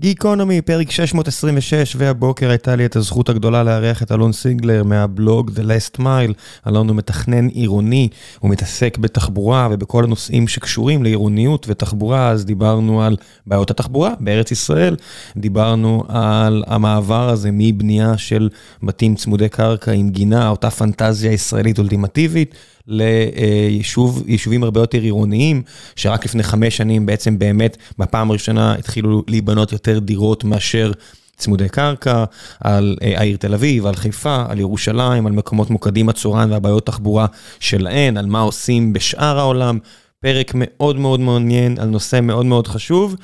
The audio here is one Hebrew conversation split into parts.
גיקונומי, פרק 626, והבוקר הייתה לי את הזכות הגדולה לארח את אלון סיגלר מהבלוג The Last Mile. אלון הוא מתכנן עירוני, הוא מתעסק בתחבורה ובכל הנושאים שקשורים לעירוניות ותחבורה, אז דיברנו על בעיות התחבורה בארץ ישראל, דיברנו על המעבר הזה מבנייה של בתים צמודי קרקע עם גינה, אותה פנטזיה ישראלית אולטימטיבית. ליישובים הרבה יותר עירוניים, שרק לפני חמש שנים בעצם באמת בפעם הראשונה התחילו להיבנות יותר דירות מאשר צמודי קרקע, על העיר תל אביב, על חיפה, על ירושלים, על מקומות מוקדים הצורן והבעיות תחבורה שלהן, על מה עושים בשאר העולם. פרק מאוד מאוד מעניין על נושא מאוד מאוד חשוב.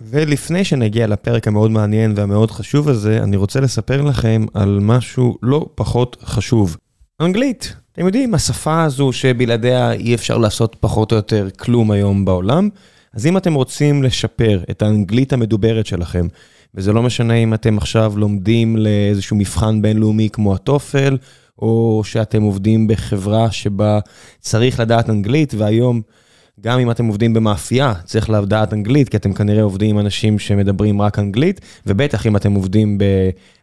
ולפני שנגיע לפרק המאוד מעניין והמאוד חשוב הזה, אני רוצה לספר לכם על משהו לא פחות חשוב. אנגלית. אתם יודעים, השפה הזו שבלעדיה אי אפשר לעשות פחות או יותר כלום היום בעולם, אז אם אתם רוצים לשפר את האנגלית המדוברת שלכם, וזה לא משנה אם אתם עכשיו לומדים לאיזשהו מבחן בינלאומי כמו הטופל, או שאתם עובדים בחברה שבה צריך לדעת אנגלית, והיום גם אם אתם עובדים במאפייה, צריך לדעת אנגלית, כי אתם כנראה עובדים עם אנשים שמדברים רק אנגלית, ובטח אם אתם עובדים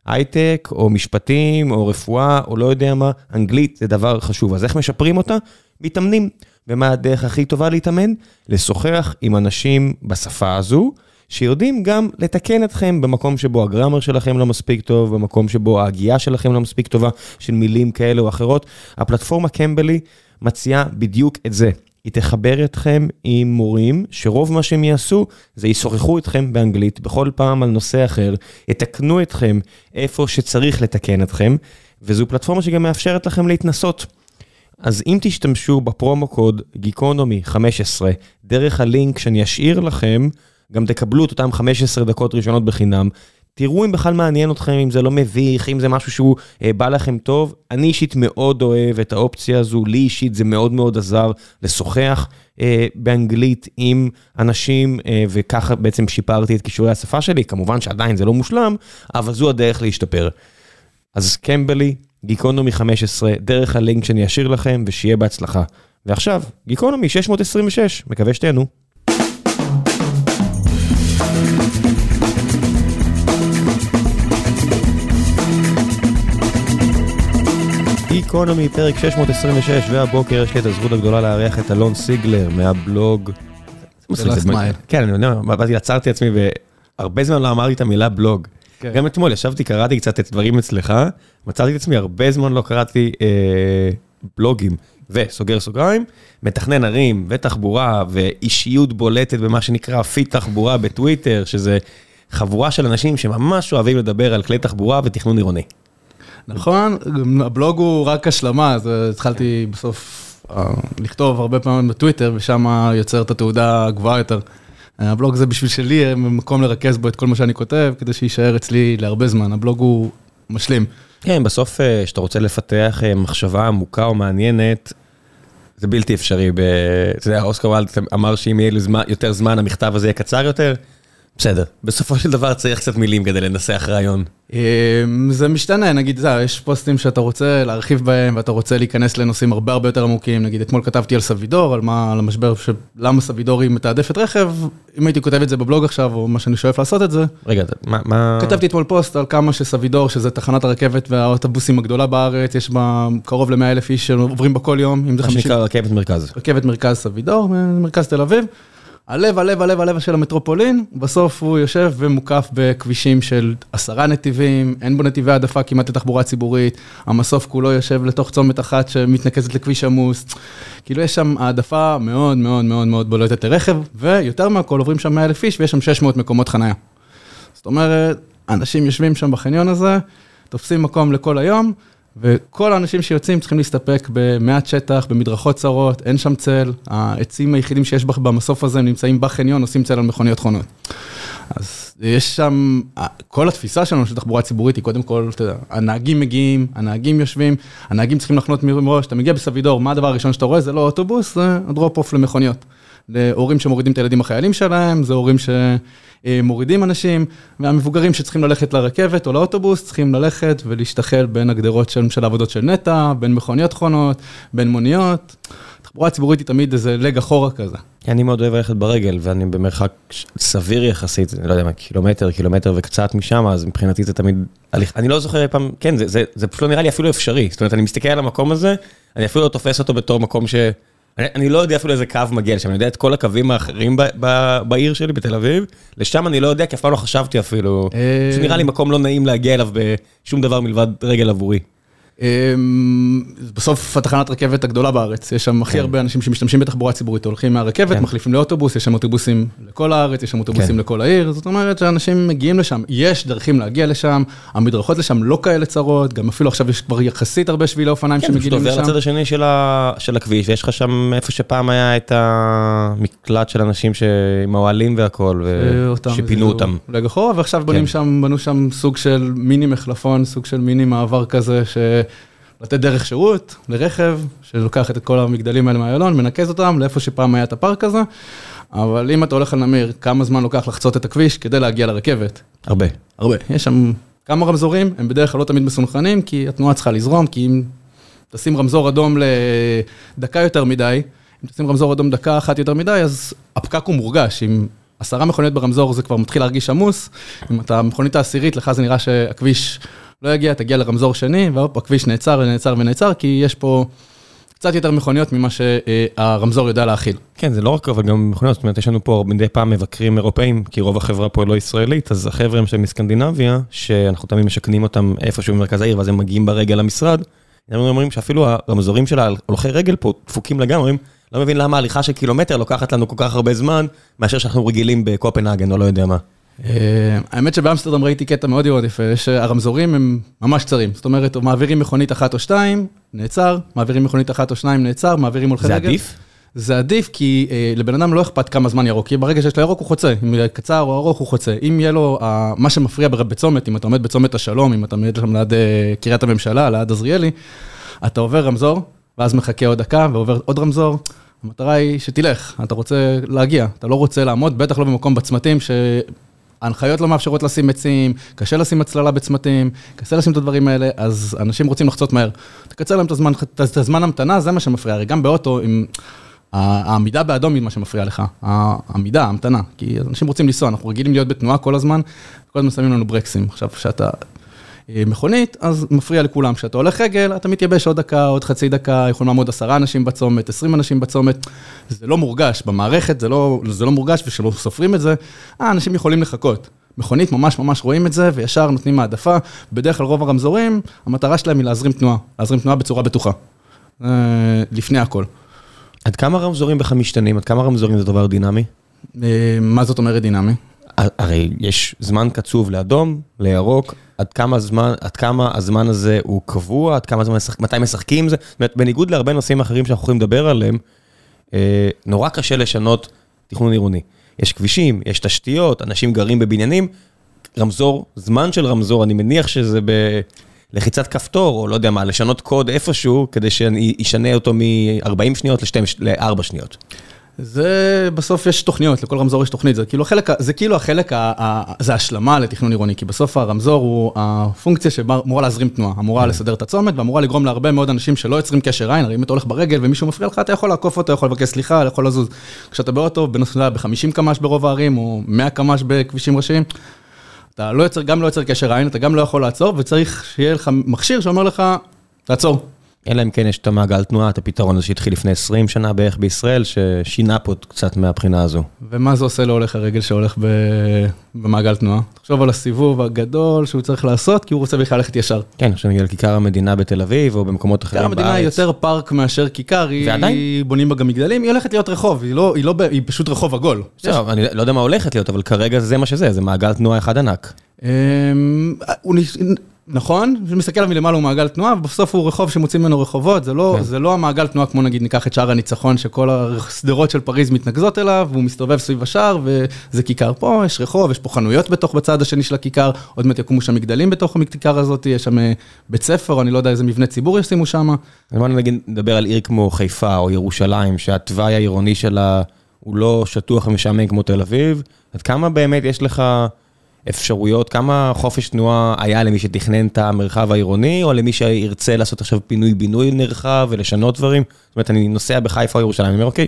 בהייטק, או משפטים, או רפואה, או לא יודע מה, אנגלית זה דבר חשוב. אז איך משפרים אותה? מתאמנים. ומה הדרך הכי טובה להתאמן? לשוחח עם אנשים בשפה הזו, שיודעים גם לתקן אתכם במקום שבו הגרמר שלכם לא מספיק טוב, במקום שבו ההגייה שלכם לא מספיק טובה, של מילים כאלה או אחרות. הפלטפורמה קמבלי מציעה בדיוק את זה. היא תחבר אתכם עם מורים, שרוב מה שהם יעשו זה ישוחחו אתכם באנגלית בכל פעם על נושא אחר, יתקנו אתכם איפה שצריך לתקן אתכם, וזו פלטפורמה שגם מאפשרת לכם להתנסות. אז אם תשתמשו בפרומו קוד גיקונומי 15, דרך הלינק שאני אשאיר לכם, גם תקבלו את אותם 15 דקות ראשונות בחינם. תראו אם בכלל מעניין אתכם, אם זה לא מביך, אם זה משהו שהוא אה, בא לכם טוב. אני אישית מאוד אוהב את האופציה הזו, לי אישית זה מאוד מאוד עזר לשוחח אה, באנגלית עם אנשים, אה, וככה בעצם שיפרתי את כישורי השפה שלי. כמובן שעדיין זה לא מושלם, אבל זו הדרך להשתפר. אז קמבלי, גיקונומי 15, דרך הלינק שאני אשאיר לכם, ושיהיה בהצלחה. ועכשיו, גיקונומי 626, מקווה שתהנו. גיקונומי, פרק 626, והבוקר יש לי את הזכות הגדולה לארח את אלון סיגלר מהבלוג. כן, אני יודע, באתי, עצרתי עצמי והרבה זמן לא אמרתי את המילה בלוג. כן. גם אתמול ישבתי, קראתי קצת את דברים אצלך, מצאתי את עצמי, הרבה זמן לא קראתי אה, בלוגים. וסוגר סוגריים, מתכנן ערים ותחבורה ואישיות בולטת במה שנקרא פיד תחבורה בטוויטר, שזה חבורה של אנשים שממש אוהבים לדבר על כלי תחבורה ותכנון עירוני. נכון, הבלוג הוא רק השלמה, אז התחלתי בסוף אה, לכתוב הרבה פעמים בטוויטר, ושם יוצר את התעודה הגבוהה יותר. הבלוג זה בשביל שלי, מקום לרכז בו את כל מה שאני כותב, כדי שיישאר אצלי להרבה זמן, הבלוג הוא משלים. כן, בסוף כשאתה רוצה לפתח אה, מחשבה עמוקה או מעניינת, זה בלתי אפשרי. אתה יודע, אוסקר וולד אמר שאם יהיה לי יותר זמן, המכתב הזה יהיה קצר יותר. בסדר, בסופו של דבר צריך קצת מילים כדי לנסח רעיון. אמ, זה משתנה, נגיד, זה, יש פוסטים שאתה רוצה להרחיב בהם ואתה רוצה להיכנס לנושאים הרבה הרבה יותר עמוקים, נגיד אתמול כתבתי על סבידור, על מה, על המשבר, של למה סבידור היא מתעדפת רכב, אם הייתי כותב את זה בבלוג עכשיו, או מה שאני שואף לעשות את זה. רגע, מה... מה... כתבתי אתמול פוסט על כמה שסבידור, שזה תחנת הרכבת והאוטובוסים הגדולה בארץ, יש בה קרוב ל-100 אלף איש שעוברים בה כל יום, אם זה 50... מה שנקרא רכבת מרכז. רכבת מרכז סבידור, מרכז תל אביב. הלב, הלב, הלב, הלב של המטרופולין, בסוף הוא יושב ומוקף בכבישים של עשרה נתיבים, אין בו נתיבי העדפה כמעט לתחבורה ציבורית, המסוף כולו יושב לתוך צומת אחת שמתנקזת לכביש עמוס. כאילו יש שם העדפה מאוד מאוד מאוד מאוד בולטת לרכב, ויותר מהכל עוברים שם 100 אלף איש ויש שם 600 מקומות חנייה. זאת אומרת, אנשים יושבים שם בחניון הזה, תופסים מקום לכל היום, וכל האנשים שיוצאים צריכים להסתפק במעט שטח, במדרכות צרות, אין שם צל, העצים היחידים שיש במסוף הזה נמצאים בחניון, עושים צל על מכוניות חונות. אז יש שם, כל התפיסה שלנו של תחבורה ציבורית היא קודם כל, אתה יודע, הנהגים מגיעים, הנהגים יושבים, הנהגים צריכים לחנות מראש, אתה מגיע בסבידור, מה הדבר הראשון שאתה רואה? זה לא אוטובוס, זה ה drop-off למכוניות. להורים שמורידים את הילדים החיילים שלהם, זה הורים שמורידים אנשים, והמבוגרים שצריכים ללכת לרכבת או לאוטובוס, צריכים ללכת ולהשתחל בין הגדרות של, של העבודות של נטע, בין מכוניות חונות, בין מוניות. תחבורה ציבורית היא תמיד איזה leg אחורה כזה. אני מאוד אוהב ללכת ברגל, ואני במרחק סביר יחסית, לא יודע מה, קילומטר, קילומטר וקצת משם, אז מבחינתי זה תמיד הליך, אני לא זוכר אי פעם, כן, זה, זה, זה פשוט לא נראה לי אפילו אפשרי, זאת אומרת, אני מסתכל על המקום הזה, אני אפילו לא תופס אותו בתור מקום ש... אני, אני לא יודע אפילו איזה קו מגיע לשם, אני יודע את כל הקווים האחרים ב, ב, בעיר שלי, בתל אביב, לשם אני לא יודע, כי אף פעם לא חשבתי אפילו, פשוט נראה לי מקום לא נעים להגיע אליו בשום דבר מלבד רגל עבורי. אמ, בסוף התחנת רכבת הגדולה בארץ, יש שם הכי הרבה אנשים שמשתמשים בתחבורה ציבורית, הולכים מהרכבת, מחליפים לאוטובוס, יש שם אוטובוסים לכל הארץ, יש שם אוטובוסים לכל העיר, זאת אומרת שאנשים מגיעים לשם, יש דרכים להגיע לשם, המדרכות לשם לא כאלה צרות, גם אפילו עכשיו יש כבר יחסית הרבה שבילי אופניים שמגיעים לשם. כן, לצד השני של הכביש, ויש לך שם איפה שפעם היה את המקלט של אנשים עם האוהלים והכל, שפינו אותם. ועכשיו בונים שם, בנו שם סוג של מיני מחלפון, סוג של מיני מעבר כזה, לתת דרך שירות לרכב, שלוקח את כל המגדלים האלה מהיילון, מנקז אותם לאיפה שפעם היה את הפארק הזה. אבל אם אתה הולך על נמיר, כמה זמן לוקח לחצות את הכביש כדי להגיע לרכבת? הרבה. הרבה. יש שם כמה רמזורים, הם בדרך כלל לא תמיד מסונכנים, כי התנועה צריכה לזרום, כי אם תשים רמזור אדום לדקה יותר מדי, אם תשים רמזור אדום דקה אחת יותר מדי, אז הפקק הוא מורגש. אם עשרה מכוניות ברמזור זה כבר מתחיל להרגיש עמוס, אם אתה מכונית העשירית, לך זה נראה שהכביש לא יגיע, תגיע לרמזור שני, והופ, הכביש נעצר ונעצר ונעצר, כי יש פה קצת יותר מכוניות ממה שהרמזור יודע להכיל. כן, זה לא רק אבל גם מכוניות, זאת אומרת, יש לנו פה מדי פעם מבקרים אירופאים, כי רוב החברה פה לא ישראלית, אז החבר'ה הם מסקנדינביה, שאנחנו תמיד משכנים אותם איפשהו במרכז העיר, ואז הם מגיעים ברגל למשרד, הם אומרים שאפילו הרמזורים של ההולכי רגל פה דפוקים לגמרי, לא מבין למה הליכה של קילומטר לוקחת לנו כל כך הרבה זמן, מאשר שאנחנו רגילים בקופנהגן או לא יודע מה. אה, האמת שבאמסטרדם ראיתי קטע מאוד מאוד יפה, שהרמזורים הם ממש קצרים, זאת אומרת, מעבירים מכונית אחת או שתיים, נעצר, מעבירים מכונית אחת או שניים, נעצר, מעבירים הולכי רגל. זה עדיף? זה עדיף כי אה, לבן אדם לא אכפת כמה זמן ירוק, כי ברגע שיש לו ירוק הוא חוצה, אם יהיה קצר או ארוך הוא חוצה. אם יהיה לו, אה, מה שמפריע בצומת, אם אתה עומד בצומת השלום, אם אתה עומד שם ליד אה, קריית הממשלה, ליד עזריאלי, אתה עובר רמזור, ואז מחכה עוד דקה ועובר עוד רמזור. המטרה היא שתלך, אתה רוצה להגיע, אתה לא רוצה לעמוד, בטח לא במקום בצמתים ש... ההנחיות לא מאפשרות לשים עצים, קשה לשים הצללה בצמתים, קשה לשים את הדברים האלה, אז אנשים רוצים לחצות מהר. תקצר להם את הזמן, את הזמן המתנה, זה מה שמפריע. הרי גם באוטו, עם... העמידה באדום היא מה שמפריע לך, העמידה, ההמתנה, כי אנשים רוצים לנסוע, אנחנו רגילים להיות בתנועה כל הזמן, כל הזמן שמים לנו ברקסים. עכשיו, כשאתה מכונית, אז מפריע לכולם. כשאתה הולך רגל, אתה מתייבש עוד דקה, עוד חצי דקה, יכולים לעמוד עשרה אנשים בצומת, עשרים אנשים בצומת. זה לא מורגש, במערכת זה לא, זה לא מורגש, וכשלא סופרים את זה, אה, אנשים יכולים לחכות. מכונית ממש ממש רואים את זה, וישר נותנים העדפה. בדרך כלל רוב הרמזורים, המטרה שלהם היא להזרים תנועה, להזרים תנועה בצורה בטוחה. אה, לפני הכל. עד כמה רמזורים בכלל משתנים? עד כמה רמזורים זה דבר דינמי? אה, מה זאת אומרת דינמי? הרי יש זמן קצוב לאדום, לירוק, עד כמה זמן, עד כמה הזמן הזה הוא קבוע, עד כמה זמן, מתי משחקים עם זה. זאת אומרת, בניגוד להרבה נושאים אחרים שאנחנו יכולים לדבר עליהם, אה, נורא קשה לשנות תכנון עירוני. יש כבישים, יש תשתיות, אנשים גרים בבניינים, רמזור, זמן של רמזור, אני מניח שזה בלחיצת כפתור, או לא יודע מה, לשנות קוד איפשהו, כדי שאני אשנה אותו מ-40 שניות ל-4 שניות. זה בסוף יש תוכניות, לכל רמזור יש תוכנית, זה כאילו החלק, זה כאילו החלק, זה השלמה לתכנון עירוני, כי בסוף הרמזור הוא הפונקציה שאמורה להזרים תנועה, אמורה mm. לסדר את הצומת ואמורה לגרום להרבה מאוד אנשים שלא יוצרים קשר עין, הרי אם אתה הולך ברגל ומישהו מפריע לך, אתה יכול לעקוף אותו, יכול לבקש סליחה, יכול לזוז. כשאתה באוטו, בנוסע ב-50 קמ"ש ברוב הערים, או 100 קמ"ש בכבישים ראשיים, אתה לא יוצר, גם לא יוצר קשר עין, אתה גם לא יכול לעצור, וצריך שיהיה לך מכשיר שאומר לך, תעצור. אלא אם כן יש את המעגל תנועה, את הפתרון הזה שהתחיל לפני 20 שנה בערך בישראל, ששינה פה קצת מהבחינה הזו. ומה זה עושה להולך הרגל שהולך במעגל תנועה? תחשוב על הסיבוב הגדול שהוא צריך לעשות, כי הוא רוצה בכלל ללכת ישר. כן, עכשיו נגיע לכיכר המדינה בתל אביב, או במקומות אחרים בארץ. כיכר המדינה היא יותר פארק מאשר כיכר, היא בונים בה גם מגדלים, היא הולכת להיות רחוב, היא לא, היא לא, היא פשוט רחוב עגול. זהו, אני לא יודע מה הולכת להיות, אבל כרגע זה מה שזה, זה מעגל תנועה אחד ענק. נכון, ומסתכל עליו מלמעלה הוא מעגל תנועה, ובסוף הוא רחוב שמוצאים ממנו רחובות, זה לא, כן. זה לא המעגל תנועה כמו נגיד ניקח את שער הניצחון, שכל השדרות של פריז מתנקזות אליו, והוא מסתובב סביב השער, וזה כיכר פה, יש רחוב, יש פה חנויות בתוך בצד השני של הכיכר, עוד מעט יקומו שם מגדלים בתוך הכיכר הזאת, יש שם אה, בית ספר, אני לא יודע איזה מבנה ציבור ישימו שם. בוא נגיד, נדבר על עיר כמו חיפה או ירושלים, שהתוואי העירוני שלה הוא לא שטוח ומשעמם כמו תל אביב, עד כמה באמת יש לך... אפשרויות, כמה חופש תנועה היה למי שתכנן את המרחב העירוני, או למי שירצה לעשות עכשיו פינוי-בינוי נרחב ולשנות דברים? זאת אומרת, אני נוסע בחיפה או ירושלים, אני אומר, אוקיי,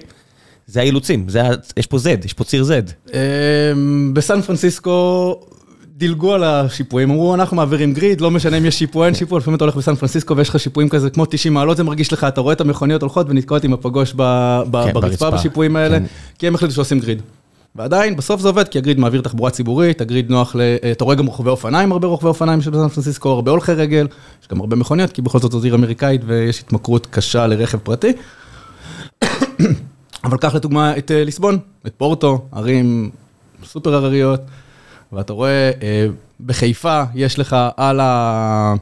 זה האילוצים, זה ה... יש פה Z, יש פה ציר Z. אמ, בסן פרנסיסקו דילגו על השיפועים, אמרו אנחנו מעבירים גריד, לא משנה אם יש שיפוע, אין שיפוע, לפעמים אתה הולך בסן פרנסיסקו ויש לך שיפועים כזה כמו 90 מעלות, זה מרגיש לך, אתה רואה את המכוניות הולכות ונתקעות עם הפגוש כן, ברצפה ברצפה. בשיפועים האלה, כן. כי הם החליטו שעושים גריד. ועדיין, בסוף זה עובד, כי הגריד מעביר תחבורה ציבורית, הגריד נוח ל... אתה רואה גם רוכבי אופניים, הרבה רוכבי אופניים של בסן פרנסיסקו, הרבה הולכי רגל, יש גם הרבה מכוניות, כי בכל זאת זאת עיר אמריקאית ויש התמכרות קשה לרכב פרטי. אבל קח לדוגמה את אה, ליסבון, את פורטו, ערים סופר הרריות, ואתה רואה, אה, בחיפה יש לך על ה...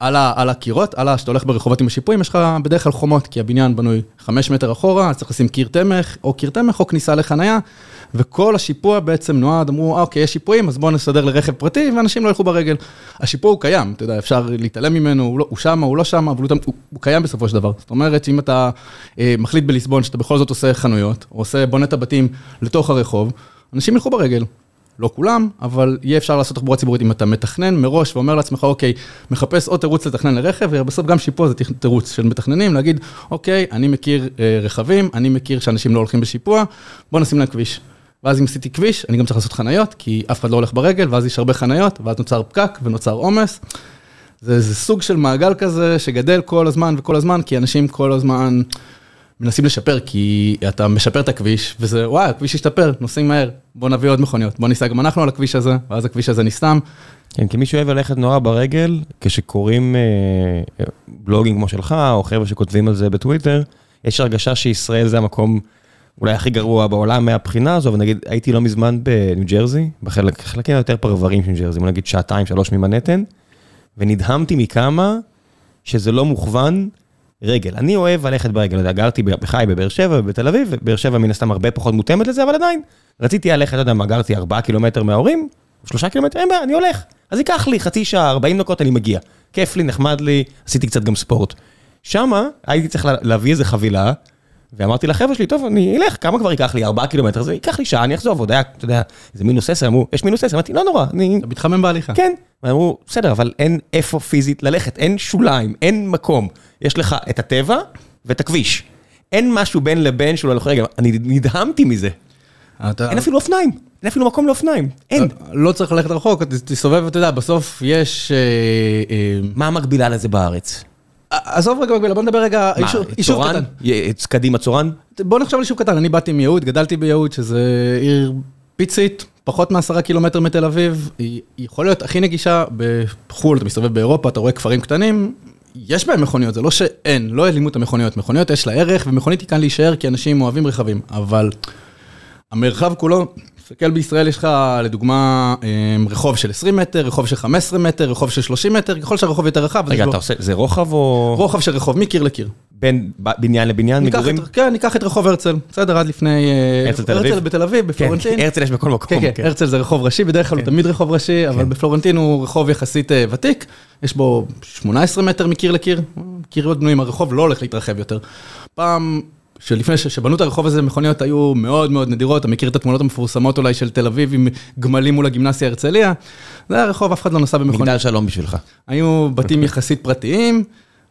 על, ה, על הקירות, על ה... שאתה הולך ברחובות עם השיפועים, יש לך בדרך כלל חומות, כי הבניין בנוי חמש מטר אחורה, אז צריך לשים קיר תמך, או קיר תמך או כניסה לחנייה, וכל השיפוע בעצם נועד, אמרו, אה, אוקיי, יש שיפועים, אז בואו נסדר לרכב פרטי, ואנשים לא ילכו ברגל. השיפוע הוא קיים, אתה יודע, אפשר להתעלם ממנו, הוא, לא, הוא שמה, הוא לא שמה, אבל הוא, הוא, הוא קיים בסופו של דבר. זאת אומרת, שאם אתה אה, מחליט בליסבון שאתה בכל זאת עושה חנויות, או עושה, בונה את הבתים לתוך הרחוב, אנשים ילכו ברגל. לא כולם, אבל יהיה אפשר לעשות תחבורה ציבורית אם אתה מתכנן מראש ואומר לעצמך, אוקיי, מחפש עוד תירוץ לתכנן לרכב, ובסוף גם שיפוע זה תירוץ של מתכננים, להגיד, אוקיי, אני מכיר אה, רכבים, אני מכיר שאנשים לא הולכים בשיפוע, בוא נשים להם כביש. ואז אם עשיתי כביש, אני גם צריך לעשות חניות, כי אף אחד לא הולך ברגל, ואז יש הרבה חניות, ואז נוצר פקק ונוצר עומס. זה, זה סוג של מעגל כזה שגדל כל הזמן וכל הזמן, כי אנשים כל הזמן מנסים לשפר, כי אתה משפר את הכביש, וזה, וואי, הכביש השתפר, נוסעים מהר, בוא נביא עוד מכוניות, בוא ניסע גם אנחנו על הכביש הזה, ואז הכביש הזה נסתם. כן, כי מי שאוהב ללכת נורא ברגל, כשקוראים אה, בלוגים כמו שלך, או חבר'ה שכותבים על זה בטוויטר, יש הרגשה שישראל זה המקום אולי הכי גרוע בעולם מהבחינה הזו, ונגיד, הייתי לא מזמן בניו ג'רזי, בחלקים היותר פרברים של ניו ג'רזי, בוא נגיד שעתיים, שלוש ממנהטן, ונדהמתי מכמה שזה לא מוכוון רגל. אני אוהב ללכת ברגל, לא יודע, גרתי בחי בבאר שבע ובתל אביב, ובאר שבע מן הסתם הרבה פחות מותאמת לזה, אבל עדיין, רציתי ללכת, לא יודע מה, גרתי ארבעה קילומטר מההורים, שלושה קילומטר, אין בעיה, אני הולך. אז ייקח לי חצי שעה, 40 דקות, אני מגיע. כיף לי, נחמד לי, עשיתי קצת גם ספורט. שמה הייתי צריך להביא איזה חבילה, ואמרתי לחבר'ה שלי, טוב, אני אלך, כמה כבר ייקח לי? ארבעה קילומטר, זה ייקח לי שעה, אני אחזור, ועוד היה, אתה יודע, איזה מינוס עשר, אמרו, יש מינוס עשר, אמרתי, לא נורא, אני... אתה מתחמם בהליכה. כן, ואמרו, בסדר, אבל אין איפה פיזית ללכת, אין שוליים, אין מקום. יש לך את הטבע ואת הכביש. אין משהו בין לבין שהוא הולך רגע, אני נדהמתי מזה. אתה... אין אפילו אופניים, אין אפילו מקום לאופניים, אין. לא צריך ללכת רחוק, תסתובב, אתה יודע, בסוף יש... אה, אה, מה המקבילה לזה בארץ? עזוב רגע מקבילה, בוא נדבר רגע, יישוב-? קטן. קדימה צורן? בוא נחשוב על יישוב קטן, אני באתי מיהוד, גדלתי ביהוד, שזה עיר פיצית, פחות מעשרה קילומטר מתל אביב, היא היא יכול להיות הכי נגישה בחו"ל, אתה מסתובב באירופה, אתה רואה כפרים קטנים, יש בהם מכוניות, זה לא שאין, לא העלימו את המכוניות, מכוניות יש לה ערך, ומכונית היא כאן להישאר כי אנשים אוהבים רכבים, אבל המרחב כולו, תסתכל בישראל יש לך לדוגמה אמ, רחוב של 20 מטר, רחוב של 15 מטר, רחוב של 30 מטר, ככל שהרחוב יותר רחב, רגע, לו אתה עושה, זה רוחב או רוחב של רחוב מקיר לקיר. בין בניין לבניין, מגורים? את, כן, ניקח את רחוב הרצל, בסדר, עד לפני... אה, הרצל תל אביב? הרצל בתל אביב, כן, בפלורנטין. הרצל יש בכל מקום. כן, כן, הרצל זה רחוב ראשי, בדרך כלל הוא תמיד רחוב ראשי, אבל בפלורנטין הוא רחוב יחסית אה, ותיק, יש בו 18 מטר מקיר לקיר, קירות בנויים, הרחוב לא הולך להתרחב יותר. פעם, שלפני שבנו את הרחוב הזה, מכוניות היו מאוד מאוד נדירות, אתה מכיר את התמונות המפורסמות אולי של תל אביב עם גמלים מול הגימנסיה הרצליה, זה היה רחוב, אף אחד לא נסע במכונית. מגדל שלום בשבילך. היו בתים יחסית פרטיים,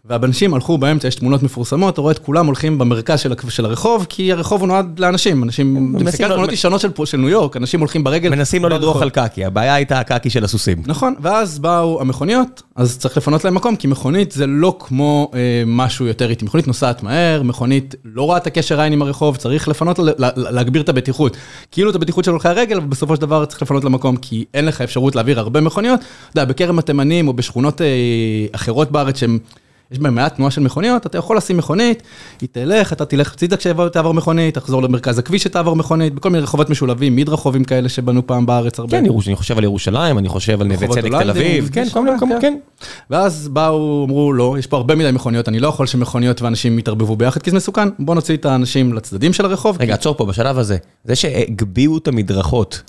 והאנשים הלכו באמצע, יש תמונות מפורסמות, אתה רואה את כולם הולכים במרכז של, של הרחוב, כי הרחוב הוא נועד לאנשים, אנשים, אתה מסתכל על תמונות ישנות של, של ניו יורק, אנשים הולכים ברגל. מנסים לא לדרוך. על קקי, הבעיה הייתה הקקי של הסוסים. נכון, ואז באו המכוניות, אז צריך לפנות להם מקום, כי מכונית זה לא כמו אה, משהו יותר איטי. מכונית נוסעת מהר, מכונית לא רואה את הקשר עין עם הרחוב, צריך לפנות, ל- ל- להגביר את הבטיחות. כאילו את הבטיחות של הולכי הרגל, אבל בסופו של דבר צריך לפנות למקום, כי אין לך אפשרות להעביר הרבה מכוניות. אתה יודע, בכרם התימנים או בשכונות אה, אחרות בארץ שהם... יש בהם מעט תנועה של מכוניות, אתה יכול לשים מכונית, היא תלך, אתה תלך הצידה כשתעבור מכונית, תחזור למרכז הכביש שתעבור מכונית, בכל מיני רחובות משולבים, מדרחובים כאלה שבנו פעם בארץ הרבה. כן, אני חושב על ירושלים, אני חושב על נווה צדק תל אביב, כן, כל מיני מקומות, כן. כן. ואז באו, אמרו, לא, יש פה הרבה מדי מכוניות, אני לא יכול שמכוניות ואנשים יתערבבו ביחד, כי זה מסוכן, בוא נוציא את האנשים לצדדים של הרחוב. רגע, עצור פה בשלב הזה. זה שהגביהו את המדרכות.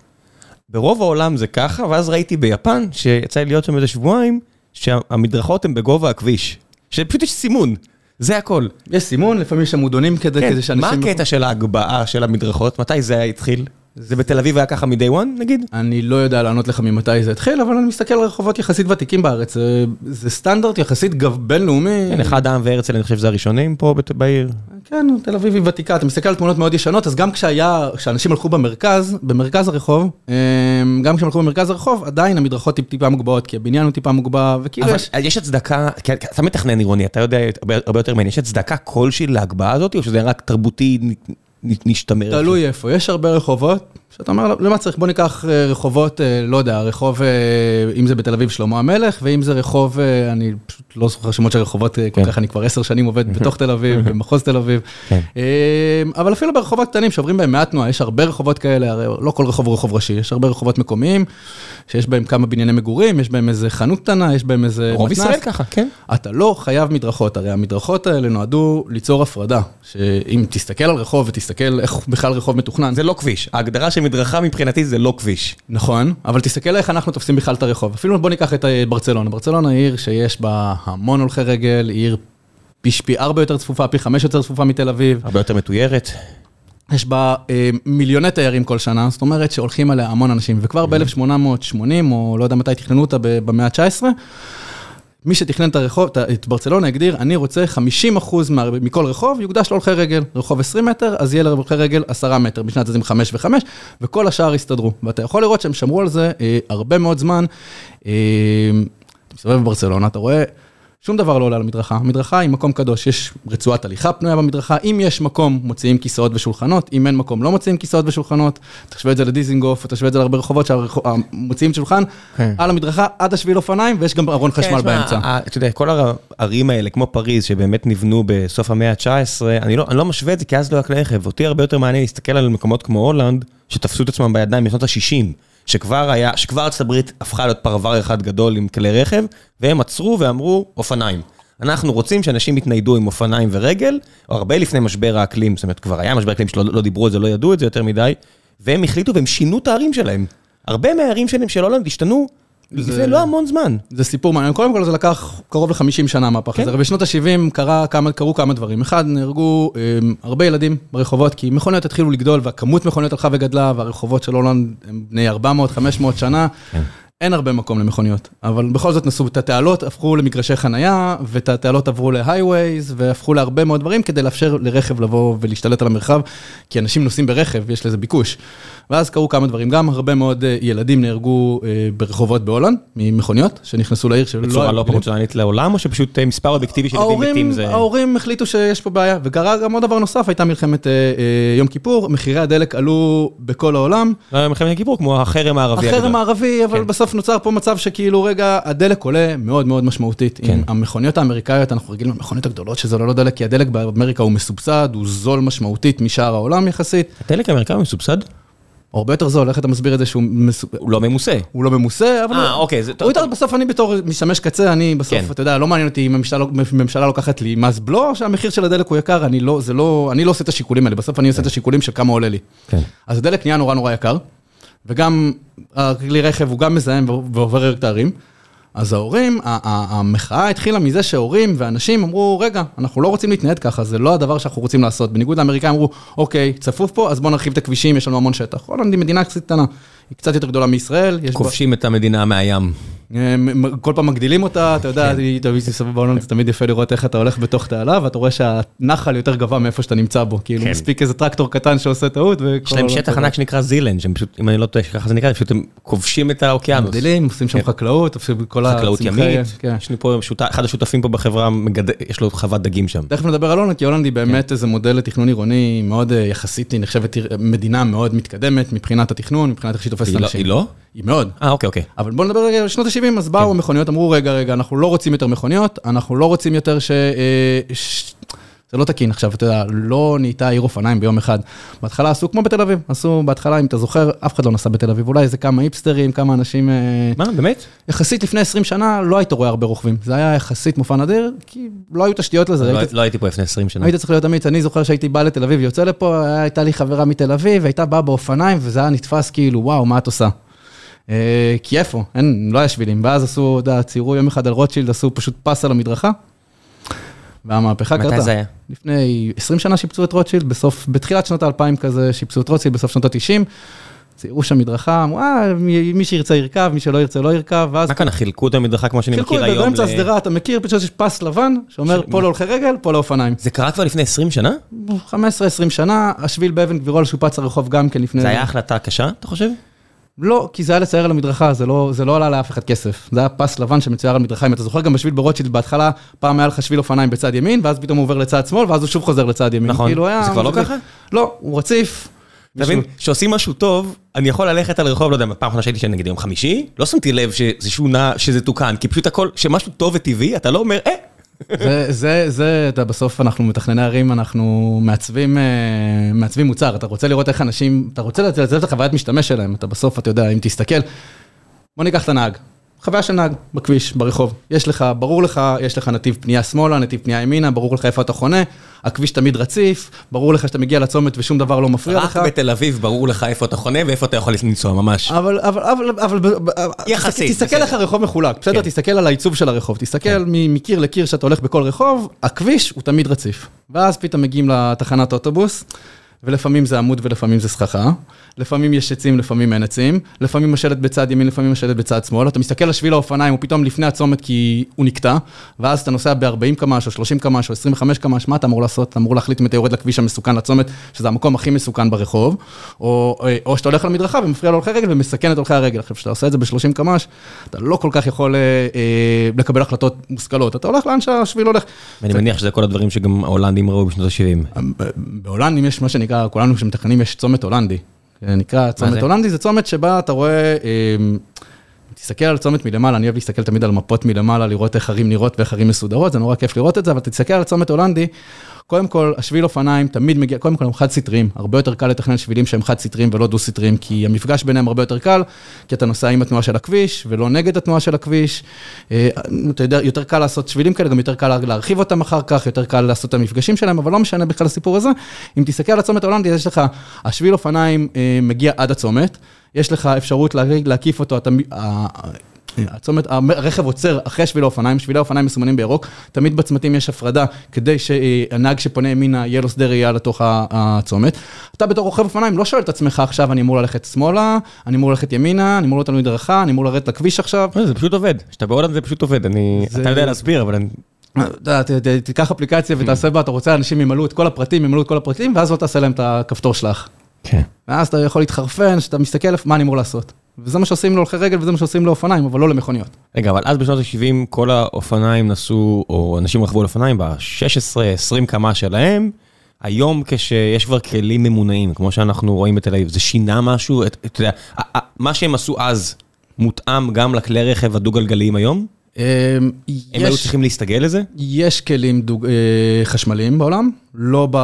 ברוב העולם זה ככה, ואז ראיתי ביפן, שיצא לי להיות שם איזה שבועיים, שהמדרכות הן בגובה הכביש. שפשוט יש סימון, זה הכל. יש סימון, לפעמים יש עמודונים כדי, כן, כדי שאנשים... מה הקטע של ההגבהה של המדרכות? מתי זה התחיל? זה בתל אביב היה ככה מ-day one נגיד? אני לא יודע לענות לך ממתי זה התחיל, אבל אני מסתכל על רחובות יחסית ותיקים בארץ, זה, זה סטנדרט יחסית גב, בינלאומי. כן, אחד העם והרצל, אני חושב שזה הראשונים פה בעיר. כן, תל אביב היא ותיקה, אתה מסתכל על תמונות מאוד ישנות, אז גם כשהיה, כשאנשים הלכו במרכז, במרכז הרחוב, אמ, גם כשהם הלכו במרכז הרחוב, עדיין המדרכות טיפ- טיפה מוגבהות, כי הבניין הוא טיפה מוגבע, וכאילו אבל יש... יש הצדקה, כי אתה מתכנן עירוני, אתה יודע הרבה יותר ממני, יש הצדקה כלשהי להגבהה הזאת, או שזה רק תרבותי נשתמר? תלוי איפה, יש הרבה רחובות, שאתה אומר, למה צריך, בוא ניקח אה, רחובות, אה, לא יודע, רחוב, אה, אם זה בתל אביב שלמה המלך, ואם זה רחוב, אני פשוט לא זוכר שמות של רחובות כל כן. כך, אני כבר עשר שנים עובד בתוך תל אביב, במחוז תל אביב. כן. אבל אפילו ברחובות קטנים שעוברים בהם מעט תנועה, יש הרבה רחובות כאלה, הרי לא כל רחוב הוא רחוב ראשי, יש הרבה רחובות מקומיים, שיש בהם כמה בנייני מגורים, יש בהם איזה חנות קטנה, יש בהם איזה רוב מתנ"ס. ישראל ככה, כן. אתה לא חייב מדרכות, הרי המדרכות האלה נועדו ליצור הפרדה, שאם תסתכל על רחוב ותסתכל איך בכלל רחוב מתוכנן, זה לא כביש, ההגדרה של מדרכה מבחינתי זה לא כביש. נכון, אבל תסתכל איך אנחנו תופסים בכלל את הרחוב. אפילו בוא ניקח את אה, ברצלונה. ברצלונה היא עיר שיש בה המון הולכי רגל, היא עיר פי פי ארבע יותר צפופה, פי חמש יותר צפופה מתל אביב. הרבה יותר מתוירת. יש בה אה, מיליוני תיירים כל שנה, זאת אומרת שהולכים עליה המון אנשים. וכבר ב-1880, או לא יודע מתי תכננו אותה במאה ה-19, מי שתכנן את הרחוב, את- ברצלונה הגדיר, אני רוצה 50% מה- מכל רחוב יוקדש להולכי רגל. רחוב 20 מטר, אז יהיה להולכי רגל 10 מטר, בשנת הזים 5 ו-5, וכל השאר יסתדרו. ואתה יכול לראות שהם שמרו על זה אה, הרבה מאוד זמן. אה, אתה מסתובב בברצלונה, אתה רואה... שום דבר לא עולה על המדרכה, המדרכה היא מקום קדוש, יש רצועת הליכה פנויה במדרכה, אם יש מקום מוציאים כיסאות ושולחנות, אם אין מקום לא מוציאים כיסאות ושולחנות, תשווה את זה לדיזינגוף, תשווה את זה להרבה רחובות שמוציאים שולחן כן. על המדרכה עד השביל אופניים, ויש גם ארון כן, חשמל באמצע. אתה יודע, כל הערים האלה, כמו פריז, שבאמת נבנו בסוף המאה ה-19, אני לא אני לא משווה את זה, כי אז לא היה כלי רכב. אותי הרבה יותר מעניין להסתכל על מקומות כמו הולנד, שתפסו את עצמם בידיים בשנות ה-60, שכבר היה, שכבר ארצות הברית הפכה להיות פרבר אחד גדול עם כלי רכב, והם עצרו ואמרו, אופניים. אנחנו רוצים שאנשים יתניידו עם אופניים ורגל, או הרבה לפני משבר האקלים, זאת אומרת, כבר היה משבר אקלים שלא לא דיברו על זה, לא ידעו את זה יותר מדי, והם החליטו והם שינו את הערים שלהם. הרבה מהערים שלהם של הולנד השתנו לפני לא המון זמן. זה סיפור מעניין, קודם כל זה לקח קרוב ל-50 שנה המהפך כן. הזה, בשנות ה-70 קרה כמה, קרו כמה דברים. אחד, נהרגו אה, הרבה ילדים ברחובות, כי מכוניות התחילו לגדול, והכמות מכוניות הלכה וגדלה, והרחובות של הולנד הם בני 400-500 שנה. אין הרבה מקום למכוניות, אבל בכל זאת נסו את התעלות, הפכו למגרשי חנייה, ואת התעלות עברו להייווייז, והפכו להרבה מאוד דברים כדי לאפשר לרכב לבוא ולהשתלט על המרחב, כי אנשים נוסעים ברכב, יש לזה ביקוש. ואז קרו כמה דברים, גם הרבה מאוד אה, ילדים נהרגו אה, ברחובות בהולנד, ממכוניות, שנכנסו לעיר שלא... בצורה לא פרופורציונלית לעולם, או שפשוט אה, מספר אובייקטיבי של ילדים מתים זה... ההורים החליטו שיש פה בעיה, וקרה גם עוד דבר נוסף, הייתה מלחמת יום כיפור, מחירי הדלק עלו בכל העולם. לא, מלחמת הכיפור, כמו החרם הערבי. החרם הערבי, אבל כן. בסוף נוצר פה מצב שכאילו, רגע, הדלק עולה מאוד מאוד משמעותית. כן. עם המכוניות האמריקאיות, אנחנו רגילים למכוניות הגדולות שזה לא דלק, כי הדלק באמריקה הוא מסובסד, הוא זול משמעותית משאר העולם יחסית. הדלק האמריקאי הוא מסובסד? הרבה יותר זול, איך אתה מסביר את זה שהוא מסו- הוא לא ממוסה. הוא לא ממוסה, אבל... אה, אוקיי, זה הוא. יותר, בסוף אני בתור משתמש קצה, אני בסוף, כן. אתה יודע, לא מעניין אותי אם הממשלה לא- ממשלה לוקחת לי מס בלו, שהמחיר של הדלק הוא יקר, אני לא, זה לא, אני לא עושה את השיקולים האלה, בסוף אני עושה את השיקולים של כמה עולה לי. כן. אז הדלק נהיה נורא נורא יקר, וגם הכלי רכב הוא גם מזהם ועובר את הערים. אז ההורים, המחאה התחילה מזה שהורים ואנשים אמרו, רגע, אנחנו לא רוצים להתנהד ככה, זה לא הדבר שאנחנו רוצים לעשות. בניגוד לאמריקאים אמרו, אוקיי, צפוף פה, אז בואו נרחיב את הכבישים, יש לנו המון שטח. הולנד היא מדינה קצת קטנה, היא קצת יותר גדולה מישראל, יש בה... כובשים את המדינה מהים. כל פעם מגדילים אותה, אתה יודע, כן. אני תמיד מסתובב בעולם, זה תמיד יפה לראות איך אתה הולך בתוך תעלה, ואתה רואה שהנחל יותר גבוה מאיפה שאתה נמצא בו, כאילו כן. מספיק איזה טרקטור קטן שעושה טעות, יש להם שטח. ענק שנקרא זילנד, שהם פשוט, אם אני לא טועה, שככה זה נקרא, פשוט הם כובשים את האוקיינוס. מגדילים, עושים שם כן. חקלאות, עושים כל חקלאות הצמחי- ימית. יש לי פה, אחד השותפים פה בחברה, יש לו חוות דגים שם. תכף נדבר על הולנד, כי הולנד היא. באמת איזה מודל לתכנון עירוני מאוד אה, יחסית, היא נחשבת עיר- מדינה מאוד מתקדמת מבחינת התכנון, מבחינת איך שהיא תופסת היא לא- אנשים. היא לא? היא מאוד. אה, אוקיי, אוקיי. אבל בואו נדבר רגע על שנות ה-70, אז כן. באו המכוניות, אמרו, רגע, רגע, אנחנו לא רוצים יותר מכוניות, אנחנו לא רוצים יותר ש... אה, ש- זה לא תקין עכשיו, אתה יודע, לא נהייתה עיר אופניים ביום אחד. בהתחלה עשו כמו בתל אביב, עשו בהתחלה, אם אתה זוכר, אף אחד לא נסע בתל אביב, אולי איזה כמה היפסטרים, כמה אנשים... אה, מה, באמת? יחסית לפני 20 שנה לא היית רואה הרבה רוכבים, זה היה יחסית מופע נדיר, כי לא היו תשתיות לזה. לא- היית- לא הייתי פה לפני 20 שנה. היית צריך להיות אמיץ, אני זוכר שהייתי בא לתל אביב, יוצא לפה, הייתה לי חברה מתל אביב, הייתה באה באופניים, וזה היה נתפס כאילו, וואו, מה את עושה? אה, כי איפה? אין, לא היה שבילים. ואז עשו, אתה יודע, ציירו יום אחד על רוטשילד, עשו פשוט פס על המדרכה, והמהפכה מתי קרתה. זה היה? לפני 20 שנה שיפצו את רוטשילד, בסוף, בתחילת שנות ה-2000 כזה, שיפצו את רוטשילד, בסוף שנות ה-90. ציירו שם מדרכה, אמרו, אה, מי שירצה ירכב, מי שלא ירצה לא ירכב, ואז... מה כאן, חילקו את המדרכה כמו שאני חילקו מכיר את זה היום? באמצע השדרה, אתה מכיר, פשוט יש פס לבן, שאומר פה להולכי רגל, פה לאופניים. זה קרה כבר לפני 20 שנה? 15-20 שנה, השביל באבן גבירול שופץ הרחוב גם כן לפני... זה היה החלטה קשה, אתה חושב? לא, כי זה היה לצייר על המדרכה, זה לא, זה לא עלה לאף אחד כסף. זה היה פס לבן שמצויר על מדרכה, אם אתה זוכר גם בשביל ברוטשילד, בהתחלה פעם היה לך שביל אופניים בצד ימין, ואז פתאום הוא עובר לצד שמאל, ואז הוא שוב חוזר לצד ימין. נכון. כאילו היה... זה כבר לא ככה? לא, הוא רציף. אתה מבין, כשעושים משהו טוב, אני יכול ללכת על הרחוב, לא יודע, פעם אחרונה שהייתי שם נגיד יום חמישי, לא שמתי לב שזה שונה, שזה תוקן, כי פשוט הכל, שמשהו טוב וטבעי, אתה לא אומר, אה, זה, זה, זה, אתה בסוף אנחנו מתכנני ערים, אנחנו מעצבים, אה, מעצבים מוצר, אתה רוצה לראות איך אנשים, אתה רוצה לצאת את החוויית משתמש שלהם, אתה בסוף, אתה יודע, אם תסתכל, בוא ניקח את הנהג, חוויה של נהג בכביש, ברחוב, יש לך, ברור לך, יש לך נתיב פנייה שמאלה, נתיב פנייה ימינה, ברור לך איפה אתה חונה, הכביש תמיד רציף, ברור לך שאתה מגיע לצומת ושום דבר לא מפריע רק לך. בתל אביב ברור לך איפה אתה חונה ואיפה אתה יכול לנסוע ממש. אבל, אבל, אבל, אבל, יחסית, תסתכל. איך הרחוב מחולק, בסדר? כן. תסתכל על העיצוב של הרחוב, תסתכל מ- מקיר לקיר שאתה הולך בכל רחוב, הכביש הוא תמיד רציף. ואז פתאום מגיעים לתחנת אוטובוס, ולפעמים זה עמוד ולפעמים זה סככה, לפעמים יש עצים, לפעמים אין עצים, לפעמים השלט בצד ימין, לפעמים השלט בצד שמאל, אתה מסתכל על שביל האופניים, הוא פתאום לפני הצומת כי הוא נקטע, ואז אתה נוסע ב-40 קמ"ש או 30 קמ"ש או 25 קמ"ש, מה אתה אמור לעשות? אתה אמור להחליט אם אתה יורד לכביש המסוכן לצומת, שזה המקום הכי מסוכן ברחוב, או, או שאתה הולך על מדרכה ומפריע להולכי רגל ומסכן את הולכי הרגל. עכשיו, כשאתה עושה את זה ב-30 קמ"ש, אתה לא כל כך יכול אה, אה, לקבל החלטות מושכלות, אתה הולך לאן שהשביל הולך. ואני מניח שזה כל הדברים שגם ההולנדים ראו בשנות ה-70. בהולנדים יש מה שנקרא, כולנו כשמתכננים יש צומת הולנדי. נקרא צומת? הולנדי, זה צומת שבה אתה רואה, אה, תסתכל על צומת מלמעלה, אני אוהב להסתכל תמיד על מפות מלמעלה, לראות איך ערים נראות ואיך ערים מסודרות, זה נורא כיף לראות את זה, אבל תסתכל על צומת הולנדי, קודם כל, השביל אופניים תמיד מגיע, קודם כל הם חד סטריים, הרבה יותר קל לתכנן שבילים שהם חד סטריים ולא דו סטריים, כי המפגש ביניהם הרבה יותר קל, כי אתה נוסע עם התנועה של הכביש ולא נגד התנועה של הכביש. אה, אתה יודע, יותר קל לעשות שבילים כאלה, גם יותר קל להרחיב אותם אחר כך, יותר קל לעשות את המפגשים שלהם, אבל לא משנה בכלל הסיפור הזה. אם תסתכל על הצומת ההולנדי, יש לך, השביל אופניים אה, מגיע עד הצומת, יש לך אפשרות לה- להקיף אותו, אתה, הצומת, הרכב עוצר אחרי שביל האופניים, שבילי האופניים מסומנים בירוק, תמיד בצמתים יש הפרדה כדי שהנהג שפונה ימינה יהיה לו שדה ראייה לתוך הצומת. אתה בתור רוכב אופניים לא שואל את עצמך עכשיו אני אמור ללכת שמאלה, אני אמור ללכת ימינה, אני אמור להיות על מדרכה, אני אמור לרדת לכביש עכשיו. לא, זה פשוט עובד, כשאתה בהולנד זה פשוט עובד, אני... זה- אתה יודע להסביר, אבל אני... ת- תיקח אפליקציה ותעשה בה, אתה רוצה אנשים ימלאו את כל הפרטים, ימלאו את כל הפרטים, ואז לא תעשה להם את הכפתור שלך. כן. ואז אתה יכול להתחרפן, שאתה מסתכל מה אני אמור לעשות. וזה מה שעושים להולכי רגל וזה מה שעושים לאופניים, אבל לא למכוניות. רגע, אבל אז בשנות ה-70 כל האופניים נסעו, או אנשים רכבו על אופניים ב-16-20 קמ"ש שלהם. היום כשיש כבר כלים ממונעים, כמו שאנחנו רואים בתל אביב, זה שינה משהו? את- אתה יודע, מה שהם עשו אז מותאם גם לכלי רכב הדו-גלגליים היום? אמ, הם היו יש- צריכים להסתגל לזה? יש כלים דוג... אה, חשמליים בעולם, לא ב...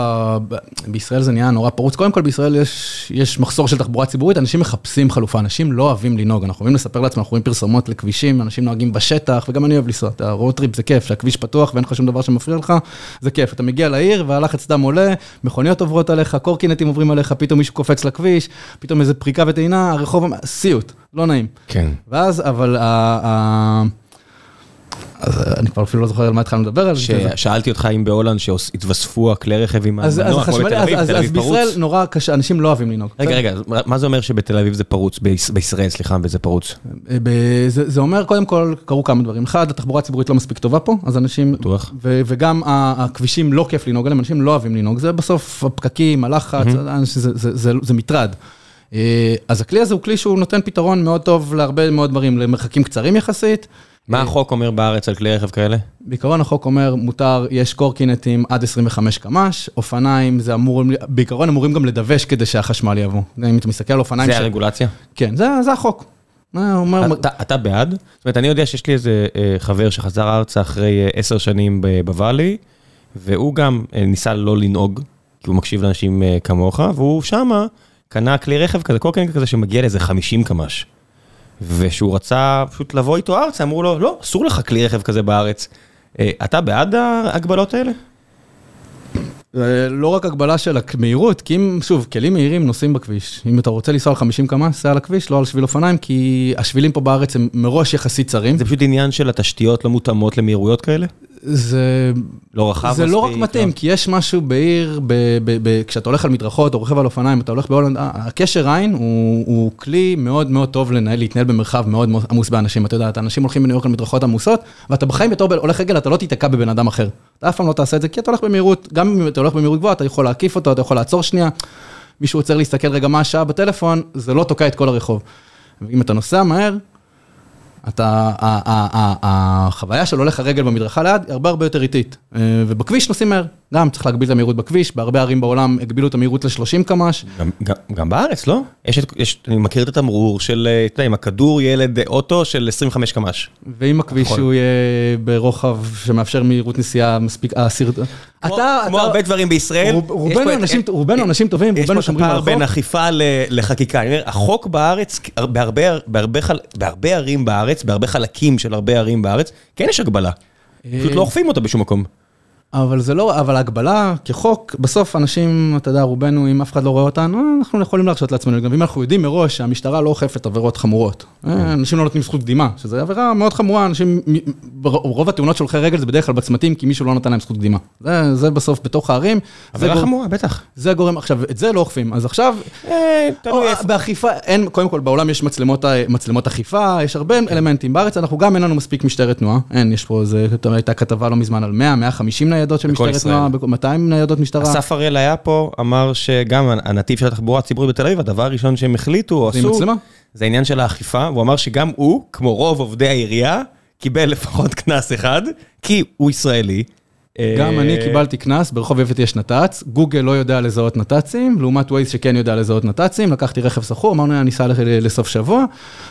ב... בישראל זה נהיה נורא פרוץ. קודם כל בישראל יש, יש מחסור של תחבורה ציבורית, אנשים מחפשים חלופה, אנשים לא אוהבים לנהוג, אנחנו אוהבים לספר לעצמם, אנחנו רואים פרסומות לכבישים, אנשים נוהגים בשטח, וגם אני אוהב לנסוע, אתה road trip זה כיף, שהכביש פתוח ואין לך שום דבר שמפריע לך, זה כיף. אתה מגיע לעיר והלחץ דם עולה, מכוניות עוברות עליך, קורקינטים עוברים עליך, פתאום מישהו קופץ לכביש, פתאום איזה פריקה וטעינה, הרחוב, סיוט, לא נעים. כן. ואז, אבל ה... ה... אז אני כבר אפילו לא זוכר על מה התחלנו לדבר על זה. שאלתי אותך אם בהולנד שהתווספו הכלי רכב עם אז, אז, המנוע, כמו בתל אז, אביב, אז, תל אז אביב בישראל פרוץ. נורא קשה, אנשים לא אוהבים לנהוג. רגע, רגע, אז מה- זה אומר שבתל אביב זה פרוץ? ביש- בישראל, סליחה, וזה פרוץ? ב- זה, אומר, קודם כל, קרו כמה דברים. אחד, התחבורה הציבורית לא מספיק טובה פה, אז אנשים... בטוח. וגם הכבישים לא כיף לנהוג עליהם, אנשים לא אוהבים לנהוג. זה בסוף הפקקים, הלחץ, זה, זה, מטרד. אה, אז הכלי הזה הוא כלי שהוא נותן פתרון מאוד טוב להרבה מאוד דברים, למרחקים קצרים יחסית. מה החוק אומר בארץ על כלי רכב כאלה? בעיקרון החוק אומר, מותר, יש קורקינטים עד 25 קמ"ש, אופניים זה אמור, בעיקרון אמורים גם לדווש כדי שהחשמל יבוא. אם אתה מסתכל על אופניים... זה ש- הרגולציה? כן, זה, זה החוק. אומר, אתה, אתה בעד? זאת אומרת, אני יודע שיש לי איזה אה, חבר שחזר ארצה אחרי אה, עשר שנים בוואלי, והוא גם אה, ניסה לא לנהוג, כי הוא מקשיב לאנשים כמוך, והוא שמה קנה כלי רכב כזה, קורקינג כזה שמגיע לאיזה 50 קמ"ש. ושהוא רצה פשוט לבוא איתו ארצה, אמרו לו, לא, אסור לך כלי רכב כזה בארץ. אה, אתה בעד ההגבלות האלה? זה לא רק הגבלה של המהירות, כי אם, שוב, כלים מהירים נוסעים בכביש. אם אתה רוצה לנסוע על 50 קמ"ש, סע על הכביש, לא על שביל אופניים, כי השבילים פה בארץ הם מראש יחסית צרים. זה פשוט עניין של התשתיות לא מותאמות למהירויות כאלה? זה... לא רחב זה לא רק מספיק, מתאים, לא. כי יש משהו בעיר, ב, ב, ב, כשאתה הולך על מדרכות או רוכב על אופניים, אתה הולך בהולנד, ה- הקשר עין הוא, הוא כלי מאוד מאוד טוב לנהל, להתנהל במרחב מאוד עמוס באנשים. אתה יודע, אנשים הולכים בניו יורק על מדרכות עמוסות, ואתה בחיים בתור הולך רגל, אתה לא תיתקע בבן אדם אחר. אתה אף פעם לא תעשה את זה, כי אתה הולך במהירות, גם אם אתה הולך במהירות גבוהה, אתה יכול להקיף אותו, אתה יכול לעצור שנייה. מישהו עוצר להסתכל רגע מה השעה בטלפון, זה לא תוקע את כל הרחוב. ואם אתה נוסע מהר, אתה, החוויה של הולך הרגל במדרכה ליד היא הרבה הרבה יותר איטית. אה, ובכביש נוסעים מהר, גם צריך להגביל את המהירות בכביש, בהרבה ערים בעולם הגבילו את המהירות ל-30 קמ"ש. גם, גם, גם בארץ, לא? יש, יש, אני מכיר את התמרור של, אה, אתה יודע, עם הכדור ילד אה, אוטו של 25 קמ"ש. ואם הכביש נכון. הוא יהיה ברוחב שמאפשר מהירות נסיעה מספיק, הסרט... כמו, כמו הרבה דברים בישראל. רוב- יש רובנו פה את- אנשים- רובנו אנשים טובים, יש רובנו פה שומרים על החוק. בין אכיפה לחקיקה. אני אומר, החוק בארץ, בהרבה, בהרבה, חל- בהרבה ערים בארץ, בהרבה חלקים של הרבה ערים בארץ, כן יש הגבלה. פשוט לא אוכפים אותה בשום מקום. אבל זה לא, אבל ההגבלה כחוק, בסוף אנשים, אתה יודע, רובנו, אם אף אחד לא רואה אותנו, אה, אנחנו יכולים להרשות לעצמנו, גם אם אנחנו יודעים מראש שהמשטרה לא אוכפת עבירות חמורות. אה, אנשים לא נותנים זכות קדימה, שזו עבירה מאוד חמורה, אנשים, רוב התאונות של הולכי רגל זה בדרך כלל בצמתים, כי מישהו לא נתן להם זכות קדימה. זה, זה בסוף בתוך הערים. עבירה גור- חמורה, בטח. זה גורם, עכשיו, את זה לא אוכפים, אז עכשיו, אה. באכיפה, אין, קודם כל בעולם יש מצלמות, מצלמות אכיפה, יש הרבה אלמנטים. בארץ אנחנו גם אין לנו מספיק משטרת תנועה, אין, יש פה איזה, הייתה כתבה לא מזמן על 100, 150 ניידות של משטרת. תנועה, בכל- 200 ניידות משטרה. אסף הראל היה פה, אמר שגם הנתיב של התחבורה הציבורית בתל אביב, הדבר הראשון שהם החליטו או עשו, מצלמה? זה העניין של האכיפה, והוא אמר שגם הוא, כמו רוב עובדי העירייה, קיבל לפחות קנס אחד, כי הוא ישראלי. גם אה, אני קיבלתי קנס, ברחוב יפת יש נת"צ, גוגל לא יודע לזהות נת"צים, לעומת ווייז שכן יודע לזהות נת"צים, לקחתי רכב שכור, אמרנו, אני אסע לסוף שבוע,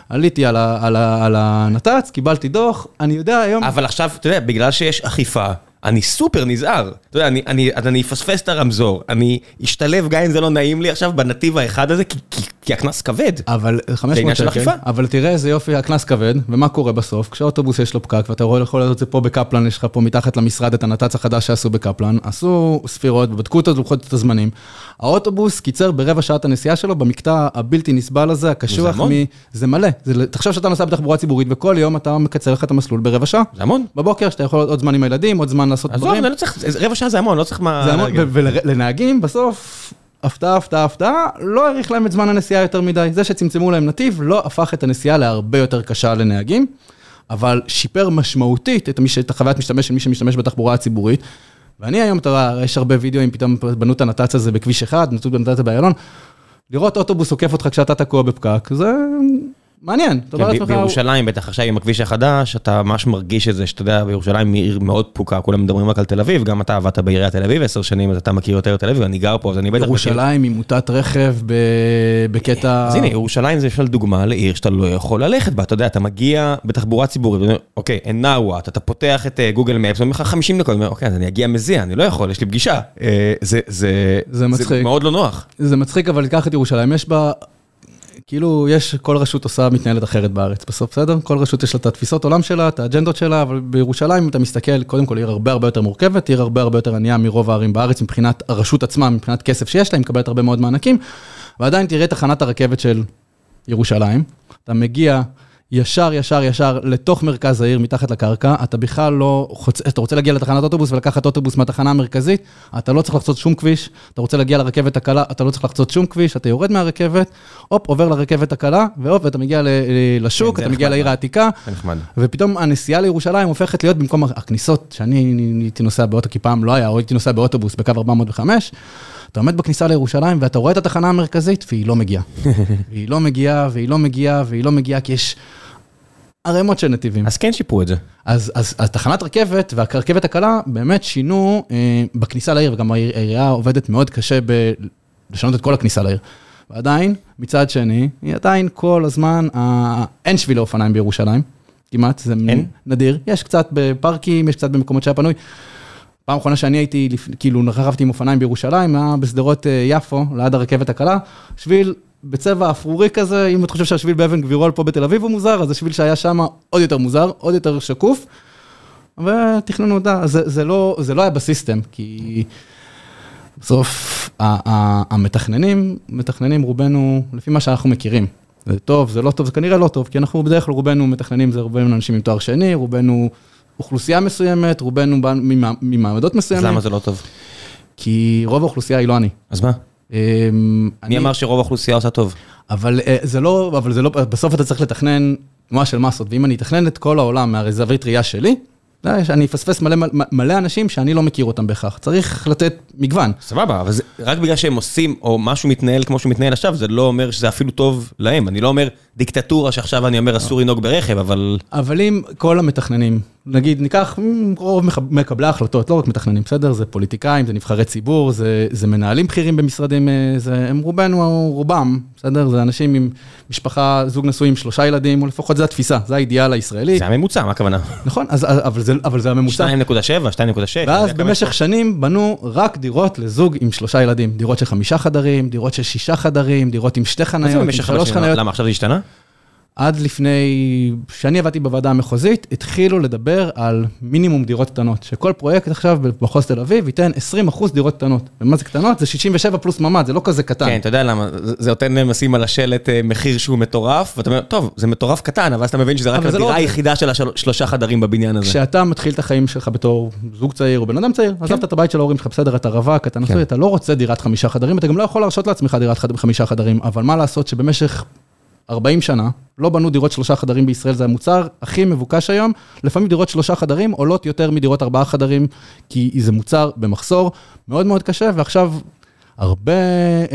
עליתי על על על הנת"צ, קיבלתי דוח, אני יודע היום... אבל עכשיו, אתה יודע, בגלל שיש אכיפה, אני סופר נזהר. אתה יודע, אני, אני, אני אפספס את הרמזור, אני אשתלב גם אם זה לא נעים לי עכשיו בנתיב האחד הזה, כי, כי, הקנס כבד. אבל עניין 500 של שקל. אבל תראה איזה יופי, הקנס כבד, ומה קורה בסוף? כשאוטובוס יש לו פקק, ואתה רואה יכול לעשות את זה פה בקפלן, יש לך פה מתחת למשרד את הנת"צ החדש שעשו בקפלן, עשו ספירות ובדקו את לוחות את הזמנים. האוטובוס קיצר ברבע שעת הנסיעה שלו במקטע הבלתי נסבל הזה, הקשוח, המון. מ... זה מלא. זה... תחשוב שאתה נוסע בתחבורה ציבורית, וכל יום אתה מקצר לך את המסלול ברבע שעה. זה המון. בבוקר, שאתה יכול עוד זמן עם הילדים, עוד זמן לעשות עזוב, דברים. אני לא צריך, זה- רבע שעה זה המון, לא צריך מה... זה המון, להגיד. ו- ולנהגים בסוף, הפתעה, הפתעה, הפתעה, לא האריך להם את זמן הנסיעה יותר מדי. זה שצמצמו להם נתיב לא הפך את הנסיעה להרבה יותר קשה לנהגים, אבל שיפר משמעותית את, המש... את החוויית משתמש של מי שמשתמש בתחבורה הציבורית. ואני היום, אתה יודע, יש הרבה וידאוים, פתאום בנו את הנת"צ הזה בכביש אחד, נתנו את הנת"צ באיילון. לראות אוטובוס עוקף אותך כשאתה תקוע בפקק, זה מעניין. אתה אומר לעצמך, בירושלים, בטח עכשיו עם הכביש החדש, אתה ממש מרגיש את זה, שאתה יודע, בירושלים היא עיר מאוד פקוקה, כולם מדברים רק על תל אביב, גם אתה עבדת בעיריית תל אביב עשר שנים, אז אתה מכיר יותר תל אביב, אני גר פה, אז אני בטח. ירושלים היא מוטת רכב. בקטע... אז הנה, ירושלים זה למשל דוגמה לעיר שאתה לא יכול ללכת בה, אתה יודע, אתה מגיע בתחבורה ציבורית, אוקיי, אין נאוואט, אתה פותח את גוגל מפס, ואומר לך 50 דקות, אומר, אוקיי, אז אני אגיע מזיע, אני לא יכול, יש לי פגישה. אה, זה. מאוד לא נוח. זה מצחיק, אבל תיקח את ירושלים, יש בה, כאילו, יש, כל רשות עושה, מתנהלת אחרת בארץ בסוף, בסדר? כל רשות יש לה את התפיסות עולם שלה, את האג'נדות שלה, אבל בירושלים, אם אתה מסתכל, קודם כל עיר הרבה הרבה יותר מורכבת, עיר הרבה הרבה יותר ענייה מרוב הערים בארץ, מבחינת הרשות עצמה, מבחינת כסף שיש לה, היא מקבלת הרבה מאוד מענקים, ועדיין תראה תחנת הרכבת של ירושלים, אתה מגיע ישר, ישר, ישר לתוך מרכז העיר, מתחת לקרקע, אתה בכלל לא חוצ... אתה רוצה להגיע לתחנת אוטובוס ולקחת אוטובוס מהתחנה המרכזית, אתה לא צריך לחצות שום כביש, אתה רוצה להגיע לרכבת הקלה, אתה לא צריך לחצות שום כביש, אתה יורד מהרכבת, הופ, עובר לרכבת הקלה, והופ, ואתה מגיע ל- לשוק, כן, אתה מגיע לעיר מאוד. העתיקה. ופתאום הנסיעה לירושלים הופכת להיות במקום הכניסות, שאני הייתי נוסע באוטו, כי פעם לא היה, או הייתי נוסע באוטובוס בקו 405, אתה עומד בכניסה לירושלים ואתה רואה את התחנה המרכזית והיא לא מגיעה. והיא לא מגיעה, והיא לא מגיעה, והיא לא מגיעה, כי יש ערימות של נתיבים. אז כן שיפרו את זה. אז, אז, אז תחנת רכבת והרכבת הקלה באמת שינו אה, בכניסה לעיר, וגם העיר- העירייה עובדת מאוד קשה ב... לשנות את כל הכניסה לעיר. ועדיין, מצד שני, היא עדיין כל הזמן, אה, אין שבילי אופניים בירושלים, כמעט, זה אין? נדיר. יש קצת בפארקים, יש קצת במקומות שהיה פנוי. פעם אחרונה שאני הייתי, כאילו, רכבתי עם אופניים בירושלים, היה בשדרות אה, יפו, ליד הרכבת הקלה, שביל בצבע אפרורי כזה, אם אתה חושב שהשביל באבן גבירול פה בתל אביב הוא מוזר, אז השביל שהיה שם עוד יותר מוזר, עוד יותר שקוף. ותכננו אותה, זה, זה, לא, זה לא היה בסיסטם, כי בסוף המתכננים, מתכננים רובנו לפי מה שאנחנו מכירים. זה טוב, זה לא טוב, זה כנראה לא טוב, כי אנחנו בדרך כלל רובנו מתכננים, זה רובנו אנשים עם תואר שני, רובנו אוכלוסייה מסוימת, רובנו בא ממע- ממעמדות אז מסוימים, למה זה לא טוב? כי רוב האוכלוסייה היא לא אני. אז מה? אמ, מי אני- אמר שרוב האוכלוסייה עושה טוב? אבל אה, זה לא, אבל זה לא, בסוף אתה צריך לתכנן תנועה של מסות, ואם אני אתכנן את כל העולם מהזווית ראייה שלי, יודע, אני אפספס מלא, מלא, מלא אנשים שאני לא מכיר אותם בהכרח. צריך לתת מגוון. סבבה, אבל זה, רק בגלל שהם עושים, או משהו מתנהל כמו שהוא מתנהל עכשיו, זה לא אומר שזה אפילו טוב להם. אני לא אומר דיקטטורה שעכשיו אני אומר אסור לנהוג ברכב, אבל... אבל אם כל המתכננים, נגיד ניקח רוב מקבלי ההחלטות, לא רק מתכננים, בסדר? זה פוליטיקאים, זה נבחרי ציבור, זה, זה מנהלים בכירים במשרדים, אה, זה, הם רובנו, רובם, בסדר? זה אנשים עם משפחה, זוג נשוי עם שלושה ילדים, או לפחות זו התפיסה, זה האידיאל הישראלי. זה הממוצע, מה הכוונה? נכון, אז, אבל, זה, אבל זה הממוצע. 2.7, 2.6. ואז במשך שנים בנו רק דירות לזוג עם שלושה ילדים. דירות של חמישה חדרים, דירות של שישה חדרים, דירות עם שתי חניות, עם שלוש? חניות. למה עכשיו זה השתנה? עד לפני, כשאני עבדתי בוועדה המחוזית, התחילו לדבר על מינימום דירות קטנות. שכל פרויקט עכשיו במחוז תל אביב ייתן 20% דירות קטנות. ומה זה קטנות? זה 67 פלוס ממ"ד, זה לא כזה קטן. כן, אתה יודע למה, זה נותן להם לשים על השלט אה, מחיר שהוא מטורף, ואתה אומר, טוב, זה מטורף קטן, אבל אז אתה מבין שזה רק לא הדירה זה. היחידה של השלושה חדרים בבניין הזה. כשאתה מתחיל את החיים שלך בתור זוג צעיר או בן אדם צעיר, עזבת את הבית של ההורים שלך, בסדר, אתה רווק, אתה נשוי, כן. אתה לא רוצה דירת חמישה חדרים, אתה גם לא יכול להרשות לעצמך דירת חמישה חדרים, אבל מה לעשות שבמשך 40 שנה לא בנו דירות שלושה חדרים בישראל, זה המוצר הכי מבוקש היום, לפעמים דירות שלושה חדרים עולות יותר מדירות ארבעה חדרים, כי זה מוצר במחסור. מאוד מאוד קשה, ועכשיו הרבה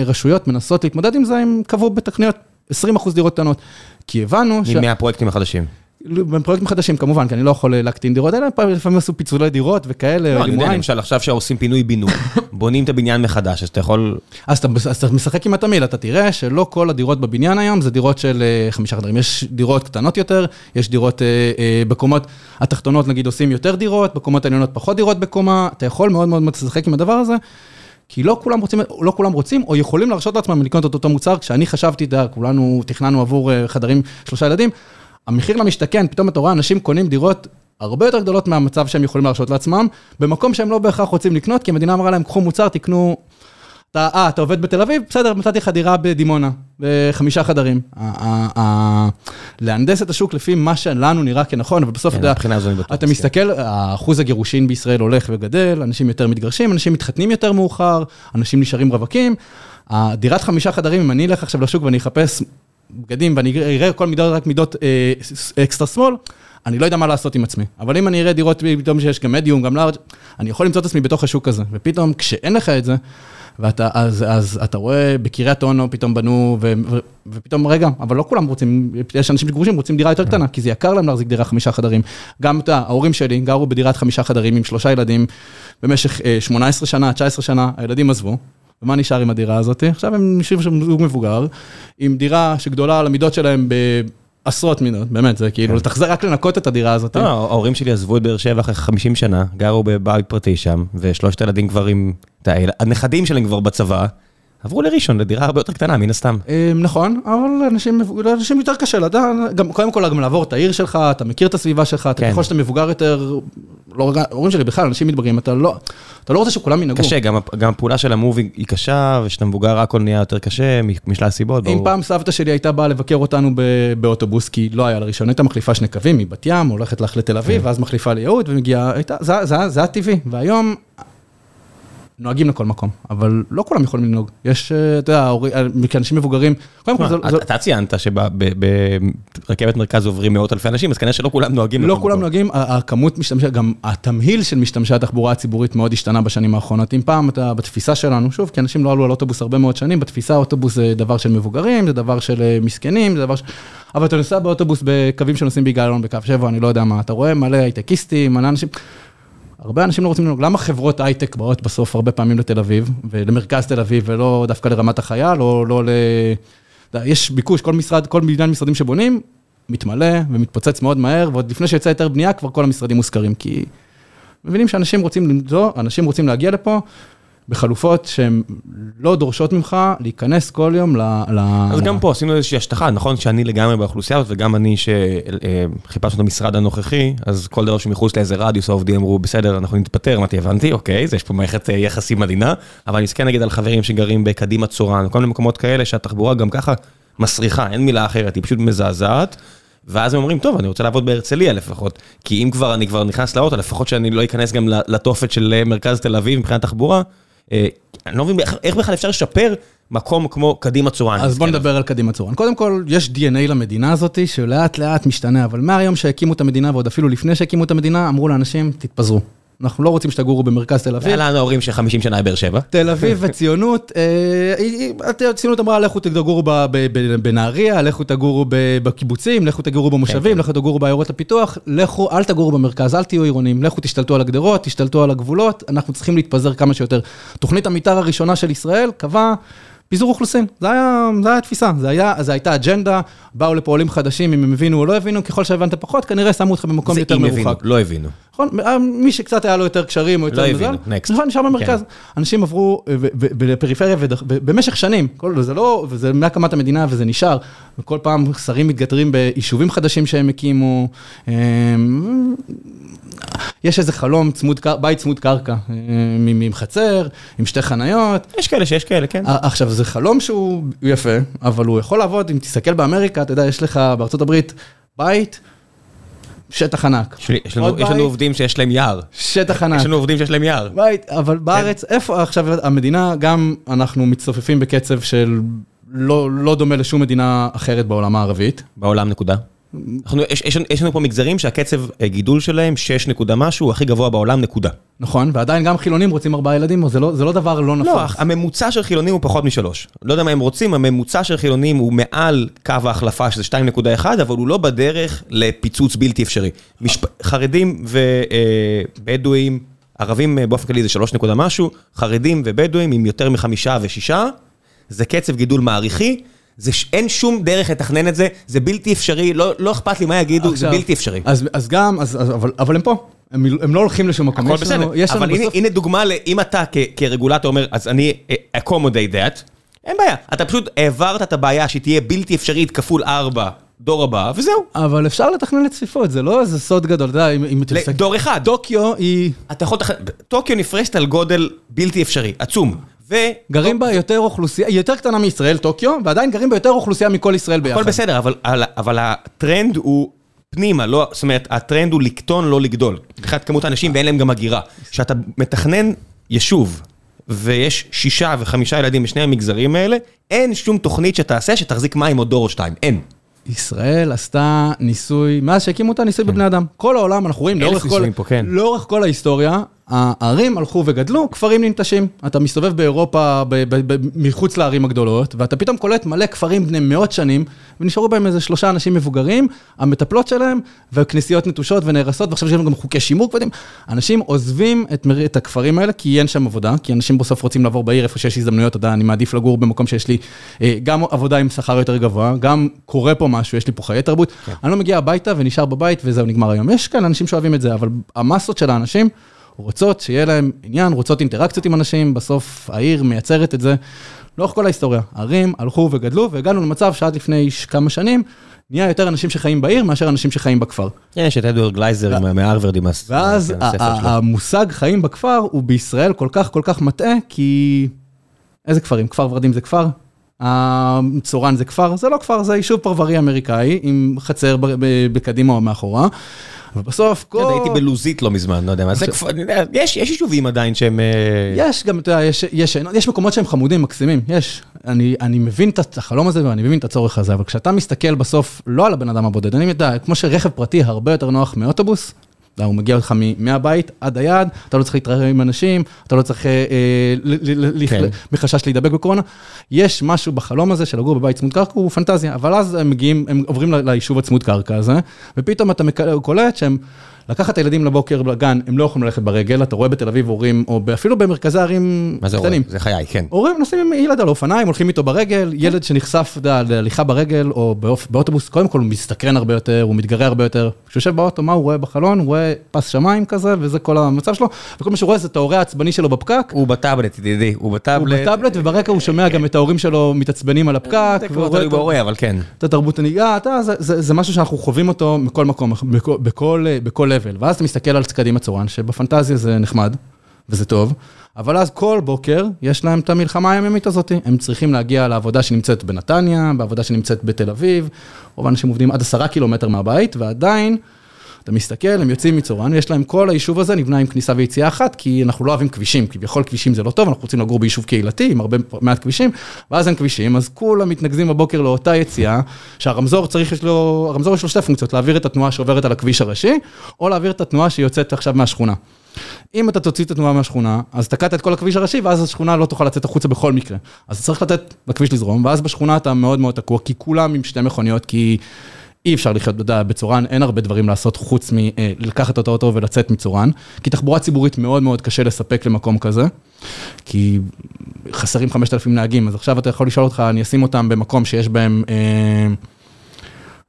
רשויות מנסות להתמודד עם זה, הם קבעו בתקניות 20% דירות קטנות, כי הבנו ש... מהפרויקטים החדשים. בפרויקטים חדשים כמובן, כי אני לא יכול להקטין דירות, אלא לפעמים עשו פיצולי דירות וכאלה, לא, אני יודע. למשל עכשיו שעושים פינוי בינוי, בונים את הבניין מחדש, אז אתה יכול... אז אתה, משחק עם התמהיל, אתה תראה שלא כל הדירות בבניין היום זה דירות של אה, חמישה חדרים, יש דירות קטנות יותר, יש דירות אה, אה, בקומות התחתונות נגיד עושים יותר דירות, בקומות העליונות פחות דירות בקומה, אתה יכול מאוד מאוד לשחק עם הדבר הזה. כי לא כולם רוצים, לא כולם רוצים, או יכולים להרשות לעצמם לקנות את אותו מוצר, כשאני חשבתי, אתה יודע, כולנו תכננו עבור אה, חדרים שלושה ילדים, המחיר למשתכן, פתאום אתה רואה אנשים קונים דירות הרבה יותר גדולות מהמצב שהם יכולים להרשות לעצמם, במקום שהם לא בהכרח רוצים לקנות, כי המדינה אמרה להם, קחו מוצר, תקנו, אתה, אה, אתה עובד בתל אביב? בסדר, מצאתי לך דירה בדימונה, בחמישה חדרים. להנדס את השוק לפי מה שלנו נראה כנכון, אבל בסוף, כן, אתה יודע. אתה מסכים. מסתכל, אחוז הגירושין בישראל הולך וגדל, אנשים יותר מתגרשים, אנשים מתחתנים יותר מאוחר, אנשים נשארים רווקים. הדירת חמישה חדרים, אם אני אלך עכשיו לשוק ואני אחפש בגדים ואני אראה כל מידות, רק מידות אה, אקסטרה שמאל, אני לא יודע מה לעשות עם עצמי. אבל אם אני אראה דירות פתאום שיש גם מדיום, גם לארג', אני יכול למצוא את עצמי בתוך השוק הזה. ופתאום כשאין לך את זה, ואתה, אז, אז אתה רואה בקריית אונו פתאום בנו, ו, ו, ופתאום, רגע, אבל לא כולם רוצים, יש אנשים שגרושים רוצים דירה יותר קטנה, כי זה יקר להם להחזיק דירה חמישה חדרים. גם, אתה ההורים שלי גרו בדירת חמישה חדרים עם שלושה ילדים במשך אה, 18 שנה, 19 שנה, הילדים עזבו. ומה נשאר עם הדירה הזאת? עכשיו הם נשארים שם זוג מבוגר, עם דירה שגדולה על המידות שלהם בעשרות מידות, באמת, זה כאילו, לתחזר רק לנקות את הדירה הזאת. לא, ההורים שלי עזבו את באר שבע אחרי 50 שנה, גרו בבית פרטי שם, ושלושת הילדים כבר עם... הנכדים שלהם כבר בצבא, עברו לראשון, לדירה הרבה יותר קטנה, מן הסתם. אה, נכון, אבל לאנשים, יותר קשה לדעת, גם קודם כל גם לעבור את העיר שלך, אתה מכיר את הסביבה שלך, אתה כן. ככל שאתה מבוגר יותר, לא רק, ההורים שלי בכלל, אנשים מתבגרים, אתה לא, אתה לא רוצה שכולם ינהגו. קשה, גם, גם הפעולה של המובי היא קשה, וכשאתה מבוגר הכל נהיה יותר קשה, משלל הסיבות, אם ברור. פעם סבתא שלי הייתה באה לבקר אותנו ב- באוטובוס, כי לא היה לה רישיון, הייתה מחליפה שני קווים מבת ים, הולכת לך לתל כן. אביב, ואז מחליפה ליהוד, ומגיעה, זה, זה הטבעי, והיום נוהגים לכל מקום, אבל לא כולם יכולים לנהוג. יש, אה, אתה יודע, אה, כאנשים מבוגרים, קודם כל, זה- אתה ציינת שברכבת מרכז עוברים מאות אלפי אנשים, אז כנראה שלא כולם נוהגים. לא כולם. נוהגים, הכמות משתמשי, גם התמהיל של משתמשי התחבורה הציבורית מאוד השתנה בשנים האחרונות. אם פעם אתה, בתפיסה שלנו, שוב, כי אנשים לא עלו על אוטובוס הרבה מאוד שנים, בתפיסה אוטובוס זה דבר של מבוגרים, זה דבר של אה, מסכנים, זה דבר ש... אבל אתה נוסע באוטובוס בקווים שנוסעים ביגאל אלון בקו 7, אני לא יודע מה, אתה רואה מלא הייטקיסטים, מלא אנשים. הרבה אנשים לא רוצים לנהוג, למה חברות הייטק באות בסוף הרבה פעמים לתל אביב, ולמרכז תל אביב, ולא דווקא לרמת החייל, או לא ל... יש ביקוש, כל משרד, כל בניין משרדים שבונים, מתמלא ומתפוצץ מאוד מהר, ועוד לפני שיוצא היתר בנייה, כבר כל המשרדים מושכרים, כי מבינים שאנשים רוצים למצוא, אנשים רוצים להגיע לפה בחלופות שהן לא דורשות ממך להיכנס כל יום ל... אז גם פה עשינו איזושהי השטחה, נכון שאני לגמרי באוכלוסייה הזאת, וגם אני שחיפשנו את המשרד הנוכחי, אז כל דבר שמחוץ לאיזה רדיוס העובדים אמרו, בסדר, אנחנו נתפטר, אמרתי, הבנתי, אוקיי, אז יש פה מערכת אה, יחסים עדינה, אבל אני מסתכל נגיד על חברים שגרים בקדימה צורן, כל מיני מקומות כאלה שהתחבורה גם ככה מסריחה, אין מילה אחרת, היא פשוט מזעזעת. ואז הם אומרים, טוב, אני רוצה לעבוד בהרצליה לפחות, כי אם כבר אני כבר נכנס לאוטו, לפחות שאני לא אכנס גם לתופת של אה, מרכז תל אביב מבחינת תחבורה. אה, אני לא מבין איך בכלל אפשר לשפר מקום כמו קדימה צורן. אז בוא נדבר על קדימה צורן. קודם כל, יש DNA למדינה הזאת, שלאט לאט משתנה, אבל מהיום שהקימו את המדינה, ועוד אפילו לפני שהקימו את המדינה, אמרו לאנשים, תתפזרו. אנחנו לא רוצים שתגורו במרכז תל אביב. היה לנו הורים של 50 שנה בבאר שבע. תל אביב וציונות, אה, ציונות אמרה, לכו תגורו בנהריה, לכו תגורו בקיבוצים, לכו תגורו במושבים, לכו תגורו בעיירות הפיתוח, לכו, אל תגורו במרכז, אל תהיו עירונים, לכו תשתלטו על הגדרות, תשתלטו על הגבולות, אנחנו צריכים להתפזר כמה שיותר. תוכנית המתאר הראשונה של ישראל קבעה פיזור אוכלוסין, זה היה התפיסה, זה הייתה אג'נדה, באו לפה עולים חדשים, אם הם הבינו או לא הבינו, ככל שהבנת פחות, כנראה שמו אותך במקום יותר מרוחק. זה אם הבינו, לא הבינו. נכון, מי שקצת היה לו יותר קשרים או יותר מזל. לא הבינו, נקסט. נכון, נשאר במרכז. אנשים עברו בפריפריה במשך שנים, זה לא, וזה מהקמת המדינה וזה נשאר, וכל פעם שרים מתגתרים ביישובים חדשים שהם הקימו. יש איזה חלום, צמוד, בית צמוד קרקע, עם חצר, עם שתי חניות. יש כאלה שיש כאלה, כן. עכשיו, זה חלום שהוא יפה, אבל הוא יכול לעבוד, אם תסתכל באמריקה, אתה יודע, יש לך בארצות הברית בית, שטח ענק. יש לנו עובדים שיש להם יער. שטח ענק. יש לנו עובדים שיש להם יער. בית, אבל בארץ, איפה עכשיו המדינה, גם אנחנו מצטופפים בקצב של לא דומה לשום מדינה אחרת בעולם הערבית. בעולם נקודה. יש לנו פה מגזרים שהקצב גידול שלהם 6 נקודה משהו, הכי גבוה בעולם נקודה. נכון, ועדיין גם חילונים רוצים ארבעה ילדים, זה לא דבר לא נפוץ. לא, הממוצע של חילונים הוא פחות משלוש. לא יודע מה הם רוצים, הממוצע של חילונים הוא מעל קו ההחלפה שזה 2.1, אבל הוא לא בדרך לפיצוץ בלתי אפשרי. חרדים ובדואים, ערבים באופן כללי זה 3 נקודה משהו, חרדים ובדואים עם יותר מחמישה ושישה, זה קצב גידול מעריכי. זה אין שום דרך לתכנן את זה, זה בלתי אפשרי, לא, לא אכפת לי מה יגידו, זה בלתי אפשרי. אז, אז גם, אז, אז, אבל, אבל הם פה, הם, הם לא הולכים לשום מקום. הכל בסדר, לנו, יש אבל הנה, בסוף... הנה דוגמה, אם אתה כ, כרגולטור אומר, אז אני accommodate that, אין בעיה, אתה פשוט העברת את הבעיה שתהיה בלתי אפשרית כפול ארבע. דור הבא, וזהו. אבל אפשר לתכנן לצפיפות, זה לא איזה סוד גדול, אתה יודע, אם אתה... דור אחד. טוקיו היא... אתה יכול... טוקיו נפרסת על גודל בלתי אפשרי, עצום. וגרים בה יותר אוכלוסייה, היא יותר קטנה מישראל, טוקיו, ועדיין גרים בה יותר אוכלוסייה מכל ישראל ביחד. הכל בסדר, אבל, אבל הטרנד הוא פנימה, לא, זאת אומרת, הטרנד הוא לקטון, לא לגדול. מבחינת כמות האנשים ואין להם גם הגירה. כשאתה מתכנן יישוב, ויש שישה וחמישה ילדים בשני המגזרים האלה, אין שום תוכנית שתעשה שתחזיק מים עוד דור או שתיים, אין. ישראל עשתה ניסוי, מאז שהקימו אותה ניסוי כן. בבני אדם. כל העולם, אנחנו רואים לאורך כל, פה, כן. לאורך כל ההיסטוריה, הערים הלכו וגדלו, כפרים ננטשים. אתה מסתובב באירופה, מחוץ לערים הגדולות, ואתה פתאום קולט מלא כפרים בני מאות שנים, ונשארו בהם איזה שלושה אנשים מבוגרים, המטפלות שלהם, וכנסיות נטושות ונהרסות, ועכשיו יש לנו גם חוקי שימור כבדים. אנשים עוזבים את, את הכפרים האלה, כי אין שם עבודה, כי אנשים בסוף רוצים לעבור בעיר איפה שיש הזדמנויות, אתה יודע, אני מעדיף לגור במקום שיש לי אה, גם עבודה עם שכר יותר גבוה, גם קורה פה משהו, יש לי פה חיי תרבות. כן. אני לא מגיע הביתה ונשאר בבית וזהו, נגמר היום. יש כאן אנשים שאוהבים את זה, אבל המסות של האנשים, רוצות שיהיה להם עניין, רוצות אינטראקציות עם אנשים, בסוף העיר מייצרת את זה. לאורך כל ההיסטוריה, ערים הלכו וגדלו, והגענו למצב שעד לפני כמה שנים, נהיה יותר אנשים שחיים בעיר מאשר אנשים שחיים בכפר. כן, יש את אדוארד גלייזר מהרווארד עם הספר שלו. ואז המושג חיים בכפר הוא בישראל כל כך כל כך מטעה, כי... איזה כפרים? כפר ורדים זה כפר? צורן זה כפר? זה לא כפר, זה יישוב פרברי אמריקאי עם חצר בקדימה או מאחורה. ובסוף כל... הייתי בלוזית לא מזמן, לא יודע מה זה, יש יישובים עדיין שהם... אה, יש גם, אתה יודע, יש מקומות שהם חמודים, מקסימים, יש. אני מבין את החלום הזה ואני מבין את הצורך הזה, אבל כשאתה מסתכל בסוף לא על הבן אדם הבודד, אני יודע, כמו שרכב פרטי הרבה יותר נוח מאוטובוס, הוא מגיע לך מהבית עד היעד, אתה לא צריך להתראה עם אנשים, אתה לא צריך מחשש להידבק בקורונה. יש משהו בחלום הזה של לגור בבית צמוד קרקע, הוא פנטזיה, אבל אז הם מגיעים, הם עוברים ליישוב הצמוד קרקע הזה, ופתאום אתה קולט שהם... לקחת את הילדים לבוקר לגן, הם לא יכולים ללכת ברגל, אתה רואה בתל אביב הורים, או אפילו במרכזי ערים קטנים. מה זה הורים? זה חיי, כן. הורים נוסעים עם ילד על אופניים, הולכים איתו ברגל, ילד שנחשף להליכה ברגל או באוטובוס, קודם כל הוא מסתקרן הרבה יותר, הוא מתגרה הרבה יותר. כשהוא יושב באוטו, מה הוא רואה בחלון? הוא רואה פס שמיים כזה, וזה כל המצב שלו, וכל מה שהוא רואה זה את ההורה העצבני שלו בפקק. הוא בטאבלט, ידידי, הוא בטאבלט. הוא בטאבלט, וברקע הוא שומע גם את ההורים שלו מתעצבנים על הפקק. כן. את התרבות הנהיגה, זה משהו שאנחנו חווים אותו מכל מקום, בכל level. ואז אתה מסתכל על קדימה צורן, שבפנטזיה זה נחמד, וזה טוב. אבל אז כל בוקר יש להם את המלחמה היומיומית הזאת, הם צריכים להגיע לעבודה שנמצאת בנתניה, בעבודה שנמצאת בתל אביב, רוב האנשים עובדים עד עשרה קילומטר מהבית, ועדיין, אתה מסתכל, הם יוצאים מצורן, יש להם, כל היישוב הזה נבנה עם כניסה ויציאה אחת, כי אנחנו לא אוהבים כבישים, כביכול כבישים זה לא טוב, אנחנו רוצים לגור ביישוב קהילתי עם הרבה מעט כבישים, ואז אין כבישים, אז כולם מתנקזים בבוקר לאותה יציאה, שהרמזור צריך, יש לו, הרמזור יש לו שתי פונקציות, להעביר את התנועה שעוברת על הכביש הראשי, או להעביר את התנועה שיוצאת עכשיו מהשכונה. אם אתה תוציא את התנועה מהשכונה, אז תקעת את כל הכביש הראשי, ואז השכונה לא תוכל לצאת החוצה בכל מקרה. אז צריך לתת לכביש לזרום, ואז בשכונה אתה מאוד מאוד תקוע, כי כולם עם שתי מכוניות, כי אי אפשר לחיות בצורן, אין הרבה דברים לעשות חוץ מלקחת את האוטו ולצאת מצורן, כי תחבורה ציבורית מאוד מאוד קשה לספק למקום כזה, כי חסרים 5,000 נהגים, אז עכשיו אתה יכול לשאול אותך, אני אשים אותם במקום שיש בהם... אה,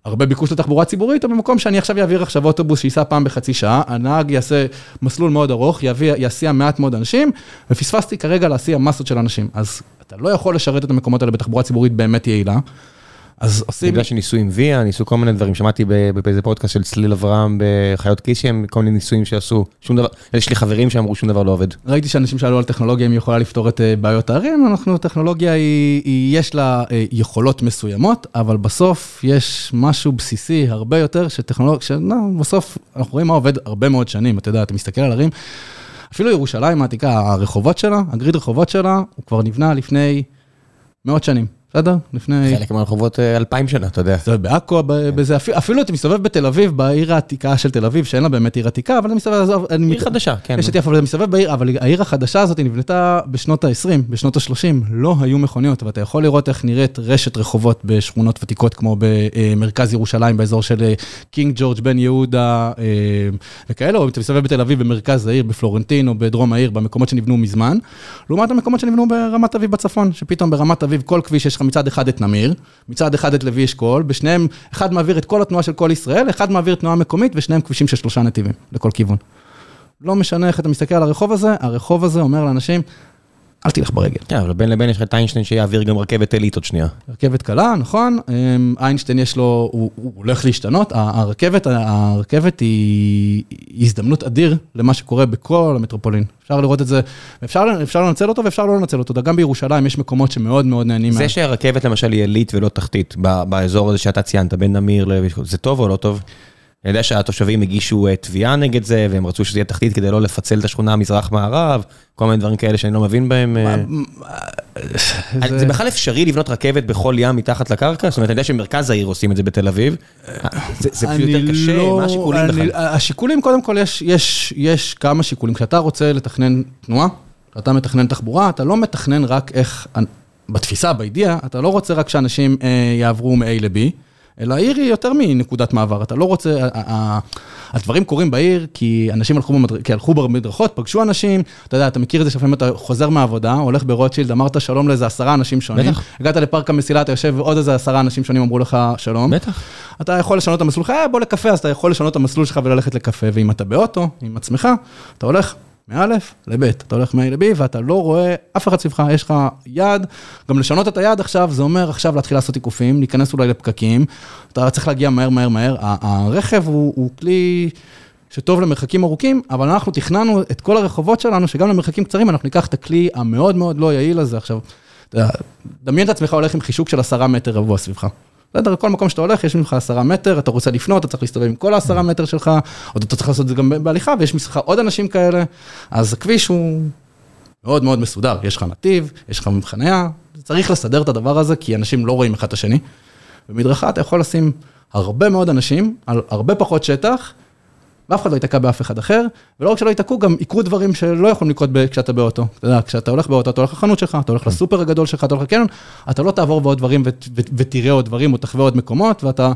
הרבה ביקוש לתחבורה ציבורית, או במקום שאני עכשיו אעביר עכשיו אוטובוס שייסע פעם בחצי שעה, הנהג יעשה מסלול מאוד ארוך, יביא, יסיע מעט מאוד אנשים, ופספסתי כרגע להסיע מסות של אנשים. אז אתה לא יכול לשרת את המקומות האלה בתחבורה ציבורית באמת יעילה. אז עושים... בגלל שניסו עם ויה, ניסו כל מיני דברים, שמעתי באיזה פודקאסט של צליל אברהם בחיות קישם, כל מיני ניסויים שעשו, שום דבר, יש לי חברים שאמרו שום דבר לא עובד. ראיתי שאנשים שאלו על טכנולוגיה, אם היא יכולה לפתור את אה, בעיות הערים, אנחנו, טכנולוגיה היא, היא, יש לה אה, יכולות מסוימות, אבל בסוף יש משהו בסיסי הרבה יותר שטכנולוגיה, שבסוף אנחנו רואים מה עובד הרבה מאוד שנים, אתה יודע, אתה מסתכל על ערים, אפילו ירושלים העתיקה, הרחובות שלה, הגריד רחובות שלה, הוא כבר נבנה לפני מאות שנים. בסדר? לפני... חלק מהרחובות אה, אלפיים שנה, אתה יודע. זה בעכו, בזה, אפילו אתה מסתובב בתל אביב, בעיר העתיקה של תל אביב, שאין לה באמת עיר עתיקה, אבל אתה מסתובב, עזוב, עיר חדשה, כן. יש את יפו, אבל אתה מסתובב בעיר, אבל העיר החדשה הזאת נבנתה בשנות ה-20, בשנות ה-30, לא היו מכוניות, ואתה יכול לראות איך נראית רשת רחובות בשכונות ותיקות, כמו במרכז ירושלים, באזור של אה, קינג ג'ורג' בן יהודה אה, וכאלה, או אתה מסתובב בתל אביב, במרכז העיר, בפלורנטין או בדרום העיר, במקומות שנבנו מזמן, לעומת המקומות שנבנו ברמת אביב בצפון, שפתאום ברמת אביב כל כביש יש לך מצד אחד את נמיר, מצד אחד את לוי אשכול, בשניהם, אחד מעביר את כל התנועה של כל ישראל, אחד מעביר תנועה מקומית, ושניהם כבישים של שלושה נתיבים, לכל כיוון. לא משנה איך אתה מסתכל על הרחוב הזה, הרחוב הזה אומר לאנשים, אל תלך ברגל. כן, אבל בין לבין יש לך את איינשטיין שיעביר גם רכבת עילית עוד שנייה. רכבת קלה, נכון. אמ, איינשטיין יש לו, הוא, הוא הולך להשתנות. הרכבת, הרכבת היא הזדמנות אדיר למה שקורה בכל המטרופולין. אפשר לראות את זה, אפשר, אפשר לנצל אותו ואפשר לא לנצל אותו. גם בירושלים יש מקומות שמאוד מאוד נהנים. זה מה... שהרכבת למשל היא עילית ולא תחתית, באזור הזה שאתה ציינת, בין נמיר, זה טוב או לא טוב? אני יודע שהתושבים הגישו אה, תביעה נגד זה, והם רצו שזה יהיה תחתית כדי לא לפצל את השכונה מזרח-מערב, כל מיני דברים כאלה שאני לא מבין בהם. אה. זה בכלל אפשרי לבנות רכבת בכל ים מתחת לקרקע? זאת אומרת, אני יודע שמרכז העיר עושים את זה בתל אביב. זה פשוט יותר קשה, לא- מה השיקולים בכלל? השיקולים, קודם כל, יש כמה שיקולים. כשאתה רוצה לתכנן תנועה, כשאתה מתכנן תחבורה, אתה לא מתכנן רק איך, בתפיסה, בידיעה, אתה לא רוצה רק שאנשים אה, יעברו מ-A ל-B. אלא העיר היא יותר מנקודת מעבר, אתה לא רוצה, הדברים קורים בעיר כי אנשים הלכו, במדר... כי הלכו במדרכות, פגשו אנשים, אתה יודע, אתה מכיר את זה שלפעמים אתה חוזר מהעבודה, הולך ברוטשילד, אמרת שלום לאיזה עשרה אנשים שונים, בטח. הגעת לפארק המסילה, אתה יושב ועוד איזה עשרה אנשים שונים אמרו לך שלום. בטח. אתה יכול לשנות את המסלול שלך, אה, בוא לקפה, אז אתה יכול לשנות את המסלול שלך וללכת לקפה, ואם אתה באוטו, עם עצמך, אתה הולך מא' לב', אתה הולך מ-A ל-B ואתה לא רואה אף אחד סביבך, יש לך יד, גם לשנות את היד עכשיו, זה אומר עכשיו להתחיל לעשות עיקופים, להיכנס אולי לפקקים, אתה צריך להגיע מהר, מהר, מהר, הרכב הוא, הוא כלי שטוב למרחקים ארוכים, אבל אנחנו תכננו את כל הרחובות שלנו, שגם למרחקים קצרים אנחנו ניקח את הכלי המאוד מאוד לא יעיל הזה עכשיו. דמיין את עצמך הולך עם חישוק של עשרה מטר רבוע סביבך. בסדר, כל מקום שאתה הולך, יש ממך עשרה מטר, אתה רוצה לפנות, אתה צריך להסתובב עם כל העשרה מטר שלך, או אתה צריך לעשות את זה גם בהליכה, ויש מסך עוד אנשים כאלה, אז הכביש הוא מאוד מאוד מסודר, יש לך נתיב, יש לך חניה, צריך לסדר את הדבר הזה, כי אנשים לא רואים אחד את השני. במדרכה אתה יכול לשים הרבה מאוד אנשים על הרבה פחות שטח, ואף אחד לא ייתקע באף אחד אחר, ולא רק שלא ייתקעו, גם יקרו דברים שלא יכולים לקרות כשאתה באוטו. אתה יודע, כשאתה הולך באוטו, אתה הולך לחנות שלך, אתה הולך לסופר הגדול שלך, אתה הולך לקניון, אתה לא תעבור בעוד דברים ותראה עוד דברים, או תחווה עוד מקומות, ואתה...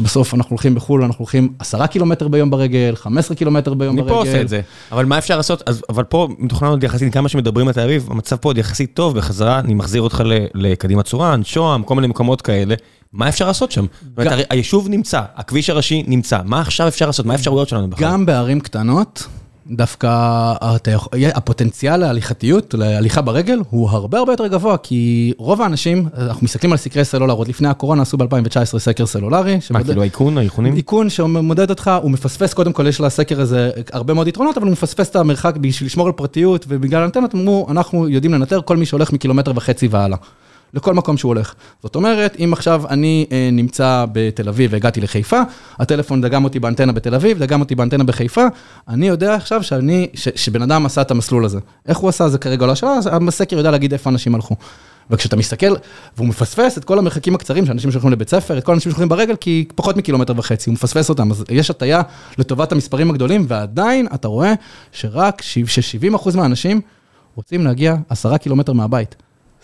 בסוף אנחנו הולכים בחו"ל, אנחנו הולכים עשרה קילומטר ביום ברגל, 15 קילומטר ביום ברגל. אני פה עושה את זה, אבל מה אפשר לעשות, אבל פה מתוכנן עוד יחסית, כמה שמדברים על תל אביב, המצב פה עוד יחסית טוב, בחזרה אני מחזיר אותך לקדימה צורן, שוהם, כל מיני מקומות כאלה. מה אפשר לעשות שם? זאת אומרת, היישוב נמצא, הכביש הראשי נמצא, מה עכשיו אפשר לעשות? מה האפשרויות שלנו בכלל? גם בערים קטנות, דווקא אתה יכול- הפוטנציאל להליכתיות, להליכה ברגל, הוא הרבה הרבה יותר גבוה, כי רוב האנשים, אנחנו מסתכלים על סקרי סלולר, עוד לפני הקורונה עשו ב-2019 סקר סלולרי. מה, שמודד- כאילו האיכון, האיכונים? איכון שמודד אותך, הוא מפספס, קודם כל יש לסקר הזה הרבה מאוד יתרונות, אבל הוא מפספס את המרחק בשביל לשמור על פרטיות, ובגלל האנטנות אמרו, אנחנו יודעים לנטר כל מי שהולך מקילומטר וחצי והלאה. לכל מקום שהוא הולך. זאת אומרת, אם עכשיו אני אה, נמצא בתל אביב והגעתי לחיפה, הטלפון דגם אותי באנטנה בתל אביב, דגם אותי באנטנה בחיפה, אני יודע עכשיו שאני, ש, שבן אדם עשה את המסלול הזה. איך הוא עשה זה כרגע לא השאלה, הסקר יודע להגיד איפה אנשים הלכו. וכשאתה מסתכל, והוא מפספס את כל המרחקים הקצרים שאנשים שהולכים לבית ספר, את כל האנשים שהולכים ברגל, כי פחות מקילומטר וחצי, הוא מפספס אותם, אז יש הטיה לטובת המספרים הגדולים, ועדיין אתה רואה שרק ש-70% מהאנשים רוצים להגיע 10 קילומטר מהבית.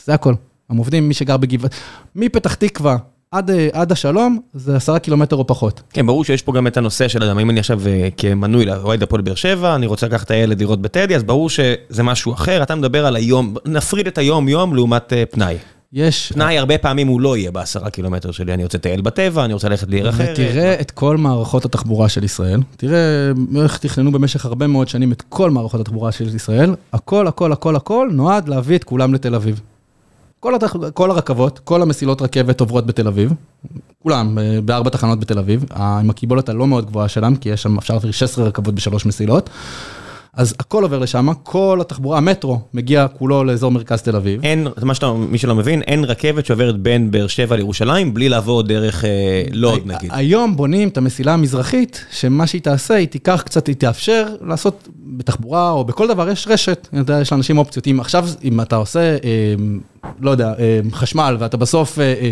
זה הכל. הם עובדים, מי שגר בגבעת, מפתח תקווה עד, אה, עד השלום, זה 10 קילומטר או פחות. כן, ברור שיש פה גם את הנושא של, אדם, אם אני עכשיו אה, כמנוי לאוהד הפועל באר שבע, אני רוצה לקחת את הילד לראות בטדי, אז ברור שזה משהו אחר, אתה מדבר על היום, נפריד את היום-יום לעומת אה, פנאי. יש... פנאי הרבה פעמים הוא לא יהיה בעשרה קילומטר שלי, אני רוצה לטייל בטבע, אני רוצה ללכת לעיר אחרת. ותראה את כל מערכות התחבורה של ישראל, תראה איך תכננו במשך הרבה מאוד שנים את כל מערכות התחבורה של ישראל, הכל, הכל, הכל, הכל נועד להביא את כולם לתל אביב. כל, התח... כל הרכבות, כל המסילות רכבת עוברות בתל אביב, כולם, אה, בארבע תחנות בתל אביב, עם הקיבולת הלא מאוד גבוהה שלהם, כי יש שם, אפשר להעביר 16 רכבות בשלוש מסילות. אז הכל עובר לשם, כל התחבורה, המטרו מגיע כולו לאזור מרכז תל אביב. אין, מה שאתה, מי שלא מבין, אין רכבת שעוברת בין באר שבע לירושלים בלי לעבור דרך אה, לוד נגיד. היום בונים את המסילה המזרחית, שמה שהיא תעשה, היא תיקח קצת, היא תאפשר לעשות בתחבורה או בכל דבר, יש רשת, אתה יודע, יש לאנשים אופציות. אם עכשיו, אם אתה עושה, אה, לא יודע, אה, חשמל, ואתה בסוף, אה, אה,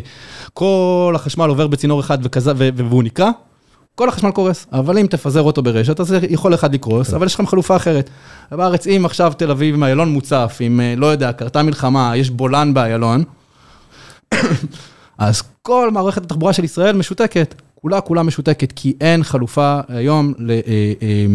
כל החשמל עובר בצינור אחד וכזה, ו- והוא נקרע, כל החשמל קורס, אבל אם תפזר אותו ברשת, אז יכול אחד לקרוס, אבל יש לכם חלופה אחרת. בארץ, אם עכשיו תל אביב עם איילון מוצף, אם, אה, לא יודע, קרתה מלחמה, יש בולען באיילון, אז כל מערכת התחבורה של ישראל משותקת, כולה כולה משותקת, כי אין חלופה היום, ל, אה, אה,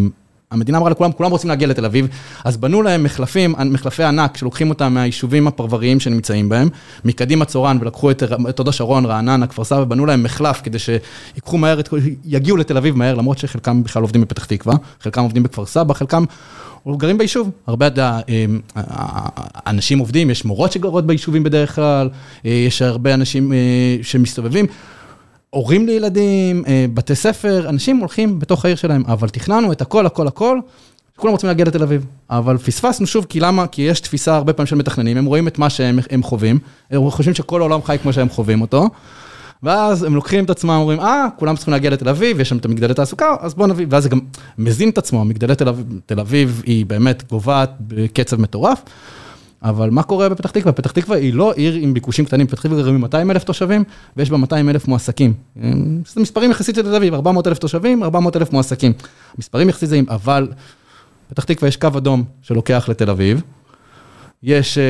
המדינה אמרה לכולם, כולם רוצים להגיע לתל אביב, אז בנו להם מחלפים, מחלפי ענק, שלוקחים אותם מהיישובים הפרבריים שנמצאים בהם, מקדימה צורן, ולקחו את, את הוד השרון, רעננה, כפר סבא, בנו להם מחלף כדי שיקחו מהר, את, יגיעו לתל אביב מהר, למרות שחלקם בכלל עובדים בפתח תקווה, חלקם עובדים בכפר סבא, חלקם גרים ביישוב, הרבה אתה, אנשים עובדים, יש מורות שגרות ביישובים בדרך כלל, אה, יש הרבה אנשים אה, שמסתובבים, הורים לילדים, אה, בתי ספר, אנשים הולכים בתוך העיר שלהם, אבל תכננו את הכל, הכל, הכל, כולם רוצים להגיע לתל אביב, אבל פספסנו שוב, כי למה? כי יש תפיסה הרבה פעמים של מתכננים, הם רואים את מה שהם הם חווים, הם חושבים שכל העולם חי כמו שהם חווים אותו. ואז הם לוקחים את עצמם, אומרים, אה, כולם צריכים להגיע לתל אביב, יש שם את המגדלי תעסוקה, אז בואו נביא, ואז זה גם מזין את עצמו, מגדלי תל אביב, תל אביב היא באמת גוועת בקצב מטורף, אבל מה קורה בפתח תקווה? פתח תקווה היא לא עיר עם ביקושים קטנים, פתח תקווה גרים 200 אלף תושבים, ויש בה 200 אלף מועסקים. זה מספרים יחסית של תל אביב, 400 אלף תושבים, 400 אלף מועסקים. מספרים יחסית זהים, אבל פתח תקווה יש קו אדום שלוקח לתל אביב. יש אה,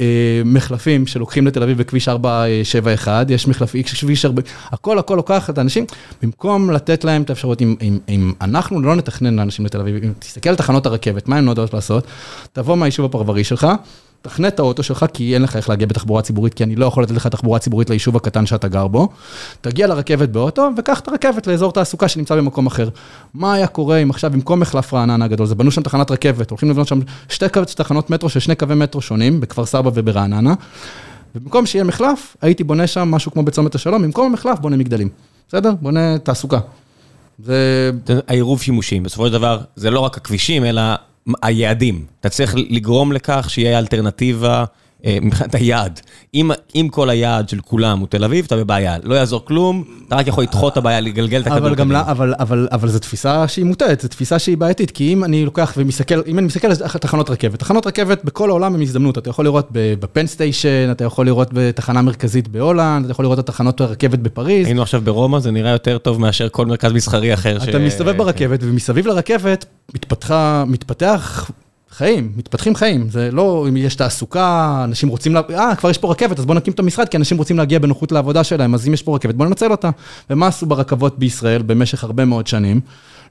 אה, מחלפים שלוקחים לתל אביב בכביש 471, יש מחלפים, כביש 4, הכל הכל לוקח את האנשים, במקום לתת להם את האפשרות, אם, אם, אם אנחנו לא נתכנן לאנשים לתל אביב, אם תסתכל על תחנות הרכבת, מה הן נועדות לעשות? תבוא מהיישוב הפרברי שלך, תכנה את האוטו שלך, כי אין לך איך להגיע בתחבורה ציבורית, כי אני לא יכול לתת לך תחבורה ציבורית ליישוב הקטן שאתה גר בו. תגיע לרכבת באוטו, וקח את הרכבת לאזור תעסוקה שנמצא במקום אחר. מה היה קורה אם עכשיו במקום מחלף רעננה הגדול, זה בנו שם תחנת רכבת, הולכים לבנות שם שתי תחנות מטרו של שני קווי מטרו שונים, בכפר סבא וברעננה. ובמקום שיהיה מחלף, הייתי בונה שם משהו כמו בצומת השלום, במקום המחלף בונה מגדלים. בסדר? בונה תעסוקה. זה... העירוב שימושים, בסופו של דבר, זה לא רק הכבישים, אלא היעדים. אתה צריך לגרום לכך שיהיה אלטרנטיבה מבחינת היעד. אם, אם כל היעד של כולם הוא תל אביב, אתה בבעיה. לא יעזור כלום, אתה רק יכול לדחות את הבעיה, לגלגל את הכדור. אבל גם, אבל, אבל, אבל זו תפיסה שהיא מוטעת, זו תפיסה שהיא בעייתית, כי אם אני לוקח ומסתכל, אם אני מסתכל על תחנות רכבת, תחנות רכבת בכל העולם הן הזדמנות, אתה יכול לראות בפן סטיישן, אתה יכול לראות בתחנה מרכזית בהולנד, אתה יכול לראות את תחנות הרכבת בפריז. היינו עכשיו ברומא, זה נראה יותר טוב מאשר כל מרכז מסחרי אחר. אתה ש... מסתובב ברכבת, ומסביב לרכבת מתפתחה, מתפתח חיים, מתפתחים חיים, זה לא אם יש תעסוקה, אנשים רוצים, לה... אה, כבר יש פה רכבת, אז בואו נקים את המשרד, כי אנשים רוצים להגיע בנוחות לעבודה שלהם, אז אם יש פה רכבת, בואו ננצל אותה. ומה עשו ברכבות בישראל במשך הרבה מאוד שנים?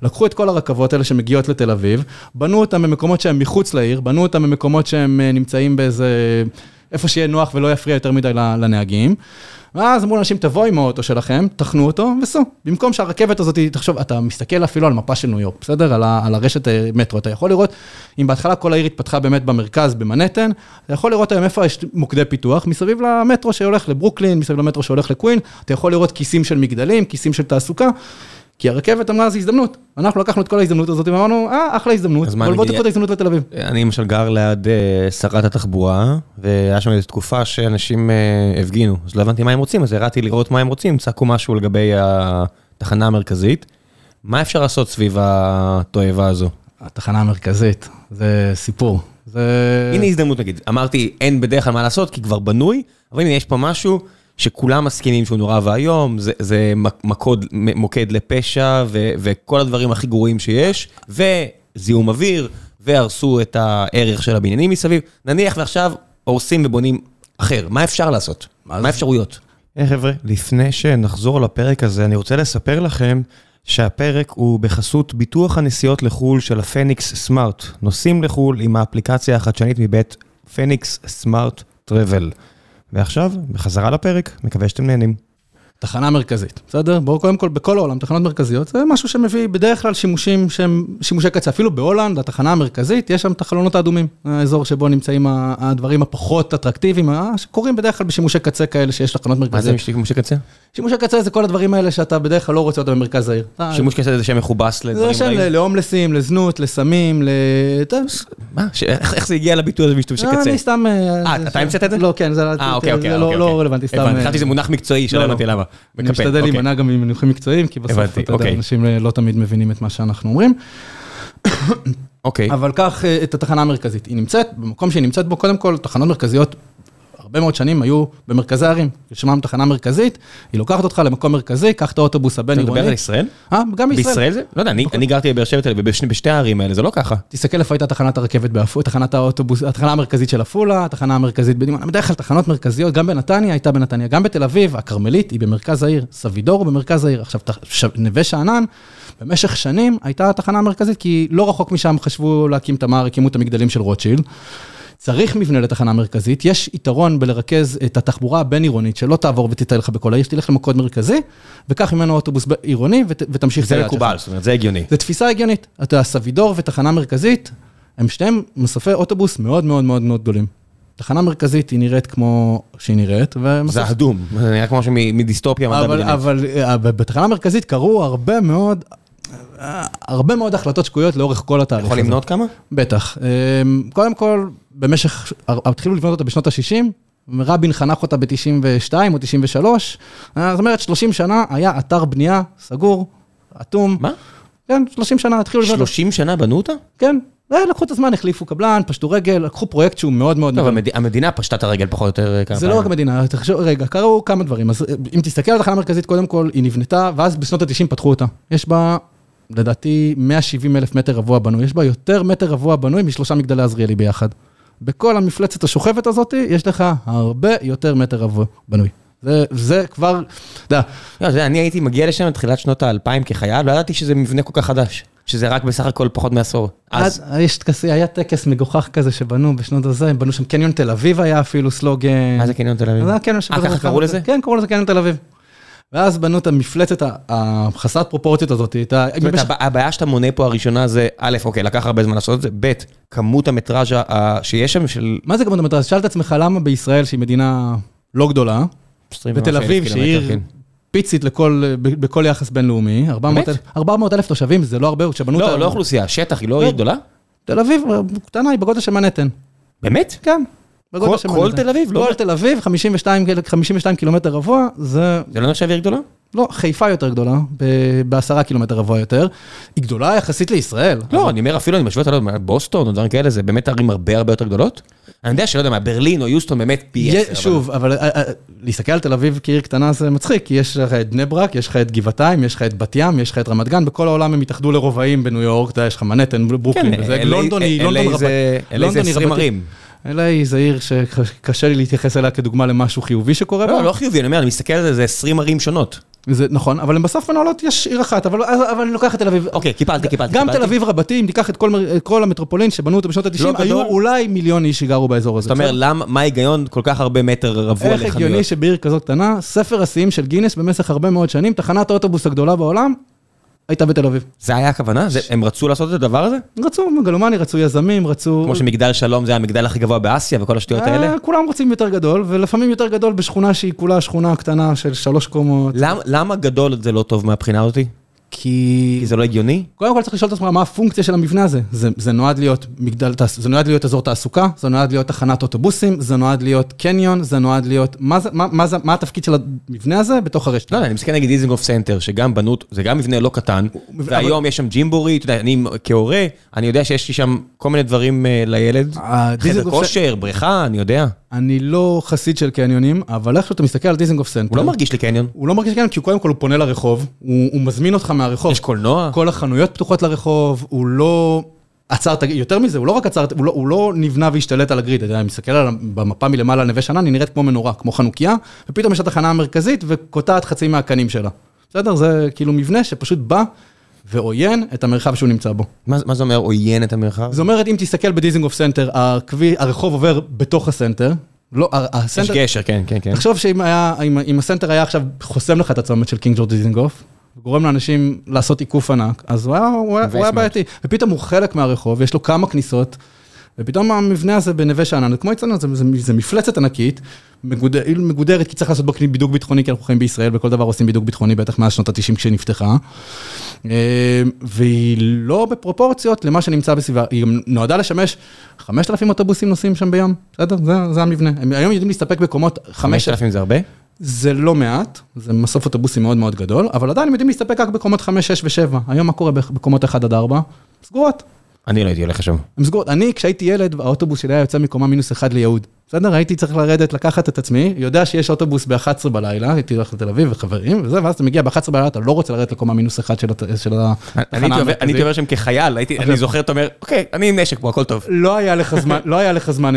לקחו את כל הרכבות האלה שמגיעות לתל אביב, בנו אותם במקומות שהם מחוץ לעיר, בנו אותם במקומות שהם נמצאים באיזה איפה שיהיה נוח ולא יפריע יותר מדי לנהגים. ואז אמרו לאנשים, תבואו עם האוטו שלכם, תחנו אותו וסעו. במקום שהרכבת הזאת, תחשוב, אתה מסתכל אפילו על מפה של ניו יורק, בסדר? על, על הרשת אה, מטרו, אתה יכול לראות, אם בהתחלה כל העיר התפתחה באמת במרכז, במנהטן, אתה יכול לראות היום איפה יש מוקדי פיתוח, מסביב למטרו שהולך לברוקלין, מסביב למטרו שהולך לקווין, אתה יכול לראות כיסים של מגדלים, כיסים של תעסוקה. כי הרכבת אמרה, זו הזדמנות. אנחנו לקחנו את כל ההזדמנות הזאת ואמרנו, אה, אחלה הזדמנות, אבל בואו תקחו את ההזדמנות לתל אביב. אני למשל גר ליד uh, שרת התחבורה, והיה שם איזו תקופה שאנשים uh, הפגינו, אז לא הבנתי מה הם רוצים, אז הראתי לראות מה הם רוצים, צעקו משהו לגבי התחנה המרכזית. מה אפשר לעשות סביב התועבה הזו? התחנה המרכזית, זה סיפור. זה... הנה הזדמנות נגיד, אמרתי, אין בדרך כלל מה לעשות, כי כבר בנוי, אבל הנה יש פה משהו. שכולם מסכימים שהוא נורא ואיום, זה, זה מקוד, מוקד לפשע ו, וכל הדברים הכי גרועים שיש, וזיהום אוויר, והרסו את הערך של הבניינים מסביב. נניח ועכשיו הורסים ובונים אחר, מה אפשר לעשות? מה האפשרויות? Hey, חבר'ה, לפני שנחזור לפרק הזה, אני רוצה לספר לכם שהפרק הוא בחסות ביטוח הנסיעות לחו"ל של הפניקס סמארט. נוסעים לחו"ל עם האפליקציה החדשנית מבית פניקס סמארט טראבל. ועכשיו, בחזרה לפרק, מקווה שאתם נהנים. תחנה מרכזית, בסדר? בואו קודם כל, בכל העולם, תחנות מרכזיות, זה משהו שמביא בדרך כלל שימושים שהם שימושי קצה. אפילו בהולנד, התחנה המרכזית, יש שם את החלונות האדומים, האזור שבו נמצאים הדברים הפחות אטרקטיביים, שקורים בדרך כלל בשימושי קצה כאלה שיש תחנות מרכזיות. מה זה שימושי קצה? שימושי קצה זה כל הדברים האלה שאתה בדרך כלל לא רוצה אותם במרכז העיר. שימוש קצה זה שם מכובס לדברים רעים? זה שם להומלסים, לזנות, לסמים, ל... מה? איך זה הגיע לביטוי הזה במשתמשי קצה? אני סתם... אה, אתה המצאת את זה? לא, כן, זה לא רלוונטי, סתם... חשבתי שזה מונח מקצועי, שלא הבנתי למה. אני משתדל להימנע גם ממינוחים מקצועיים, כי בסוף, אתה יודע, אנשים לא תמיד מבינים את מה שאנחנו אומרים. אוקיי. אבל קח את התחנה המרכזית, היא נמצאת, במקום שהיא נמצאת בו, קודם כל, תחנות מרכזיות הרבה מאוד שנים היו במרכזי הערים, שמם תחנה מרכזית, היא לוקחת אותך למקום מרכזי, קח את האוטובוס הבין עירוני. אתה מדבר על ישראל? אה, גם בישראל. בישראל זה? לא יודע, אני גרתי בבאר שבע ובשתי הערים האלה, זה לא ככה. תסתכל איפה הייתה תחנת הרכבת בעפולה, תחנת האוטובוס, התחנה המרכזית של עפולה, התחנה המרכזית בדימונה, בדרך כלל תחנות מרכזיות, גם בנתניה הייתה בנתניה, גם בתל אביב, הכרמלית היא במרכז העיר, סבידור במרכז העיר, עכשיו נווה שאנן, במשך שנים הייתה התחנה המרכזית, כי לא רחוק משם חשבו להקים תמר, הקימו את המגדלים של רוטשילד. צריך מבנה לתחנה מרכזית, יש יתרון בלרכז את התחבורה הבין-עירונית, שלא תעבור ותטעה לך בכל העיר, שתלך למקוד מרכזי, וקח ממנו אוטובוס עירוני ותמשיך את היד שלך. זה מקובל, זאת אומרת, זה הגיוני. זה תפיסה הגיונית. אתה סבידור ותחנה מרכזית, הם שניהם מסופי אוטובוס מאוד מאוד מאוד מאוד גדולים. תחנה מרכזית היא נראית כמו שהיא נראית, ומסוף... זה אדום, זה נראה כמו מדיסטופיה מדע בדיוק. אבל בתחנה המרכזית קרו הרבה מאוד הרבה מאוד החלטות שגויות לאורך כל התהליך הזה. יכול למנות כמה? בטח. אמ, קודם כל, במשך, התחילו לבנות אותה בשנות ה-60, רבין חנך אותה ב-92 או 93, זאת אומרת, 30 שנה היה אתר בנייה סגור, אטום. מה? כן, 30 שנה התחילו לבנות. 30 שנה בנו אותה? כן. לקחו את הזמן, החליפו קבלן, פשטו רגל, לקחו פרויקט שהוא מאוד מאוד... טוב, המדינה פשטה את הרגל פחות או יותר כמה זה לא רק המדינה, תחשוב, רגע, קרו כמה דברים. אז אם תסתכל על התחנה המרכזית, קודם כל, היא נבנתה, ואז בשנות ה-90 פתחו אותה. יש בה לדעתי 170 אלף מטר רבוע בנוי, יש בה יותר מטר רבוע בנוי משלושה מגדלי עזריאלי ביחד. בכל המפלצת השוכבת הזאת, יש לך הרבה יותר מטר רבוע בנוי. זה, זה כבר, אתה יודע. לא, אני הייתי מגיע לשם בתחילת שנות האלפיים כחייל, לא ידעתי שזה מבנה כל כך חדש. שזה רק בסך הכל פחות מעשור. אז... יש טקסי, היה טקס מגוחך כזה שבנו בשנות הזה, בנו שם קניון תל אביב היה אפילו סלוגן. מה זה קניון תל אביב? זה היה קניון אה, ככה קראו לזה? כן, קראו לזה קניון תל אביב. ואז בנו את המפלצת החסרת פרופורציות הזאת. זאת אומרת, הבעיה שאתה מונה פה הראשונה זה, א', אוקיי, לקח הרבה זמן לעשות את זה, ב', כמות המטראז' שיש שם של... מה זה כמות המטראז'? שאל את עצמך למה בישראל, שהיא מדינה לא גדולה, בתל אביב, שהיא עיר כן. פיצית בכל יחס בינלאומי, 400 אלף תושבים, זה לא הרבה, כשבנו לא, לא אוכלוסייה, שטח, היא לא עיר גדולה? תל אביב, קטנה, היא בגודל של מנהטן. באמת? כן. כל תל אביב? כל תל אביב, 52 קילומטר רבוע, זה... זה לא נחשב עיר גדולה? לא, חיפה יותר גדולה, בעשרה קילומטר רבוע יותר. היא גדולה יחסית לישראל. לא, אני אומר אפילו, אני משווה אותה לבוסטון או דברים כאלה, זה באמת ערים הרבה הרבה יותר גדולות? אני יודע שלא יודע מה, ברלין או יוסטון באמת פי עשר. שוב, אבל אה, אה, להסתכל על תל אביב כעיר קטנה זה מצחיק, כי יש לך את בני ברק, יש לך את גבעתיים, יש לך את בת ים, יש לך את רמת גן, בכל העולם הם התאחדו לרובעים בניו יורק, יש לך מנהטן, ברוקלין, כן, לונדון היא רבתי. אלא היא זה עיר שקשה לי להתייחס אליה כדוגמה למשהו חיובי שקורה בה. לא, לא חיובי, אני אומר, אני מסתכל על זה, זה 20 ערים שונות. זה נכון, אבל הן בסוף מנהלות, יש עיר אחת, אבל אבל אני לוקח את תל אביב. אוקיי, קיפלתי, קיפלתי. גם. תל אביב רבתי, אם תיקח את כל כל המטרופולין שבנו אותו בשנות ה-90, לא היו גדול. אולי מיליון איש שגרו באזור הזה. זאת אומרת, למה, מה ההיגיון כל כך הרבה מטר רבוע איך לחנויות? הגיוני שבעיר כזאת קטנה, ספר השיאים של גינס במשך הרבה מאוד שנים, תחנת האוטובוס הגדולה בעולם, הייתה בתל אביב. זה היה הכוונה? זה- הם רצו לעשות את הדבר הזה? רצו מגלומני, רצו יזמים, רצו... כמו שמגדל שלום זה המגדל הכי גבוה באסיה וכל השטויות האלה? אה, כולם רוצים יותר גדול, ולפעמים יותר גדול בשכונה שהיא כולה שכונה קטנה של שלוש קומות. למה- למה גדול זה לא טוב מהבחינה הזאתי? כי... כי זה לא הגיוני? קודם כל צריך לשאול את עצמך מה הפונקציה של המבנה הזה. זה, זה נועד להיות מגדל, זה נועד להיות אזור תעסוקה, זה נועד להיות תחנת אוטובוסים, זה נועד להיות קניון, זה נועד להיות... מה, זה, מה, מה, זה, מה התפקיד של המבנה הזה בתוך הרשת? לא אני מסתכל נגיד דיזנגוף סנטר, שגם בנו, זה גם מבנה לא קטן, והיום יש שם ג'ימבורי, אתה יודע, אני כהורה, אני יודע שיש לי שם כל מיני דברים אה, לילד, חדר הדיזנגוף סנ- כושר, בריכה, אני יודע. אני לא חסיד של קניונים, אבל איכשהו אתה מסתכל על דיזנגוף סנטר. הוא לא מרגיש לי קניון. הוא לא מרגיש קניון, כי הוא קודם כל הוא פונה לרחוב, הוא, הוא מזמין אותך מהרחוב. יש קולנוע. כל החנויות פתוחות לרחוב, הוא לא עצר, יותר מזה, הוא לא רק עצר, הוא לא, הוא לא נבנה והשתלט על ה grid, אתה יודע, אני מסתכל על, במפה מלמעלה על נווה שאנן, היא נראית כמו מנורה, כמו חנוכיה, ופתאום יש את התחנה המרכזית וקוטעת חצי מהקנים שלה. בסדר? זה כאילו מבנה שפשוט בא ועוין את המרחב שהוא נמצא בו. מה מה זה אומר עוין את המרחב? זאת אומרת, אם תסתכל בדיזנגוף סנטר, הכביש, הרחוב עובר בתוך הסנטר, לא, ה- יש הסנטר, גשר, כן, כן, כן. תחשוב שאם היה, אם, אם הסנטר היה עכשיו חוסם לך את הצומת של קינג ג'ורג' דיזנגוף, וגורם לאנשים לעשות עיקוף ענק, אז הוא היה, הוא היה, הוא היה בעייתי. ופתאום הוא חלק מהרחוב, יש לו כמה כניסות, ופתאום המבנה הזה בנווה שאנן, כמו אצלנו, זה, זה, זה מפלצת ענקית, מגודר, מגודרת, כי צריך לעשות בו בידוק ביטחוני, כי אנחנו חיים בישראל, וכל דבר עושים בידוק ביטחוני, בטח מאז שנות ה-90 כשנפתחה. אה, והיא לא בפרופורציות למה שנמצא בסביבה, היא גם נועדה לשמש 5,000 אוטובוסים נוסעים שם ביום, בסדר? זה, זה המבנה. הם היום יודעים להסתפק בקומות 5,000. 5,000 זה הרבה? זה לא מעט, זה מסוף אוטובוסים מאוד מאוד גדול, אבל עדיין הם יודעים להסתפק רק בקומות 5, 6 ו-7. היום מה קורה בקומות 1 עד 4? סגורות. אני לא הייתי הולך לשם. אני, כשהייתי ילד, האוטובוס שלי היה יוצא מקומה מינוס 1 ליהוד. בסדר? הייתי צריך לרדת, לקחת את עצמי, יודע שיש אוטובוס ב-11 בלילה, הייתי הולך לתל אביב וחברים, וזה, ואז אתה מגיע ב-11 בלילה, אתה לא רוצה לרדת לקומה מינוס 1 של התחנה אני הייתי. עובר שם כחייל, אני זוכר, אתה אומר, אוקיי, אני עם נשק פה, הכל טוב. לא היה לך זמן, לא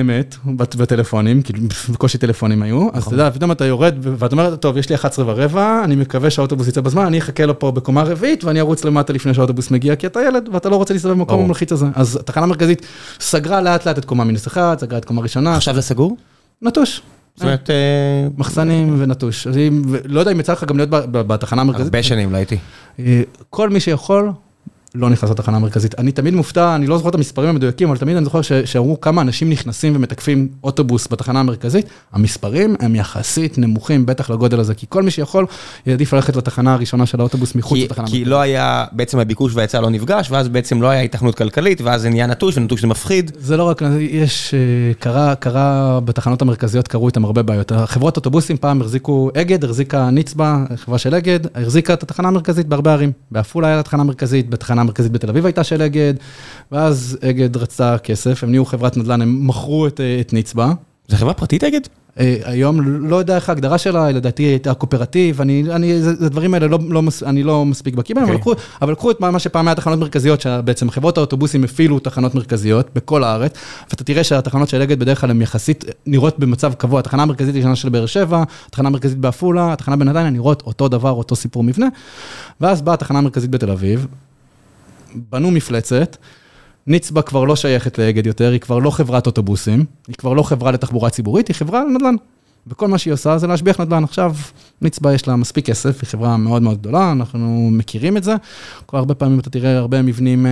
אמת בט- בטלפונים, כאילו בקושי טלפונים היו, אז אתה יודע, פתאום אתה יורד ואתה אומר, טוב, יש לי 11 ורבע, אני מקווה שהאוטובוס יצא בזמן, אני אחכה לו פה בקומה רביעית ואני ארוץ למטה לפני שהאוטובוס מגיע, כי אתה ילד ואתה לא רוצה להסתובב במקום ברור. המלחיץ הזה. אז התחנה המרכזית סגרה לאט לאט את קומה מינוס אחת, סגרה את קומה ראשונה, עכשיו זה סגור? נטוש. זאת אומרת, אה, מחסנים ונטוש. לא יודע אם יצא לך גם להיות בתחנה המרכזית. הרבה שנים לא הייתי. אה, כל מי שיכול, לא נכנס לתחנה המרכזית. אני תמיד מופתע, אני לא זוכר את המספרים המדויקים, אבל תמיד אני זוכר שאמרו כמה אנשים נכנסים ומתקפים אוטובוס בתחנה המרכזית. המספרים הם יחסית נמוכים, בטח לגודל הזה, כי כל מי שיכול, יעדיף ללכת לתחנה הראשונה של האוטובוס מחוץ כי- לתחנה כי המרכזית. לא היה, בעצם הביקוש וההיצע לא נפגש, ואז בעצם לא היה התכנות כלכלית, ואז זה נהיה נטוש, ונטוש זה מפחיד. זה לא רק, יש, אה, קרה, קרה בתחנות המרכזיות, קרו איתם הרבה בעיות. החברות אוטובוסים פעם החזיקו, אגד החזיקה נצבא, חברה של אגד, החזיקה את התחנה המרכזית בהרבה ערים. בעפולה היה לה תחנה מרכזית, בתחנה המרכזית בתל אביב הייתה של אגד, ואז אגד רצתה כסף, הם נהיו חברת נדל"ן, הם מכרו את, אה, את נצבא. זה חברה פרטית אגד? אה, היום לא יודע איך ההגדרה שלה, לדעתי הייתה קואופרטיב, אני, אני, זה, דברים האלה, לא, לא, אני לא מספיק בקיא בהם, אבל אוקיי. לקחו, אבל לקחו את מה, שפעם היה תחנות מרכזיות, שבעצם חברות האוטובוסים הפעילו תחנות מרכזיות בכל הארץ, ואתה תראה שהתחנות של אגד בדרך כלל הן יחסית נראות במצב קבוע, התחנה המרכזית הישנה של באר שבע, התחנה המרכזית בעפולה, התחנה בנתניה, נראות אותו דבר, אותו סיפור מבנה, ואז באה התחנה המרכזית בתל אביב, בנו מפלצת, נצבא כבר לא שייכת לאגד יותר, היא כבר לא חברת אוטובוסים, היא כבר לא חברה לתחבורה ציבורית, היא חברה לנדל"ן. וכל מה שהיא עושה זה להשביח נדל"ן. עכשיו, נצבא יש לה מספיק כסף, היא חברה מאוד מאוד גדולה, אנחנו מכירים את זה. כל הרבה פעמים אתה תראה הרבה מבנים אה,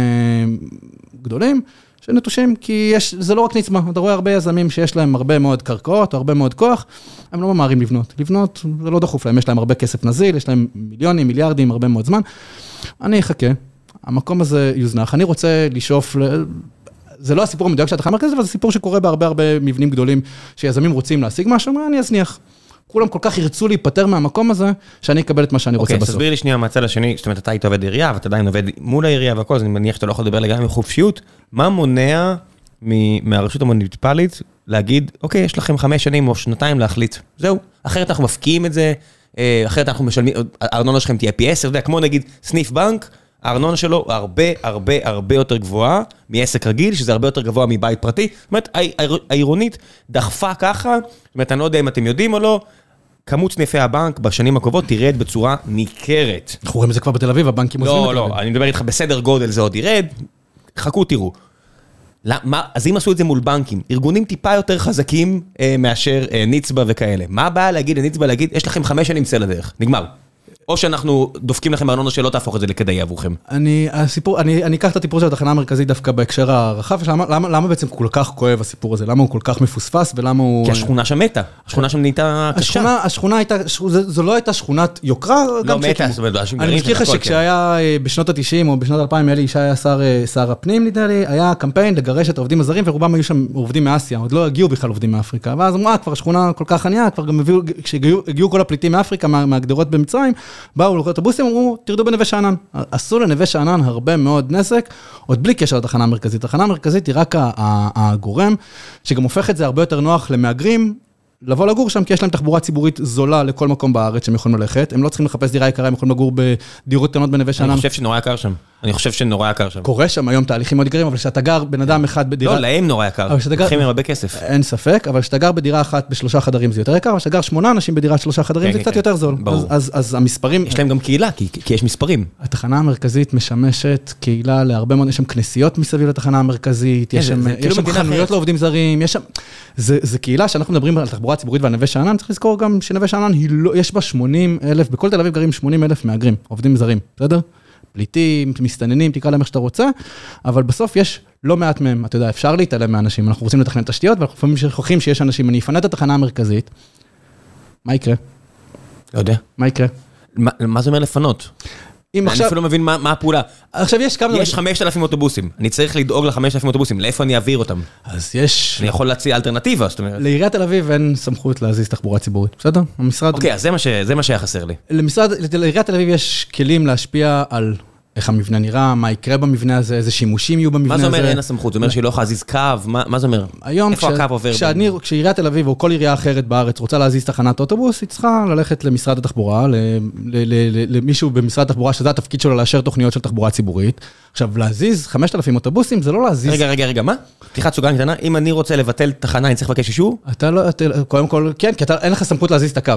גדולים שנטושים, כי יש, זה לא רק נצבא, אתה רואה הרבה יזמים שיש להם הרבה מאוד קרקעות הרבה מאוד כוח, הם לא ממהרים לבנות. לבנות זה לא דחוף להם, יש להם הרבה כסף נזיל, יש להם מיליונים, מיליארדים, הרבה מאוד זמן. אני אחכה, המקום הזה יוזנח, אני רוצה לשאוף ל... זה לא הסיפור המדויק של התחנה המרכזית, אבל זה סיפור שקורה בהרבה הרבה מבנים גדולים, שיזמים רוצים להשיג משהו, מה אני אזניח. כולם כל כך ירצו להיפטר מהמקום הזה, שאני אקבל את מה שאני רוצה אוקיי, בסוף. תסביר לי שנייה מהצד השני, זאת אומרת, אתה היית עובד עירייה, ואתה עדיין עובד מול העירייה והכל, אז אני מניח שאתה לא יכול לדבר לגמרי בחופשיות. מה מונע מ- מהרשות המוניציפלית להגיד, אוקיי, יש לכם חמש שנים או שנתיים להחליט, זהו, אחרת אנחנו מפקיעים את זה, אה, אחרת אנחנו משלמים, הארנונה שלכם תהיה פי עשר, אתה יודע, כמו נגיד סניף בנק, הארנונה שלו הרבה הרבה הרבה יותר גבוהה מעסק רגיל, שזה הרבה יותר גבוה מבית פרטי. זאת אומרת, העיר- העירונית דחפה ככה, זאת אומרת, אני לא יודע אם אתם יודעים או לא, כמות סניפי הבנק בשנים הקרובות תרד בצורה ניכרת. אנחנו רואים את זה כבר בתל אביב, הבנקים עוזבים לא. לא, אני מדבר איתך בסדר גודל זה עוד ירד, חכו תראו. למה, אז אם עשו את זה מול בנקים, ארגונים טיפה יותר חזקים אה, מאשר אה, נצבא וכאלה, מה הבעיה להגיד לנצבא להגיד, יש לכם חמש שנים צא לדרך, נגמר. או שאנחנו דופקים לכם ארנונה שלא תהפוך את זה לכדאי עבורכם. אני, הסיפור, אני, אני אקח את הסיפור של התחנה המרכזית דווקא בהקשר הרחב, למה, למה, למה בעצם כל כך כואב הסיפור הזה? למה הוא כל כך מפוספס ולמה הוא... כי השכונה שם מתה, השכונה שם נהייתה קשה. השכונה, השכונה הייתה, ש- זו, זו לא הייתה שכונת יוקרה, לא גם מתה. זאת אומרת, אנשים אני גרים מזכיר לך שכשהיה אה, בשנות ה-90 או בשנות 2000, אלי ישי היה שר, אה, שר הפנים, נדמה לי, היה קמפיין לגרש את העובדים הזרים, ורובם היו שם עובדים מאסיה, עוד לא הגיעו בכלל עובדים מאפריקה. ואז אמרו, אה, כבר השכונה כל כך ענייה, כבר גם הביאו, כשהגיעו הגיעו כל הפליטים מאפריקה, מה- מהגדרות במצרים, באו לוקחת אוטובוסים, אמרו, תרדו בנווה שאנן. עשו לנווה שאנן הרבה מאוד נזק, עוד בלי קשר לתחנה המרכזית. התחנה המרכזית היא רק הגורם, שגם הופך את זה הרבה יותר נוח למהגרים. לבוא לגור שם, כי יש להם תחבורה ציבורית זולה לכל מקום בארץ שהם יכולים ללכת. הם לא צריכים לחפש דירה יקרה, הם יכולים לגור בדירות קטנות בנווה שאנן. אני חושב שנורא יקר שם. אני חושב שנורא יקר שם. קורה שם היום תהליכים מאוד יקרים, אבל כשאתה גר בן אדם אחד בדירה... לא, להם נורא יקר. אבל לוקחים מהם הרבה כסף. אין ספק, אבל כשאתה גר בדירה אחת בשלושה חדרים זה יותר יקר, אבל כשאתה גר שמונה אנשים בדירת שלושה חדרים כן, זה כן, קצת כן. יותר זול. ברור. אז- אז- אז המספרים... יש להם גם קהילה, כי כי יש מספרים. התחנה המרכזית משמשת קהילה להרבה מאוד, יש שם כנסיות מסביב לתחנה המרכזית, יש כן, שם כאילו חנויות. לעובדים זרים, יש שם... זה זה קהילה שאנחנו מדברים על תחבורה ציבורית ועל נווה שאנן, צריך לזכור גם שנווה שאנן לא, יש בה 80 אלף, בכל תל אביב גרים 80 אלף מהגרים, עובדים זרים, בסדר? פליטים, מסתננים, תקרא להם איך שאתה רוצה, אבל בסוף יש לא מעט מהם, אתה יודע, אפשר להתעלם מאנשים, אנחנו רוצים לתכנן תשתיות, ואנחנו לפעמים שוכחים שיש אנשים, אני אפנה את התחנה המרכזית, מה יקרה? לא יודע. מה יקרה? מה מה זה אומר לפנות? אם אני עכשיו, אפילו לא מבין מה מה הפעולה. עכשיו יש כמה... יש 5,000 אוטובוסים, אני צריך לדאוג ל-5,000 אוטובוסים, לאיפה אני אעביר אותם? אז יש... אני יכול להציע אלטרנטיבה, זאת אומרת. לעיריית תל אביב אין סמכות להזיז תחבורה ציבורית, בסדר? המשרד... אוקיי, אז זה מה ש- זה מה שהיה חסר לי. למשרד, לעיריית תל אביב יש כלים להשפיע על איך המבנה נראה, מה יקרה במבנה הזה, איזה שימושים יהיו במבנה מה הזה. זה אומר אין לה סמכות? זה אומר שהיא לא יכולה להזיז קו? מה מה זה אומר? היום, כשעיריית תל אביב או כל עירייה אחרת בארץ רוצה להזיז תחנת אוטובוס, היא צריכה ללכת למשרד התחבורה, ל- ל- ל- ל- למישהו במשרד התחבורה, שזה התפקיד שלו לאשר תוכניות של תחבורה ציבורית. עכשיו, להזיז 5,000 אוטובוסים זה לא להזיז... רגע, רגע, רגע, מה? פתיחת סוגריים קטנה, אם אני רוצה לבטל תחנה, אני צריך לבקש אישור? אתה לא, קודם כל, כן, כי אין לך סמכות להזיז את הקו.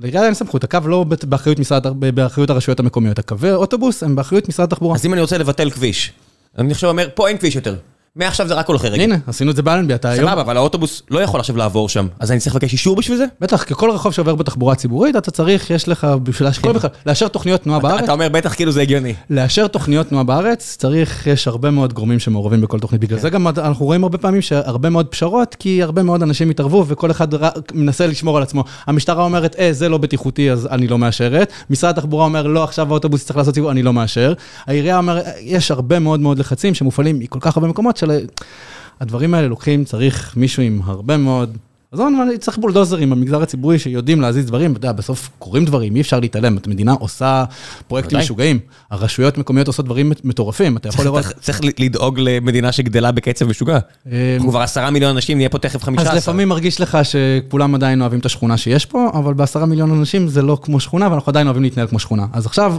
לעירייה אין סמכות, הקו לא באחריות משרד, באחריות הרשויות המקומיות, הקווי אוטובוס הם באחריות משרד התחבורה. אז אם אני רוצה לבטל כביש, אני עכשיו אומר, פה אין כביש יותר. מעכשיו זה רק הולכי רגל. הנה, עשינו את זה באלנבי, אתה היום... סבבה, אבל האוטובוס לא יכול עכשיו לעבור שם, אז אני צריך לבקש אישור בשביל זה? בטח, ככל רחוב שעובר בתחבורה ציבורית, אתה צריך, יש לך, בשביל להשקיע בכלל, לאשר תוכניות תנועה בארץ, אתה אומר בטח כאילו זה הגיוני. לאשר תוכניות תנועה בארץ, צריך, יש הרבה מאוד גורמים שמעורבים בכל תוכנית. בגלל זה גם אנחנו רואים הרבה פעמים שהרבה מאוד פשרות, כי הרבה מאוד אנשים התערבו וכל אחד מנסה לשמור על עצמו. המשטרה אומרת, אה, זה לא בטיחותי, אז אני לא מאשרת. משרד התחבורה אומר, לא, עכשיו האוטובוס צריך לעשות סיבוב, אני לא מאשר. העירייה אומרת, יש הרבה מאוד מאוד לחצים שמופעלים מכל כך הרבה מקומות, של... הדברים האלה לוקחים, צריך מישהו עם הרבה מאוד... אז אני צריך בולדוזרים במגזר הציבורי שיודעים להזיז דברים, אתה יודע, בסוף קורים דברים, אי אפשר להתעלם, המדינה עושה פרויקטים. משוגעים, הרשויות מקומיות עושות דברים מטורפים, אתה יכול לראות... צריך- לדאוג למדינה שגדלה בקצב משוגע. אנחנו כבר עשרה מיליון אנשים, נהיה פה תכף חמישה אז עשר. לפעמים מרגיש לך שכולם עדיין אוהבים את השכונה שיש פה, אבל בעשרה מיליון אנשים זה לא כמו שכונה, ואנחנו עדיין אוהבים להתנהל כמו שכונה. אז עכשיו,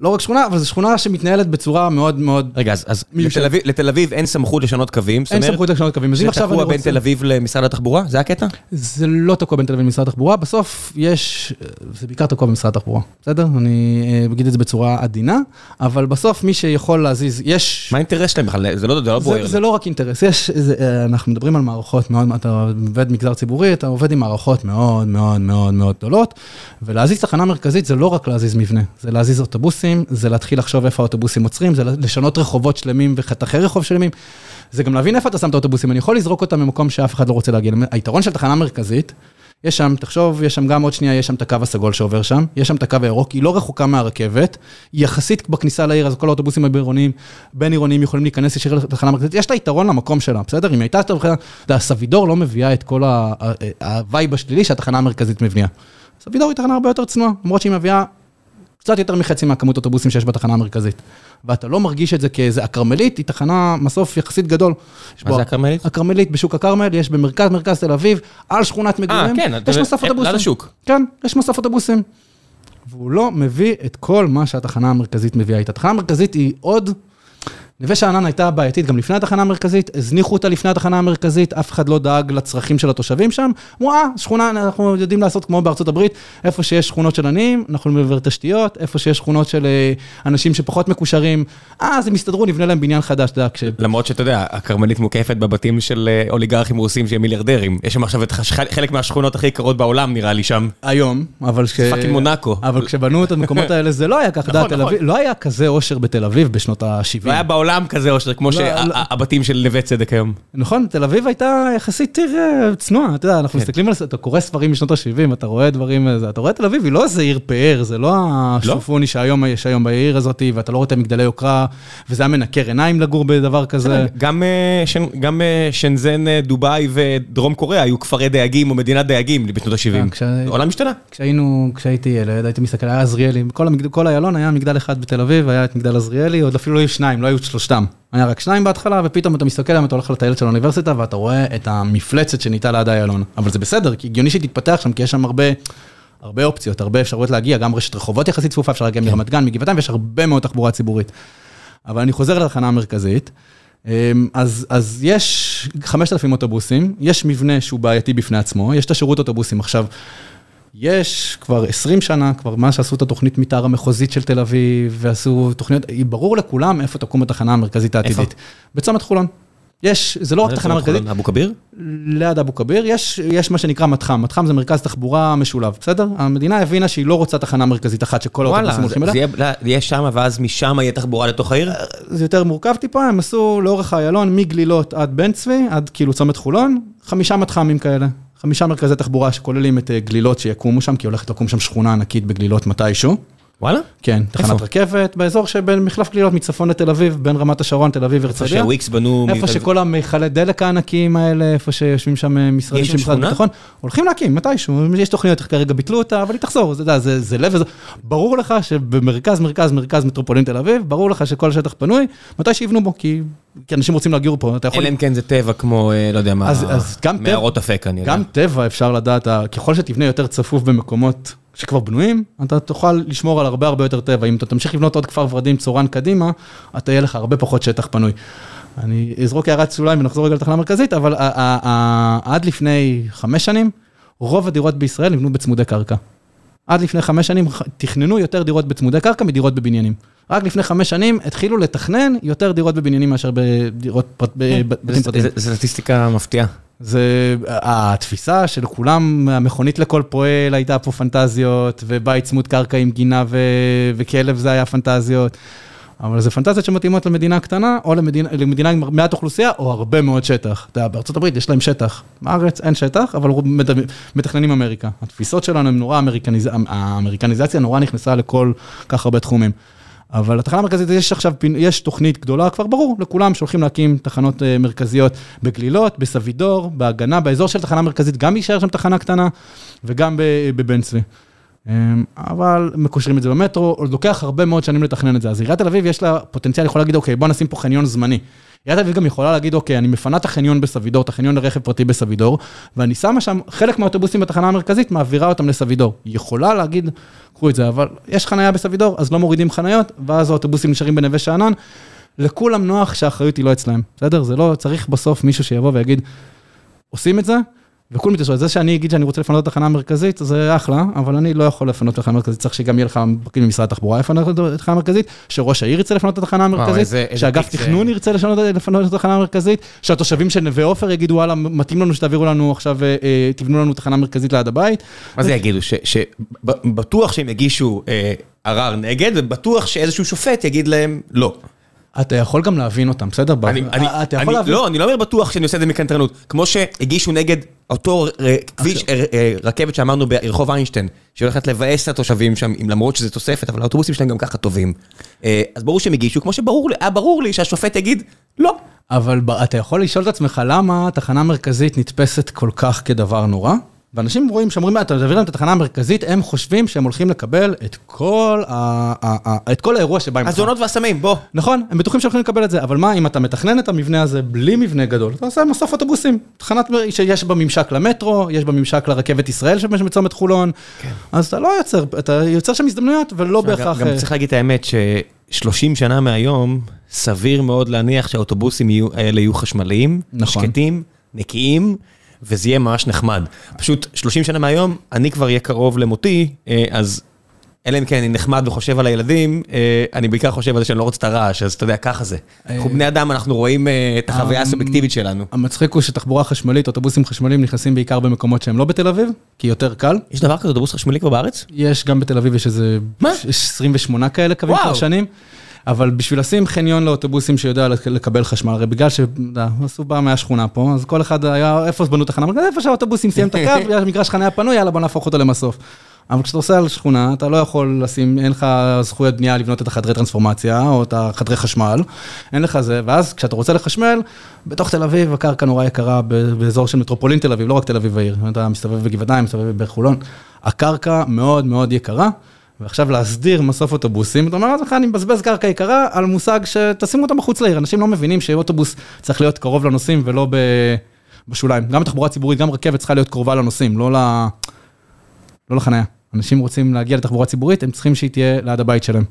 לא רק שכונה, אבל זו שכונה שמתנהלת בצורה מאוד מאוד... רגע, אז- אז. לתל אביב- לתל אביב אין סמכות לשנות קווים, אין סמכות לשנות קווים. זה תקוע בין. תל אביב למשרד התחבורה? זה הקטע? זה לא תקוע בין תל אביב למשרד התחבורה, בסוף יש, זה בעיקר תקוע במשרד התחבורה, בסדר? אני אה, אגיד את זה בצורה עדינה, אבל בסוף מי שיכול להזיז, יש... מה האינטרס שלהם בכלל? זה לא לא בוער. זה לא רק אינטרס, יש, זה, אה, אנחנו מדברים על מערכות מאוד, אתה עובד מגזר ציבורי, אתה עובד עם מערכות מאוד מאוד מאוד מאוד גדולות, ולהזיז תחנה מרכזית זה לא רק להזיז מבנה, זה להזיז אוטובוסים, זה להתחיל לחשוב איפה האוטובוסים עוצרים, זה לשנות רחובות שלמים וחתכי רחוב שלמים, זה גם להבין איפה אתה שם את האוטובוסים, אני יכול לזרוק אותם במקום שאף אחד לא רוצה להגיע. היתרון של תחנה מרכזית, יש שם, תחשוב, יש שם גם עוד שנייה, יש שם את הקו הסגול שעובר שם, יש שם את הקו הירוק, היא לא רחוקה מהרכבת, יחסית בכניסה לעיר, אז כל האוטובוסים הבין-עירוניים, בין-עירוניים יכולים להיכנס ישיר לתחנה מרכזית, יש לה יתרון למקום שלה, בסדר? אם הייתה, אתה יודע, סבידור לא מביאה את כל ה vibe השלילי שהתחנה המרכזית מביאה. סבידור היא תחנה הרבה יותר צנועה, למרות שהיא מביאה קצת יותר מחצי מהכמות אוטובוסים שיש בתחנה המרכזית. ואתה לא מרגיש את זה כאיזה, הכרמלית היא תחנה מסוף יחסית גדול. מה זה הכרמלית? הכרמלית בשוק הכרמל, יש במרכז, מרכז תל אביב, על שכונת מגורים, כן, יש מסוף ליד אוטובוסים. השוק. כן, יש מסוף אוטובוסים. והוא לא מביא את כל מה שהתחנה המרכזית מביאה איתה. התחנה המרכזית היא עוד, נווה שאנן הייתה בעייתית גם לפני התחנה המרכזית, הזניחו אותה לפני התחנה המרכזית, אף אחד לא דאג לצרכים של התושבים שם. אמרו, אה, שכונה, אנחנו יודעים לעשות כמו בארצות הברית, איפה שיש שכונות של עניים, אנחנו נעבר תשתיות, איפה שיש שכונות של אה, אנשים שפחות מקושרים, אה, אז הם יסתדרו, נבנה להם בניין חדש, יודע, כש... למרות שאתה יודע, הכרמלית מוקפת בבתים של אה, אוליגרכים רוסים שהם מיליארדרים. יש שם עכשיו חלק מהשכונות הכי יקרות בעולם נראה לי שם. היום, אבל כש... fucking מונאקו. אבל כשבנו את המקומות האלה, זה לא היה יודע, נכון, נכון. לא היה כזה אושר בתל אביב בשנות ה-70. לא היה בעולם כזה אושר כמו לא, לא. שהבתים של נווה צדק היום. נכון, תל אביב הייתה יחסית עיר אה, צנועה, אתה יודע, אנחנו כן. מסתכלים על זה, אתה קורא ספרים משנות ה-70, אתה רואה דברים, אה, אתה רואה תל אביב, היא לא איזה עיר פאר, זה לא השופוני שהיום יש היום בעיר הזאת, ואתה לא רואה את המגדלי יוקרה, וזה היה מנקר עיניים לגור בדבר כזה. גם שנ- גם אה, שנזן, דובאי ודרום קוריאה היו כפרי דייגים או מדינת דייגים בשנות כן, ה-70. כש- העולם השתנה. כשהייתי ילד, הייתי מסתכל, היה עזריאלי. כל איילון היה מגדל אחד בתל אביב, היה את מגדל עזריאלי, עוד אפילו לא היו שניים, לא היו שלושתם. היה רק שניים בהתחלה, ופתאום אתה מסתכל עליהם, אתה הולך לטיילת של האוניברסיטה, ואתה רואה את המפלצת שניתה ליד איילון. אבל זה בסדר, כי הגיוני שהיא תתפתח שם, כי יש שם הרבה, הרבה אופציות, הרבה אפשרויות להגיע, גם רשת רחובות יחסית צפופה, אפשר להגיע מרמת גן, מגבעתיים, ויש הרבה מאוד תחבורה ציבורית. אבל אני חוזר לתחנה המרכזית. אמ, אז, אז יש 5,000 אוטובוסים, יש מבנה שהוא בעייתי בפני עצמו, יש את השירות אוטובוסים. עכשיו, יש כבר 20 שנה, כבר מה שעשו את התוכנית מתאר המחוזית של תל אביב, ועשו תוכניות, ברור לכולם איפה תקום התחנה המרכזית העתידית. בצומת חולון. יש, זה לא רק תחנה מרכזית, אבו כביר? ליד אבו כביר, יש, יש מה שנקרא מתחם, מתחם זה מרכז תחבורה משולב, בסדר? המדינה הבינה שהיא לא רוצה תחנה מרכזית אחת שכל וואלה, האוטובוסים הולכים זה אליה. יהיה- לא, יהיה שם ואז משם יהיה תחבורה לתוך העיר? זה יותר מורכב טיפה, הם עשו לאורך איילון מגלילות עד בן צבי, עד כאילו צומת חולון, חמישה מתחמים כאלה. חמישה מרכזי תחבורה שכוללים את אה, גלילות שיקומו שם, כי הולכת לקום שם שכונה ענקית בגלילות מתישהו. וואלה? כן, תחנת איפה? רכבת, באזור שבין מחלף גלילות מצפון לתל אביב, בין רמת השרון, תל אביב, איפה הרצליה. שהוויקס בנו... איפה מתל- שכל המכלי דלק הענקיים האלה, איפה שיושבים שם אה, משרדים של משרד? הביטחון, הולכים להקים מתישהו, יש תוכניות, כרגע ביטלו אותה, אבל היא תחזור, זה, זה, זה לב, וזה- ברור לך שבמרכז, מרכז, מרכז מטרופולין תל אביב, ברור לך שכל השטח פנוי, מתי שיבנו בו, כי, כי אנשים רוצים לגור פה, אתה יכול... אלא אם כן זה טבע כמו, אה, לא יודע מה, מערות אפק אני יודע. גם טבע אפשר לדעת, ככל שתבנה יותר צפוף במקומות שכבר בנויים, אתה תוכל לשמור על הרבה הרבה יותר טבע. אם אתה תמשיך לבנות עוד כפר ורדים צורן קדימה, אתה יהיה לך הרבה פחות שטח פנוי. אני אזרוק הערת שוליים ונחזור רגע לתחנה המרכזית, אבל עד לפני חמש שנים, רוב הדירות בישראל נבנו בצמודי קרקע. עד לפני חמש שנים תכננו יותר דירות בצמודי קרקע מדירות בבניינים. רק לפני חמש שנים התחילו לתכנן יותר דירות בבניינים מאשר בדירות בבתים פרטיים. זו סטטיסטיקה מפתיעה. זה התפיסה של כולם, המכונית לכל פועל הייתה פה פנטזיות, ובית צמוד קרקע עם גינה ו... וכלב זה היה פנטזיות. אבל זה פנטזיות שמתאימות למדינה קטנה, או למדינה, למדינה עם מעט אוכלוסייה, או הרבה מאוד שטח. אתה יודע, בארצות הברית יש להם שטח. בארץ אין שטח, אבל מתכננים אמריקה. התפיסות שלנו הן נורא אמריקניז... האמריקניזציה נורא נכנסה לכל כך הרבה תחומים. אבל התחנה המרכזית, יש עכשיו, יש תוכנית גדולה, כבר ברור לכולם שהולכים להקים תחנות אה, מרכזיות בגלילות, בסבידור, בהגנה, באזור של תחנה מרכזית, גם יישאר שם תחנה קטנה, וגם בבן צבי. אמ, אבל מקושרים את זה במטרו, לוקח הרבה מאוד שנים לתכנן את זה. אז עיריית תל אביב יש לה פוטנציאל, יכולה להגיד, אוקיי, בוא נשים פה חניון זמני. עיריית תל אביב גם יכולה להגיד, אוקיי, אני מפנה את החניון בסבידור, את החניון לרכב פרטי בסבידור, ואני שמה שם חלק מהאוטובוסים בתחנה המרכזית, מעבירה אותם לסבידור. היא יכולה להגיד, קחו את זה, אבל יש חנייה בסבידור, אז לא מורידים חניות, ואז האוטובוסים נשארים בנווה שאנן. לכולם נוח שהאחריות היא לא אצלם, בסדר? זה לא, צריך בסוף מישהו שיבוא ויגיד, עושים את זה, וכולם מתיישרו. זה שאני אגיד שאני רוצה לפנות את התחנה המרכזית, זה אחלה, אבל אני לא יכול לפנות את התחנה המרכזית, צריך שגם יהיה לך פקיד ממשרד התחבורה לפנות את התחנה המרכזית, שראש העיר ירצה לפנות את התחנה המרכזית, שאגף. תכנון ירצה לפנות את התחנה המרכזית, שהתושבים של נווה עופר יגידו, וואלה, מתאים לנו שתעבירו לנו עכשיו, אה, אה, תבנו לנו תחנה מרכזית ליד הבית. מה זה יגידו? שבטוח שהם יגישו אה, ערר נגד, ובטוח שאיזשהו שופט יגיד להם לא. אתה יכול גם להבין אותם, בסדר? אני, אני, אתה יכול אני, להבין. לא, אני לא אומר בטוח שאני עושה את זה מקנטרנות. כמו שהגישו נגד אותו אה, כביש, אה, אה, רכבת שאמרנו ברחוב איינשטיין, שהולכת לבאס את התושבים שם, אם למרות שזה תוספת, אבל האוטובוסים שלהם גם ככה טובים. אז ברור שהם הגישו, כמו שברור לי, היה ברור לי שהשופט יגיד, לא. אבל אתה יכול לשאול את עצמך למה התחנה המרכזית נתפסת כל כך כדבר נורא? ואנשים רואים, שאומרים, "אה, אתה מביא להם את התחנה המרכזית, הם חושבים שהם הולכים לקבל את כל, ה- ה- ה- את כל האירוע שבא עם התחנה. הזונות והסמים, בוא. נכון, הם בטוחים שהולכים לקבל את זה, אבל מה, אם אתה מתכנן את המבנה הזה בלי מבנה גדול, אתה עושה מסוף אוטובוסים. תחנת שיש בה ממשק למטרו, יש בה ממשק לרכבת ישראל שיש בצומת חולון, אז אתה לא יוצר, אתה יוצר שם הזדמנויות, ולא בהכרח... גם אה, צריך להגיד את האמת ש... 30 שנה מהיום, סביר מאוד להניח שהאוטובוסים יהיו, האלה יהיו חשמליים, נכון. שקטים, נקיים, וזה יהיה ממש נחמד. פשוט 30 שנה מהיום, אני כבר אהיה קרוב למותי, אה, אז אלא אם כן אני נחמד וחושב על הילדים, אה, אני בעיקר חושב על זה שאני לא רוצה את הרעש, אז אתה יודע, ככה זה. אנחנו בני אדם, אנחנו רואים אה, את החוויה הסובייקטיבית שלנו. המצחיק הוא שתחבורה חשמלית, אוטובוסים חשמליים נכנסים בעיקר במקומות שהם לא בתל אביב, כי יותר קל. יש דבר כזה אוטובוס חשמלי כבר בארץ? יש גם בתל אביב, יש איזה... מה? יש 28 כאלה קווים וואו. כבר שנים. אבל בשביל לשים חניון לאוטובוסים שיודע לק- לקבל חשמל, הרי בגלל שעשו בא מהשכונה פה, אז כל אחד היה, איפה בנו תחנה? איפה שהאוטובוסים סיים את הקו, מגרש חניה פנוי, יאללה בוא נהפוך אותו למסוף. אבל כשאתה עושה על שכונה, אתה לא יכול לשים, אין לך זכויות בנייה לבנות את החדרי טרנספורמציה, או את החדרי חשמל, אין לך זה, ואז כשאתה רוצה לחשמל, בתוך תל אביב הקרקע נורא יקרה, באזור של מטרופולין תל אביב, לא רק תל אביב העיר, אתה מסתובב בגבעתיים, מסתובב בחולון, הקרקע מאוד מאוד יקרה. ועכשיו להסדיר מסוף אוטובוסים, אתה אומר לעצמך, אני מבזבז קרקע יקרה על מושג שתשימו אותו מחוץ לעיר. אנשים לא מבינים שאוטובוס צריך להיות קרוב לנוסעים ולא. בשוליים. גם תחבורה ציבורית, גם רכבת צריכה להיות קרובה לנוסעים, לא, ל... לא לחניה. אנשים רוצים להגיע לתחבורה ציבורית, הם צריכים שהיא תהיה ליד הבית שלהם.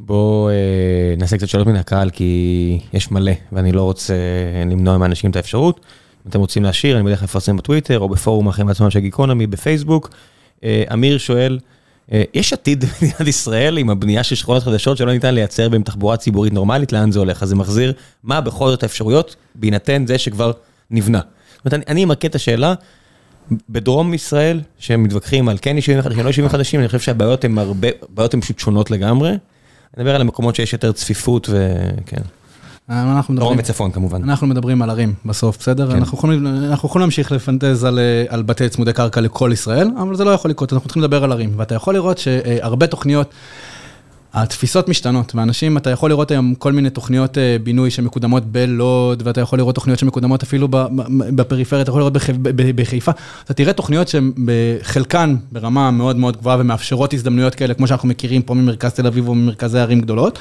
בואו אה, נעשה קצת שאלות מן הקהל, כי יש מלא, ואני לא רוצה אה, למנוע מאנשים את האפשרות. אם אתם רוצים להשאיר, אני בדרך כלל מפרסם בטוויטר, או בפורום החיים עצמם של גיקונומי, בפייסבוק. אה, אמיר שואל, יש עתיד במדינת ישראל עם הבנייה של שכונות חדשות שלא ניתן לייצר בהן תחבורה ציבורית נורמלית, לאן זה הולך? אז זה מחזיר, מה בכל זאת האפשרויות, בהינתן זה שכבר נבנה. זאת אומרת, אני- אמקד את השאלה, בדרום ישראל, שהם מתווכחים על כן יישובים חדשים, לא יישובים חדשים, אני חושב שהבעיות הן הרבה, הבעיות הן פשוט שונות לגמרי. אני מדבר על המקומות שיש יותר צפיפות וכן. אנחנו דרום מדברים, וצפון כמובן. אנחנו מדברים על ערים בסוף, בסדר? כן. אנחנו יכולים, אנחנו יכולים להמשיך לפנטז על, אה, על בתי צמודי קרקע לכל ישראל, אבל זה לא יכול לקרות, אנחנו צריכים לדבר על ערים. ואתה יכול לראות שהרבה תוכניות, התפיסות משתנות, ואנשים, אתה יכול לראות היום כל מיני תוכניות אה, בינוי שמקודמות בלוד, ואתה יכול לראות תוכניות שמקודמות אפילו בפריפריה, אתה יכול לראות בח- בחיפה. אתה תראה תוכניות שהן בחלקן ברמה מאוד מאוד גבוהה ומאפשרות הזדמנויות כאלה, כמו שאנחנו מכירים פה ממרכז תל אביב או ממרכזי ערים גדולות.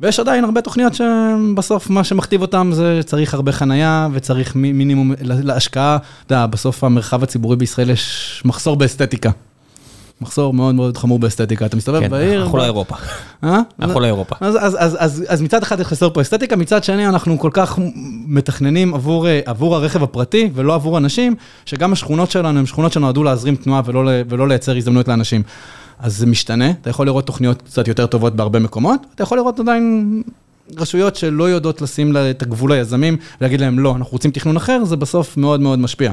ויש עדיין הרבה תוכניות שבסוף מה שמכתיב אותם זה צריך הרבה חנייה וצריך מי- מינימום לה- להשקעה. אתה יודע, בסוף המרחב הציבורי בישראל יש מחסור באסתטיקה. מחסור מאוד מאוד חמור באסתטיקה. אתה מסתובב כן, בעיר... אנחנו לא אירופה. אה? אנחנו לא אירופה. אז, אז, אז, אז, אז מצד אחד חסר פה אסתטיקה, מצד שני אנחנו כל כך מתכננים עבור, אה, עבור הרכב הפרטי ולא עבור אנשים, שגם השכונות שלנו הן שכונות שנועדו להזרים תנועה ולא, ולא לייצר הזדמנויות לאנשים. אז זה משתנה, אתה יכול לראות תוכניות קצת יותר טובות בהרבה מקומות, אתה יכול לראות עדיין רשויות שלא יודעות לשים לה את הגבול ליזמים ולהגיד להם לא, אנחנו רוצים תכנון אחר, זה בסוף מאוד מאוד משפיע.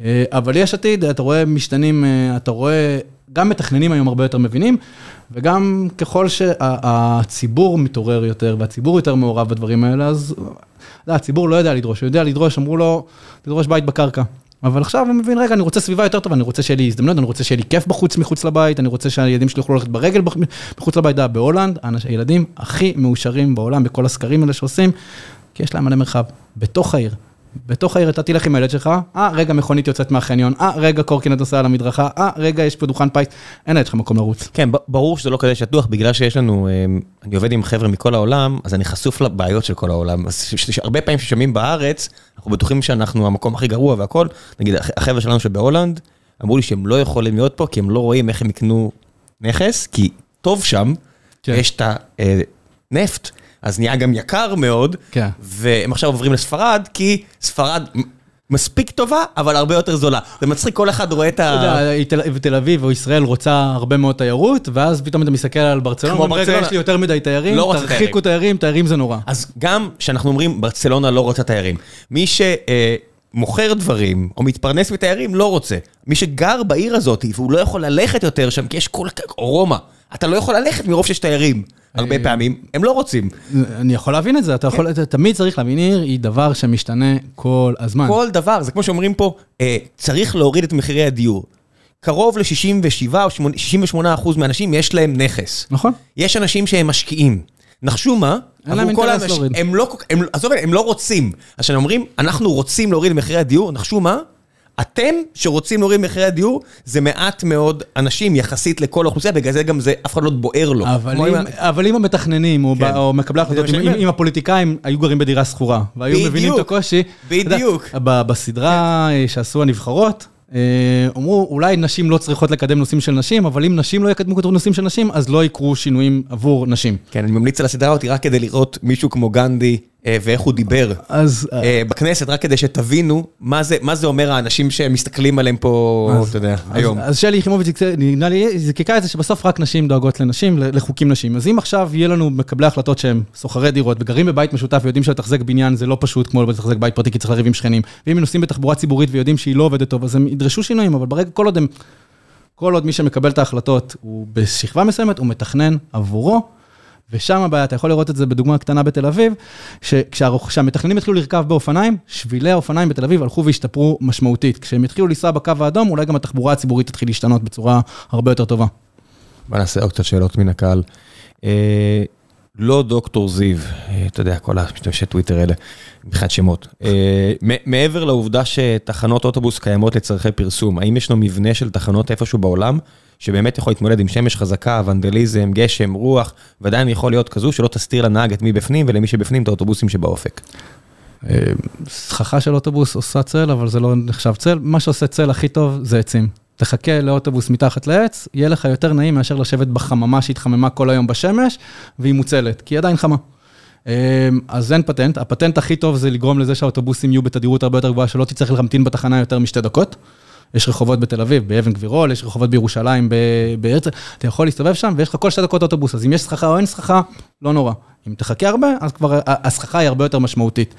אה, אבל יש עתיד, אתה רואה משתנים, אה, אתה רואה, גם מתכננים היום הרבה יותר מבינים, וגם ככל שהציבור מתעורר יותר והציבור יותר מעורב בדברים האלה, אז אתה יודע, הציבור לא יודע לדרוש, הוא יודע לדרוש, אמרו לו, תדרוש בית בקרקע. אבל עכשיו הוא מבין, רגע, אני רוצה סביבה יותר טובה, אני רוצה שיהיה לי הזדמנות, אני רוצה שיהיה לי כיף בחוץ, מחוץ לבית, אני רוצה שהילדים שלי יוכלו ללכת ברגל מחוץ לבית. בהולנד, הילדים הכי מאושרים בעולם בכל הסקרים האלה שעושים, כי יש להם מלא מרחב, בתוך העיר. בתוך העיר אתה תלך עם הילד שלך, אה, רגע מכונית יוצאת מהחניון, אה, רגע קורקינט נוסע על המדרכה, אה, רגע יש פה דוכן פיס, אין שלך מקום לרוץ. כן, ברור שזה לא כזה שטוח, בגלל שיש לנו, אה, אני עובד עם חבר'ה מכל העולם, אז אני חשוף לבעיות של כל העולם. אז הרבה פעמים ששומעים בארץ, אנחנו בטוחים שאנחנו המקום הכי גרוע והכל. נגיד, הח- החבר'ה שלנו שבהולנד, אמרו לי שהם לא יכולים להיות פה, כי הם לא רואים איך הם יקנו נכס, כי טוב שם, כן. יש את הנפט, אז נהיה גם יקר מאוד, כן. והם עכשיו עוברים לספרד, כי ספרד מספיק טובה, אבל הרבה יותר זולה. זה מצחיק, כל אחד רואה את אתה ה... יודע, היא תל- אביב או ישראל רוצה הרבה מאוד תיירות, ואז פתאום אתה מסתכל על ברצלונה, כמו ברצלונה. יש לי יותר מדי תיירים, לא תרחיקו תיירים, תיירים זה נורא. אז גם כשאנחנו אומרים ברצלונה לא רוצה תיירים, מי שמוכר דברים או מתפרנס מתיירים לא רוצה. מי שגר בעיר הזאת והוא לא יכול ללכת יותר שם כי יש כל כך, או רומא, אתה לא יכול ללכת מרוב שיש תיירים. הרבה פעמים, הם לא רוצים. אני יכול להבין את זה, אתה יכול, תמיד צריך להבין, עיר היא דבר שמשתנה כל הזמן. כל דבר, זה כמו שאומרים פה, אה, צריך להוריד את מחירי הדיור. קרוב ל-67 או 68 אחוז מהאנשים יש להם נכס. נכון? יש אנשים שהם משקיעים. נחשו מה? אין להם עבור כל אינטרס האנשים- להוריד. הם לא, עזוב, הם לא רוצים. אז כשאנחנו אומרים, אנחנו רוצים להוריד את מחירי הדיור, נחשו מה? אתם שרוצים להוריד מחירי הדיור, זה מעט מאוד אנשים יחסית לכל האוכלוסייה, בגלל זה גם זה, אף אחד לא בוער לו. אבל אם, עם ה- אבל אם המתכננים או, כן. או מקבלי ההחלטות, מה אם, אם, הפוליטיקאים היו גרים בדירה שכורה, והיו בדיוק. מבינים את הקושי, אתה יודע, בדיוק. ב- בסדרה אה, שעשו הנבחרות, אמרו, אולי נשים לא צריכות לקדם נושאים של נשים, אבל אם נשים לא יקדמו נושאים של נשים, אז לא יקרו שינויים עבור נשים. כן, אני ממליץ על הסדרה אותי רק כדי לראות מישהו כמו גנדי ואיך הוא דיבר בכנסת, רק כדי שתבינו מה זה אומר האנשים שמסתכלים עליהם פה, אתה יודע, היום. אז שלי יחימוביץ' זיקקה את זה שבסוף רק נשים דואגות לנשים, לחוקים נשים. אז אם עכשיו יהיה לנו מקבלי החלטות שהם סוחרי דירות וגרים בבית משותף ויודעים שלתחזק בניין זה לא פשוט כמו לתחזק בית פרטי כי צריך לריב עם שכנים, ואם הם נוסעים בתחבורה ציבורית ויודעים שהיא לא עובדת טוב, אז הם ידרשו שינויים, אבל ברגע, כל עוד הם, כל עוד מי שמקבל את ההחלטות הוא בשכבה מסוימת, הוא מתכנן עבורו. ושם הבעיה, אתה יכול לראות את זה בדוגמה קטנה בתל אביב, כשהמתכננים התחילו לרכב באופניים, שבילי האופניים בתל אביב הלכו והשתפרו משמעותית. כשהם התחילו לנסוע בקו האדום, אולי גם התחבורה הציבורית תתחיל להשתנות בצורה הרבה יותר טובה. בוא נעשה עוד קצת שאלות מן הקהל. אה, לא דוקטור זיו, אה, אתה יודע, כל המשתמשי טוויטר האלה, מבחינת שמות. אה, מעבר לעובדה שתחנות אוטובוס קיימות לצורכי פרסום, האם ישנו מבנה של תחנות איפשהו בעולם שבאמת יכול להתמודד עם שמש חזקה, ונדליזם, גשם, רוח, ועדיין יכול להיות כזו שלא תסתיר לנהג את מי בפנים ולמי שבפנים את האוטובוסים שבאופק. סככה של אוטובוס עושה צל, אבל זה לא נחשב צל. מה שעושה צל הכי טוב זה עצים. תחכה לאוטובוס מתחת לעץ, יהיה לך יותר נעים מאשר לשבת בחממה שהתחממה כל היום בשמש, והיא מוצלת, כי היא עדיין חמה. אז אין פטנט, הפטנט הכי טוב זה לגרום לזה שהאוטובוסים יהיו בתדירות הרבה יותר גבוהה, שלא תצטרך להמתין בתחנה יותר משתי דקות. יש רחובות בתל אביב, באבן גבירול, יש רחובות בירושלים, בהרצל, אתה יכול להסתובב שם ויש לך כל שתי דקות אוטובוס, אז אם יש סככה או אין סככה, לא נורא. אם תחכה הרבה, אז כבר הסככה היא הרבה יותר משמעותית.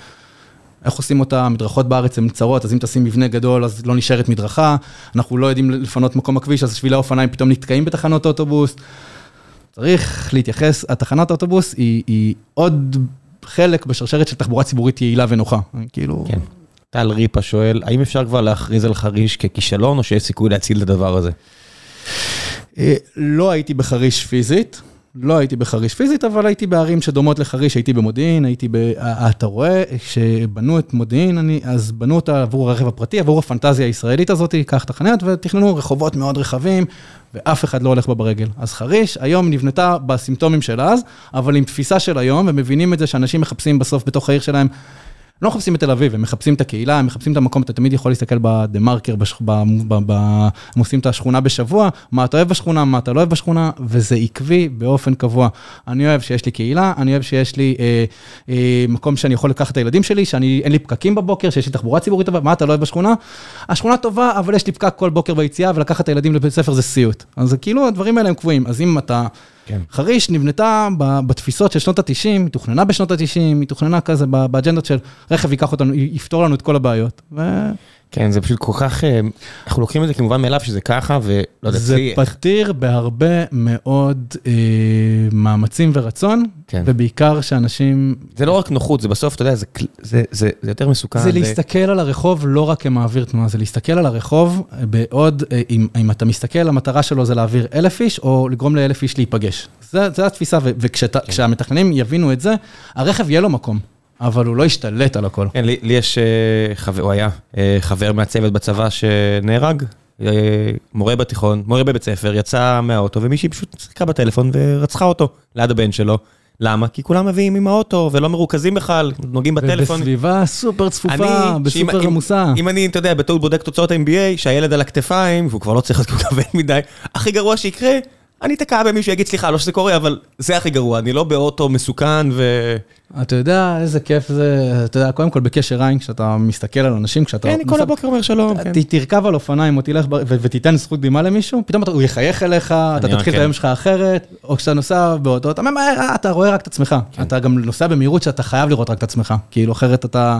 איך עושים אותה, מדרכות בארץ הן צרות, אז אם תשים מבנה גדול, אז לא נשארת מדרכה, אנחנו לא יודעים לפנות מקום הכביש, אז שבילי האופניים פתאום נתקעים בתחנות אוטובוס. צריך להתייחס, התחנת האוטובוס היא, היא עוד חלק בשרשרת של תחבורה ציבורית יעילה ונוחה, כאילו... כן. טל ריפה שואל, האם אפשר כבר להכריז על חריש ככישלון, או שיש סיכוי להציל את הדבר הזה? לא הייתי בחריש פיזית. לא הייתי בחריש פיזית, אבל הייתי בערים שדומות לחריש, הייתי במודיעין, הייתי ב... אתה רואה, כשבנו את מודיעין, אני, אז בנו אותה עבור הרכב הפרטי, עבור הפנטזיה הישראלית הזאת, קח את החניות, ותכננו רחובות מאוד רחבים, ואף אחד לא הולך בה ברגל. אז חריש היום נבנתה בסימפטומים של אז, אבל עם תפיסה של היום, ומבינים את זה שאנשים מחפשים בסוף בתוך העיר שלהם לא מחפשים את תל אביב, הם מחפשים את הקהילה, הם מחפשים את המקום, אתה תמיד יכול להסתכל בדה מרקר, הם עושים את השכונה בשבוע, מה אתה אוהב בשכונה, מה אתה לא אוהב בשכונה, וזה עקבי באופן קבוע. אני אוהב שיש לי קהילה, אני אוהב שיש לי אה, אה, מקום שאני יכול לקחת את הילדים שלי, שאין לי פקקים בבוקר, שיש לי תחבורה ציבורית טובה, מה אתה לא אוהב בשכונה? השכונה טובה, אבל יש לי פקק כל בוקר ביציאה, ולקחת את הילדים לבית ספר זה סיוט. אז כאילו, הדברים האלה הם קבועים. אז אם אתה... כן. חריש נבנתה בתפיסות של שנות ה-90, היא תוכננה בשנות ה-90, היא תוכננה כזה באג'נדות של רכב ייקח אותנו, יפתור לנו את כל הבעיות. ו... כן, זה פשוט כל כך, אה, אנחנו לוקחים את זה כמובן מאליו שזה ככה, ולא יודע, זה פתיר בהרבה מאוד אה, מאמצים ורצון, כן. ובעיקר שאנשים... זה לא רק נוחות, זה בסוף, אתה יודע, זה, זה, זה, זה יותר מסוכן. זה ו... להסתכל על הרחוב לא רק כמעביר תנועה, זה להסתכל על הרחוב בעוד, אה, אם, אם אתה מסתכל, המטרה שלו זה להעביר אלף איש, או לגרום לאלף איש להיפגש. זה, זה התפיסה, וכשהמתכננים כן. יבינו את זה, הרכב יהיה לו מקום. אבל הוא לא השתלט על הכל. כן, לי לי יש אה, חבר, הוא היה אה, חבר מהצוות בצבא שנהרג, אה, מורה בתיכון, מורה בבית ספר, יצא מהאוטו ומישהי פשוט שיחקה בטלפון ורצחה אותו ליד הבן שלו. למה? כי כולם מביאים עם האוטו ולא מרוכזים בכלל, נוגעים בטלפון. ובסביבה סופר צפופה, בסופר עמוסה. אם אני, אתה יודע, בטעות בודק תוצאות ה-MBA, שהילד על הכתפיים, והוא כבר לא צריך להיות כל כך מדי, הכי גרוע שיקרה, אני אתקע במישהו יגיד סליחה, לא שזה קורה, אבל זה הכי גרוע, אני לא באוטו מסוכן ו... אתה יודע איזה כיף זה, אתה יודע, קודם כל בקשר עין, כשאתה מסתכל על אנשים, כשאתה... כן, כל הבוקר אומר שלום. כן. תרכב על אופניים או תלך ותיתן זכות דמעה למישהו, פתאום הוא יחייך אליך, אתה תתחיל את היום שלך אחרת, או כשאתה נוסע באוטו, אתה ממהר, אה, אתה רואה רק את עצמך. כן. אתה גם נוסע במהירות שאתה חייב לראות רק את עצמך, כאילו אחרת אתה...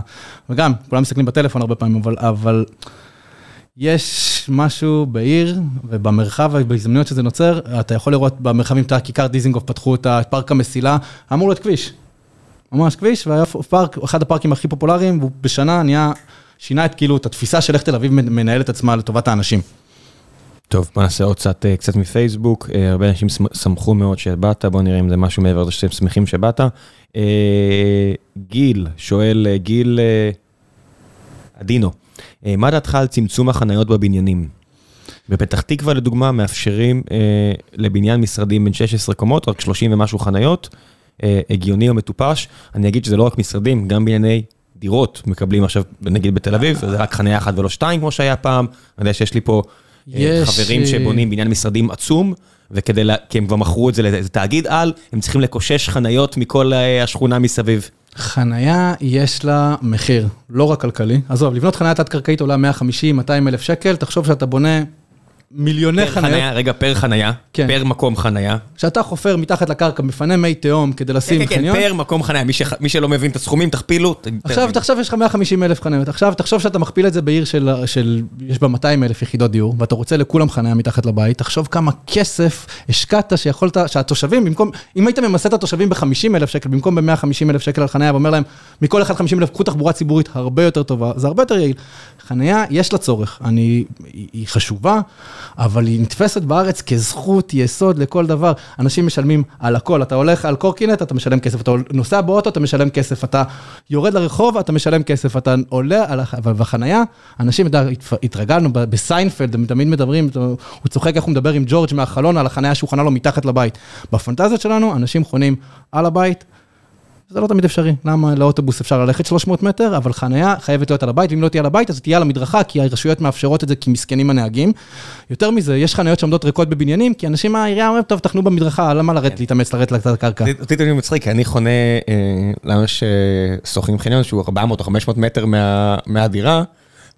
וגם, כולם מסתכלים בטלפון הרבה פעמים, אבל... יש משהו בעיר ובמרחב ובהזדמנויות שזה נוצר, אתה יכול לראות במרחבים, את כיכר דיזינגוף פתחו את פארק המסילה, אמור להיות כביש. ממש כביש, והיה פארק, אחד הפארקים הכי פופולריים, והוא בשנה נהיה, שינה את כאילו, את התפיסה של איך תל אביב מנהלת עצמה לטובת האנשים. טוב, בוא נעשה עוד קצת, אה, קצת מפייסבוק, אה, הרבה אנשים שמחו מאוד שבאת, בוא נראה אם זה משהו מעבר לזה שאתם שמחים שבאת. אה, גיל, שואל גיל אדינו, מה דעתך על צמצום החניות בבניינים? בפתח תקווה לדוגמה מאפשרים אה, לבניין משרדים בין 16 קומות, רק 30 ומשהו חניות, אה, הגיוני או מטופש. אני אגיד שזה לא רק משרדים, גם בענייני דירות מקבלים עכשיו, נגיד בתל אביב, זה רק חניה אחת ולא שתיים כמו שהיה פעם. אני יודע שיש לי פה אה, יש, חברים אה, שבונים בניין משרדים עצום, וכדי, לה- כי הם כבר מכרו את זה לאיזה תאגיד על, הם צריכים לקושש חניות מכל אה, השכונה מסביב. חנייה יש לה מחיר, לא רק כלכלי. עזוב, לבנות חנייה תת-קרקעית עולה 150-200 אלף שקל, תחשוב שאתה בונה מיליוני חניות. חניה, רגע, פר חניה, כן. פר מקום חניה. כשאתה חופר מתחת לקרקע, מפנה מי תהום כדי כן, לשים כן, כן, חניון. פר מקום חניה, מי ש- מי שלא מבין את הסכומים, תכפילו. עכשיו. עכשיו יש לך 150 אלף חניות, עכשיו תחשוב שאתה מכפיל את זה בעיר של, של, יש בה 200 אלף יחידות דיור, ואתה רוצה לכולם חניה מתחת לבית, תחשוב כמה כסף השקעת שיכולת, שהתושבים, במקום, אם היית ממסה את התושבים ב-50 אלף שקל, במקום ב-150 אלף שקל על חניה, ואומר להם, מכל אחד 50 אלף, קחו תחבורה ציבורית הרבה יותר טובה, זה הרבה יותר יעיל. חניה, יש לה צורך, אני, היא, היא חשובה, אבל היא נתפסת בארץ כזכות יסוד לכל דבר. אנשים משלמים על הכל, אתה הולך על קורקינט, אתה משלם כסף, אתה נוסע באוטו, אתה משלם כסף, אתה יורד לרחוב, אתה משלם כסף, אתה עולה על הח... בחנייה, אנשים, אתה התרגלנו בסיינפלד, הם תמיד מדברים, הוא צוחק איך הוא מדבר עם ג'ורג' מהחלון על החנייה שהוא חנה לו מתחת לבית. בפנטזיות שלנו, אנשים חונים על הבית, זה לא תמיד אפשרי. למה לאוטובוס אפשר ללכת 300 מטר, אבל חנייה חייבת להיות על הבית, ואם לא תהיה על הבית, אז תהיה על המדרכה, כי הרשויות מאפשרות את זה כי מסכנים הנהגים. יותר מזה, יש חניות שעומדות ריקות בבניינים, כי אנשים מהעירייה אומרים, טוב, תחנו במדרכה, למה לרדת להתאמץ לרדת לקצת הקרקע? אותי תמיד מצחיק, כי אני חונה, אה, לנו יש חניון שהוא 400 או 500 מטר מה- מהדירה,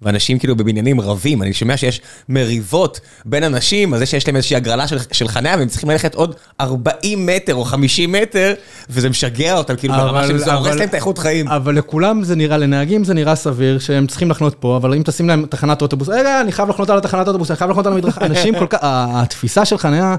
ואנשים כאילו בבניינים רבים, אני שומע שיש מריבות בין אנשים, על זה שיש להם איזושהי הגרלה של, של חניה, והם צריכים ללכת עוד 40 מטר או 50 מטר, וזה משגע אותם, כאילו ברמה אבל- של זה הורס להם את האיכות חיים. אבל לכולם זה נראה, לנהגים זה נראה סביר שהם צריכים לחנות פה, אבל אם תשים להם תחנת אוטובוס, רגע, אני חייב לחנות על התחנת אוטובוס, אני חייב לחנות על המדרכה, אנשים כל כך, התפיסה של חניה,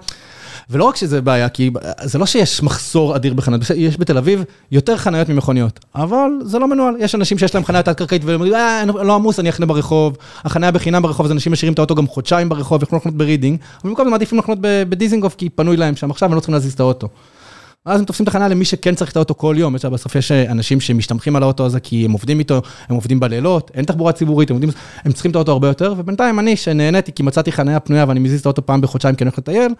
ולא רק שזה בעיה, כי זה לא שיש מחסור אדיר בחניות, יש בתל אביב יותר חניות ממכוניות, אבל זה לא מנוהל, יש אנשים שיש להם חניה תת-קרקעית והם אומרים, אה, לא עמוס, אני אחנה ברחוב, החניה בחינם ברחוב, אז אנשים משאירים את האוטו גם חודשיים ברחוב, יכולים לחנות ברידינג, אבל במקום זה מעדיפים לחנות בדיזנגוף, כי פנוי להם שם. עכשיו, הם לא צריכים להזיז את האוטו. אז הם תופסים את החניה למי שכן צריך את האוטו כל יום, בסוף יש אה, אנשים שמסתמכים על האוטו הזה כי הם עובדים איתו, הם עובדים בלילות, אין תחבורה ציבורית, הם, עובדים, הם צריכים את האוטו הרבה יותר, ובינתיים אני שנהניתי כי מצאתי חניה פנויה ואני מזיז את האוטו פעם בחודשיים כי אני הולך לטייל,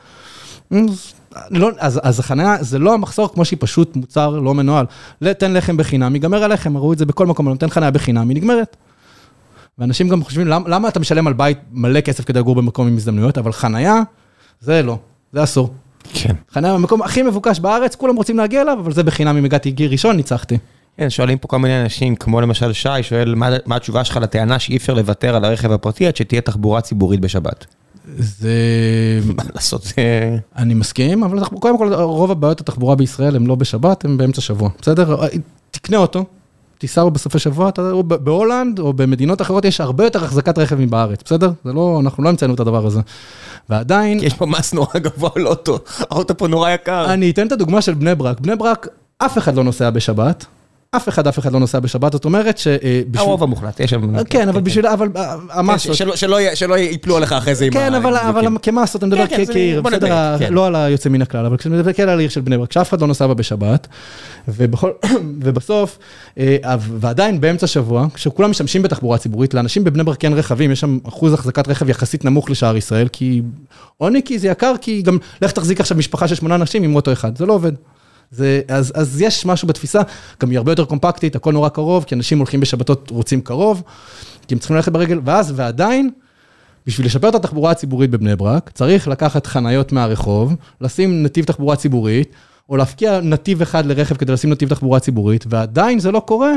לא, אז, אז החניה זה לא המחסור כמו שהיא פשוט מוצר לא מנוהל. תן לחם בחינם, ייגמר הלחם, ראו את זה בכל מקום, נותן חניה בחינם, היא נגמרת. ואנשים גם חושבים, למה, למה אתה משלם על בית מלא כסף כדי לגור במקום עם הזדמנויות, אבל חניה, זה לא, זה אסור. כן. חניה במקום הכי מבוקש בארץ, כולם רוצים להגיע אליו, אבל זה בחינם אם הגעתי גיל ראשון, ניצחתי. כן, שואלים פה כל מיני אנשים, כמו למשל שי, שואל, מה, מה התשובה שלך לטענה שאי אפשר לוותר על הרכב הפרטי עד שתהיה תחבורה ציבורית בשבת? זה... מה לעשות, זה... אני מסכים, אבל קודם כל, רוב הבעיות התחבורה בישראל הם לא בשבת, הם באמצע שבוע, בסדר? תקנה אותו, תיסע בו בסופי שבוע, אתה, או ב- בהולנד או במדינות אחרות יש הרבה יותר החזקת רכב מבארץ, בסדר? זה לא, אנחנו לא המצאנו את הדבר הזה. ועדיין, כי יש פה מס נורא גבוה על אוטו, האוטו פה נורא יקר. אני אתן את הדוגמה של בני ברק. בני ברק, אף אחד לא נוסע בשבת. אף אחד, אף אחד לא נוסע בשבת, זאת אומרת שבשביל... הרוב המוחלט, יש שם... כן, אבל בשביל, אבל אה, כן, המסות. שלא- שלא ייפלו עליך אחרי זה עם כן, ה- עם אבל. כמסות, אני מדבר כן, כן, כעיר, בסדר, כן. לא על היוצא מן הכלל, אבל כשאני מדבר על העיר של בני ברק, שאף אחד לא נוסע בה בשבת, ובסוף, אה, ועדיין באמצע שבוע, כשכולם משתמשים בתחבורה ציבורית, לאנשים בבני ברק אין רכבים, יש שם אחוז החזקת רכב יחסית נמוך לשאר ישראל, כי עוני, כי זה יקר, כי גם לך תחזיק עכשיו משפחה של שמונה אנשים עם אוטו אחד, זה לא עובד. זה, אז, אז יש משהו בתפיסה, גם היא הרבה יותר קומפקטית, הכל נורא קרוב, כי אנשים הולכים בשבתות, רוצים קרוב, כי הם צריכים ללכת ברגל, ואז, ועדיין, בשביל לשפר את התחבורה הציבורית בבני ברק, צריך לקחת חניות מהרחוב, לשים נתיב תחבורה ציבורית, או להפקיע נתיב אחד לרכב כדי לשים נתיב תחבורה ציבורית, ועדיין זה לא קורה,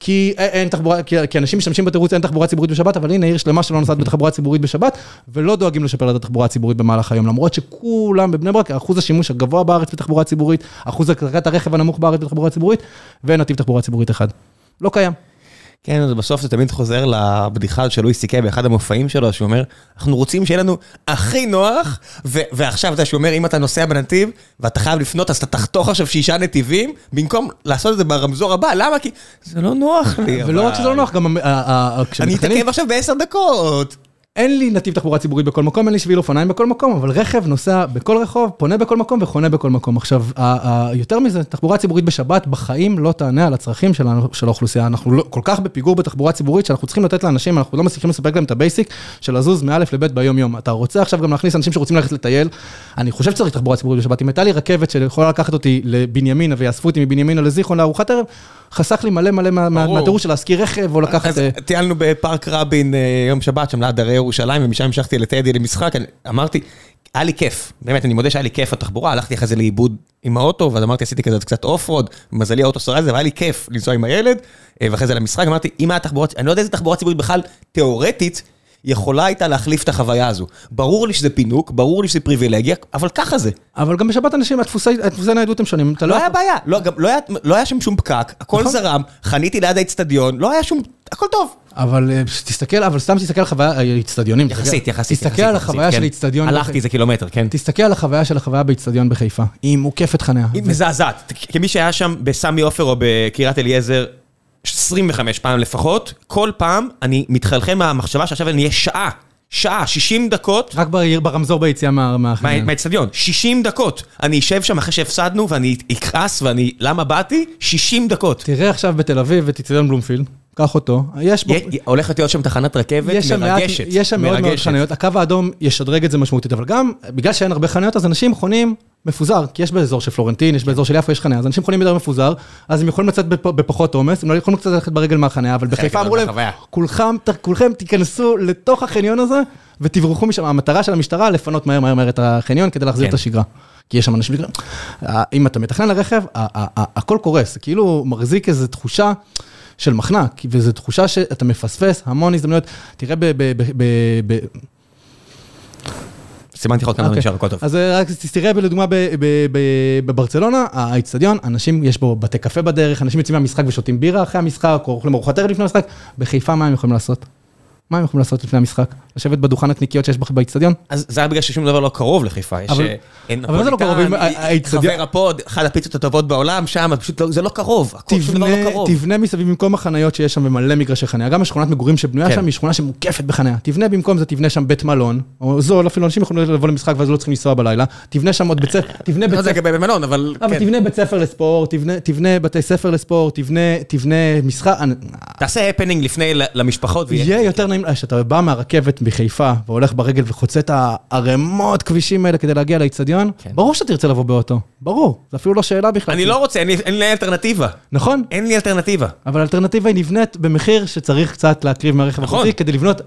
כי אין, תחבורה, כי, כי אנשים משתמשים בתירוץ אין תחבורה ציבורית בשבת, אבל הנה עיר שלמה שלא נוסעת בתחבורה ציבורית בשבת, ולא דואגים לשפר את התחבורה הציבורית במהלך היום, למרות שכולם בבני ברק, אחוז השימוש הגבוה בארץ בתחבורה ציבורית, אחוז החזקת הרכב הנמוך בארץ בתחבורה ציבורית, ואין נתיב תחבורה ציבורית אחד. לא קיים. כן, אז בסוף זה תמיד חוזר לבדיחה של לואי סי-קיי באחד המופעים שלו, שהוא אומר, אנחנו רוצים שיהיה לנו הכי נוח, ו- ועכשיו אתה שהוא אומר, אם אתה נוסע בנתיב, ואתה חייב לפנות, אז אתה תחתוך עכשיו שישה נתיבים, במקום לעשות את זה ברמזור הבא, למה? כי זה לא נוח לי, ולא רק אבל- שזה לא נוח, גם אני אתעכב עכשיו בעשר דקות. אין לי נתיב תחבורה ציבורית בכל מקום, אין לי שביל אופניים בכל מקום, אבל רכב נוסע בכל רחוב, פונה בכל מקום וחונה בכל מקום. עכשיו, יותר מזה, תחבורה ציבורית בשבת בחיים לא תענה על הצרכים של האוכלוסייה. אנחנו לא, כל כך בפיגור בתחבורה ציבורית, שאנחנו צריכים לתת לאנשים, אנחנו לא מצליחים לספק להם את ה basic של לזוז מא' לב' ביום יום. אתה רוצה עכשיו גם להכניס אנשים שרוצים ללכת לטייל, אני חושב שצריך תחבורה ציבורית בשבת. אם הייתה לי רכבת שיכולה לקחת אותי לבנימינה ויאספו אותי מבנימינה לזיכרון לארוחת ערב, חסך לי מלא מלא מהטררם של להשכיר רכב או לקחת... אז טיילנו בפארק רבין יום שבת, שם ליד הרי ירושלים, ומשם המשכתי לטדי למשחק, אמרתי, היה לי כיף, באמת, אני מודה שהיה לי כיף התחבורה, הלכתי אחרי זה לאיבוד עם האוטו, ואז אמרתי, עשיתי כזה קצת off-road, מזלי האוטו שרד את זה, והיה לי כיף לנסוע עם הילד, ואחרי זה למשחק, אמרתי, אם היה תחבורה, אני לא יודע איזה תחבורה ציבורית בכלל, תיאורטית, יכולה הייתה להחליף את החוויה הזו. ברור לי שזה פינוק, ברור לי שזה פריבילגיה, אבל ככה זה. אבל גם בשבת אנשים, הדפוסי ניידות הם שונים. לא היה בעיה, לא היה שם שום פקק, הכל זרם, חניתי ליד האצטדיון, לא היה שום, הכל טוב. אבל תסתכל, אבל סתם תסתכל על חוויה, האצטדיונים. יחסית, יחסית. תסתכל על החוויה של האצטדיון. הלכתי איזה קילומטר, כן. תסתכל על החוויה של החוויה באצטדיון בחיפה. היא מוקפת חניה. היא מזעזעת. כמי שהיה שם בסמי עופר או בקריית אליעזר, 25 פעם לפחות, כל פעם אני מתחלחל מהמחשבה שעכשיו אני אהיה שעה, שעה, 60 דקות. רק ברמזור ביציאה מהחניה. מהאצטדיון, 60 דקות. אני אשב שם אחרי שהפסדנו ואני אכעס ואני, למה באתי? 60 דקות. תראה עכשיו בתל אביב את אצטדיון בלומפילד. קח אותו, יש בו... הולכת להיות שם תחנת רכבת מרגשת. יש שם מאוד מאוד חניות, הקו האדום ישדרג את זה משמעותית, אבל גם בגלל שאין הרבה חניות, אז אנשים חונים מפוזר, כי יש באזור של פלורנטין, יש באזור של יפו, יש חניה, אז אנשים חונים יותר מפוזר, אז הם יכולים לצאת בפחות עומס, הם לא יכולים קצת ללכת ברגל מהחניה, אבל בחיפה אמרו להם, כולכם תיכנסו לתוך החניון הזה ותברחו משם, המטרה של המשטרה לפנות מהר מהר מהר את החניון כדי להחזיר את השגרה. כי יש שם אנשים, אם אתה מתכנן לרכב, הכל קורס, כאילו מחזיק איזו תחושה. של מחנק, וזו תחושה שאתה מפספס המון הזדמנויות. תראה ב... סימנתי לך עוד כמה דברים נשאר, הכל טוב. אז רק תראה לדוגמה בברצלונה, האיצטדיון, אנשים, יש בו בתי קפה בדרך, אנשים יוצאים מהמשחק ושותים בירה אחרי המשחק, או אוכלים ארוחת ערב לפני המשחק, בחיפה מה הם יכולים לעשות? מה הם יכולים לעשות לפני המשחק? לשבת בדוכן הקניקיות שיש באיצטדיון? אז זה היה בגלל ששום דבר לא קרוב לחיפה. יש אבל זה לא קרוב, חבר הפוד, אחת הפיצות הטובות בעולם, שם, פשוט זה לא קרוב, שום דבר לא קרוב. תבנה מסביב במקום החניות שיש שם ומלא מגרשי חניה, גם השכונת מגורים שבנויה שם היא שכונה שמוקפת בחניה. תבנה במקום זה, תבנה שם בית מלון, או זול, אפילו אנשים יכולים לבוא למשחק ואז לא צריכים לנסוע בלילה, תבנה שם עוד בית ספר, תבנה בית ספר. לא במלון, אבל... אבל תבנה בית ספר לספורט, תבנה בתי ספר לספורט, תבנה משחק. תעשה הפנינג לפני למשפחות. יהיה יותר נעים, כשאתה בא מהרכבת בחיפה והולך ברגל וחוצה את הערימות כבישים האלה כדי להגיע לאיצטדיון, ברור שאתה תרצה לבוא באוטו, ברור, זה אפילו לא שאלה בכלל. אני לא רוצה, אין לי אלטרנטיבה. נכון. אין לי אלטרנטיבה. אבל האלטרנטיבה היא נבנית במחיר שצריך קצת להקריב מהרכב הפרטי, כדי לבנות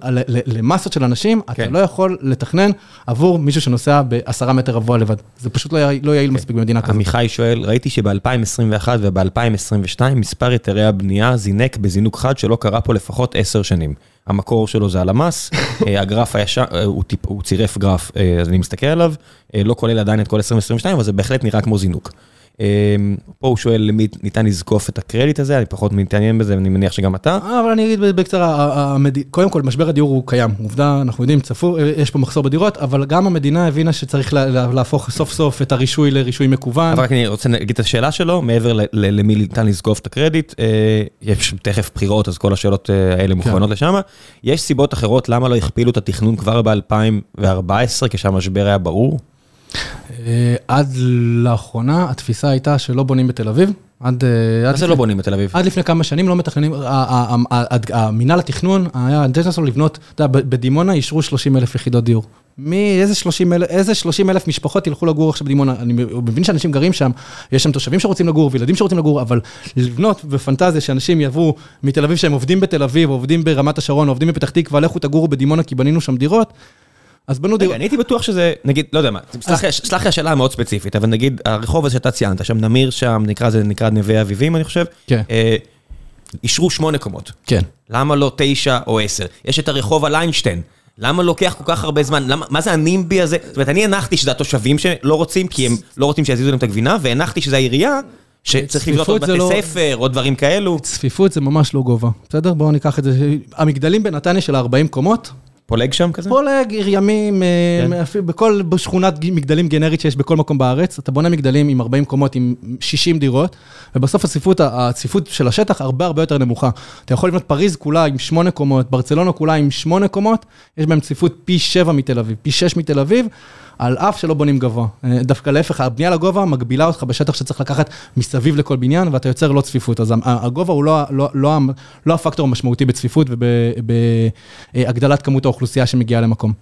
למסות של אנשים, אתה לא יכול לתכנן עבור מישהו שנוסע בעשרה מטר רבוע לבד. זה פשוט לא יעיל מספיק במדינה כזאת. עמיחי שואל, ראיתי שב-2021 וב-2022 מספר היתרי הבנייה זינק בזינוק חד שלא קרה פה לפחות עשר שנים. המקור שלו זה הלמ"ס, הגרף הישר, הוא צירף גרף, אז אני מסתכל עליו, לא כולל עדיין את כל 2022, אבל זה בהחלט נראה כמו זינוק. פה הוא שואל למי ניתן לזקוף את הקרדיט הזה, אני פחות מתעניין בזה, ואני מניח שגם אתה. אבל אני אגיד בקצרה, קודם כל, משבר הדיור הוא קיים, עובדה, אנחנו יודעים, צפו, יש פה מחסור בדירות, אבל גם המדינה הבינה שצריך להפוך סוף סוף את הרישוי לרישוי מקוון. אבל רק אני רוצה להגיד את השאלה שלו, מעבר למי ניתן לזקוף את הקרדיט, יש תכף בחירות, אז כל השאלות האלה מוכוונות לשם. יש סיבות אחרות למה לא הכפילו את התכנון כבר ב-2014, כשהמשבר היה ברור? עד לאחרונה התפיסה הייתה שלא בונים בתל אביב. עד... מה זה לא בונים בתל אביב? עד לפני כמה שנים לא מתכננים, המינהל התכנון היה שלו לבנות, אתה יודע, בדימונה אישרו 30 אלף יחידות דיור. מי, איזה 30 אלף, איזה 30 אלף משפחות ילכו לגור עכשיו בדימונה? אני מבין שאנשים גרים שם, יש שם תושבים שרוצים לגור וילדים שרוצים לגור, אבל לבנות בפנטזיה שאנשים יעברו מתל אביב שהם עובדים בתל אביב, עובדים ברמת השרון, עובדים בפתח תקווה, לכו תגורו בדימונה כי בנינו שם דירות. אז בנו דירות. רגע, אני הייתי בטוח שזה, נגיד, לא יודע מה, סלח לי השאלה המאוד ספציפית, אבל נגיד, הרחוב הזה שאתה ציינת, שם נמיר שם, נקרא זה נקרא נווה אביבים, אני חושב. כן. אישרו שמונה קומות. כן. למה לא תשע או עשר? יש את הרחוב על איינשטיין. למה לוקח כל כך הרבה זמן? למה, מה זה הנימבי הזה? זאת אומרת, אני הנחתי שזה התושבים שלא רוצים, כי הם לא רוצים שיזיזו להם את הגבינה, והנחתי שזה העירייה, שצריך לבנות עוד בתי ספר, עוד דברים כאלו. צפיפות זה ממש לא גובה, בסדר? בואו ניקח את זה. המגדלים בנתניה של 40 קומות, פולג שם כזה? פולג, עיר ימים, אה, כן. אפילו בכל שכונת מגדלים גנרית שיש בכל מקום בארץ, אתה בונה מגדלים עם 40 קומות, עם 60 דירות, ובסוף הצפיפות, הצפיפות של השטח הרבה הרבה יותר נמוכה. אתה יכול לבנות פריז כולה עם 8 קומות, ברצלונה כולה עם 8 קומות, יש בהם צפיפות פי 7 מתל אביב, פי 6 מתל אביב, על אף שלא בונים גבוה. אה, דווקא להפך, הבנייה לגובה מגבילה אותך בשטח שצריך לקחת מסביב לכל בניין, ואתה יוצר לא צפיפות. אז הגובה הוא לא, לא, לא, לא הפקטור המשמעותי בצפיפות ובהגדלת כמות האוכלוסייה שמגיעה למקום.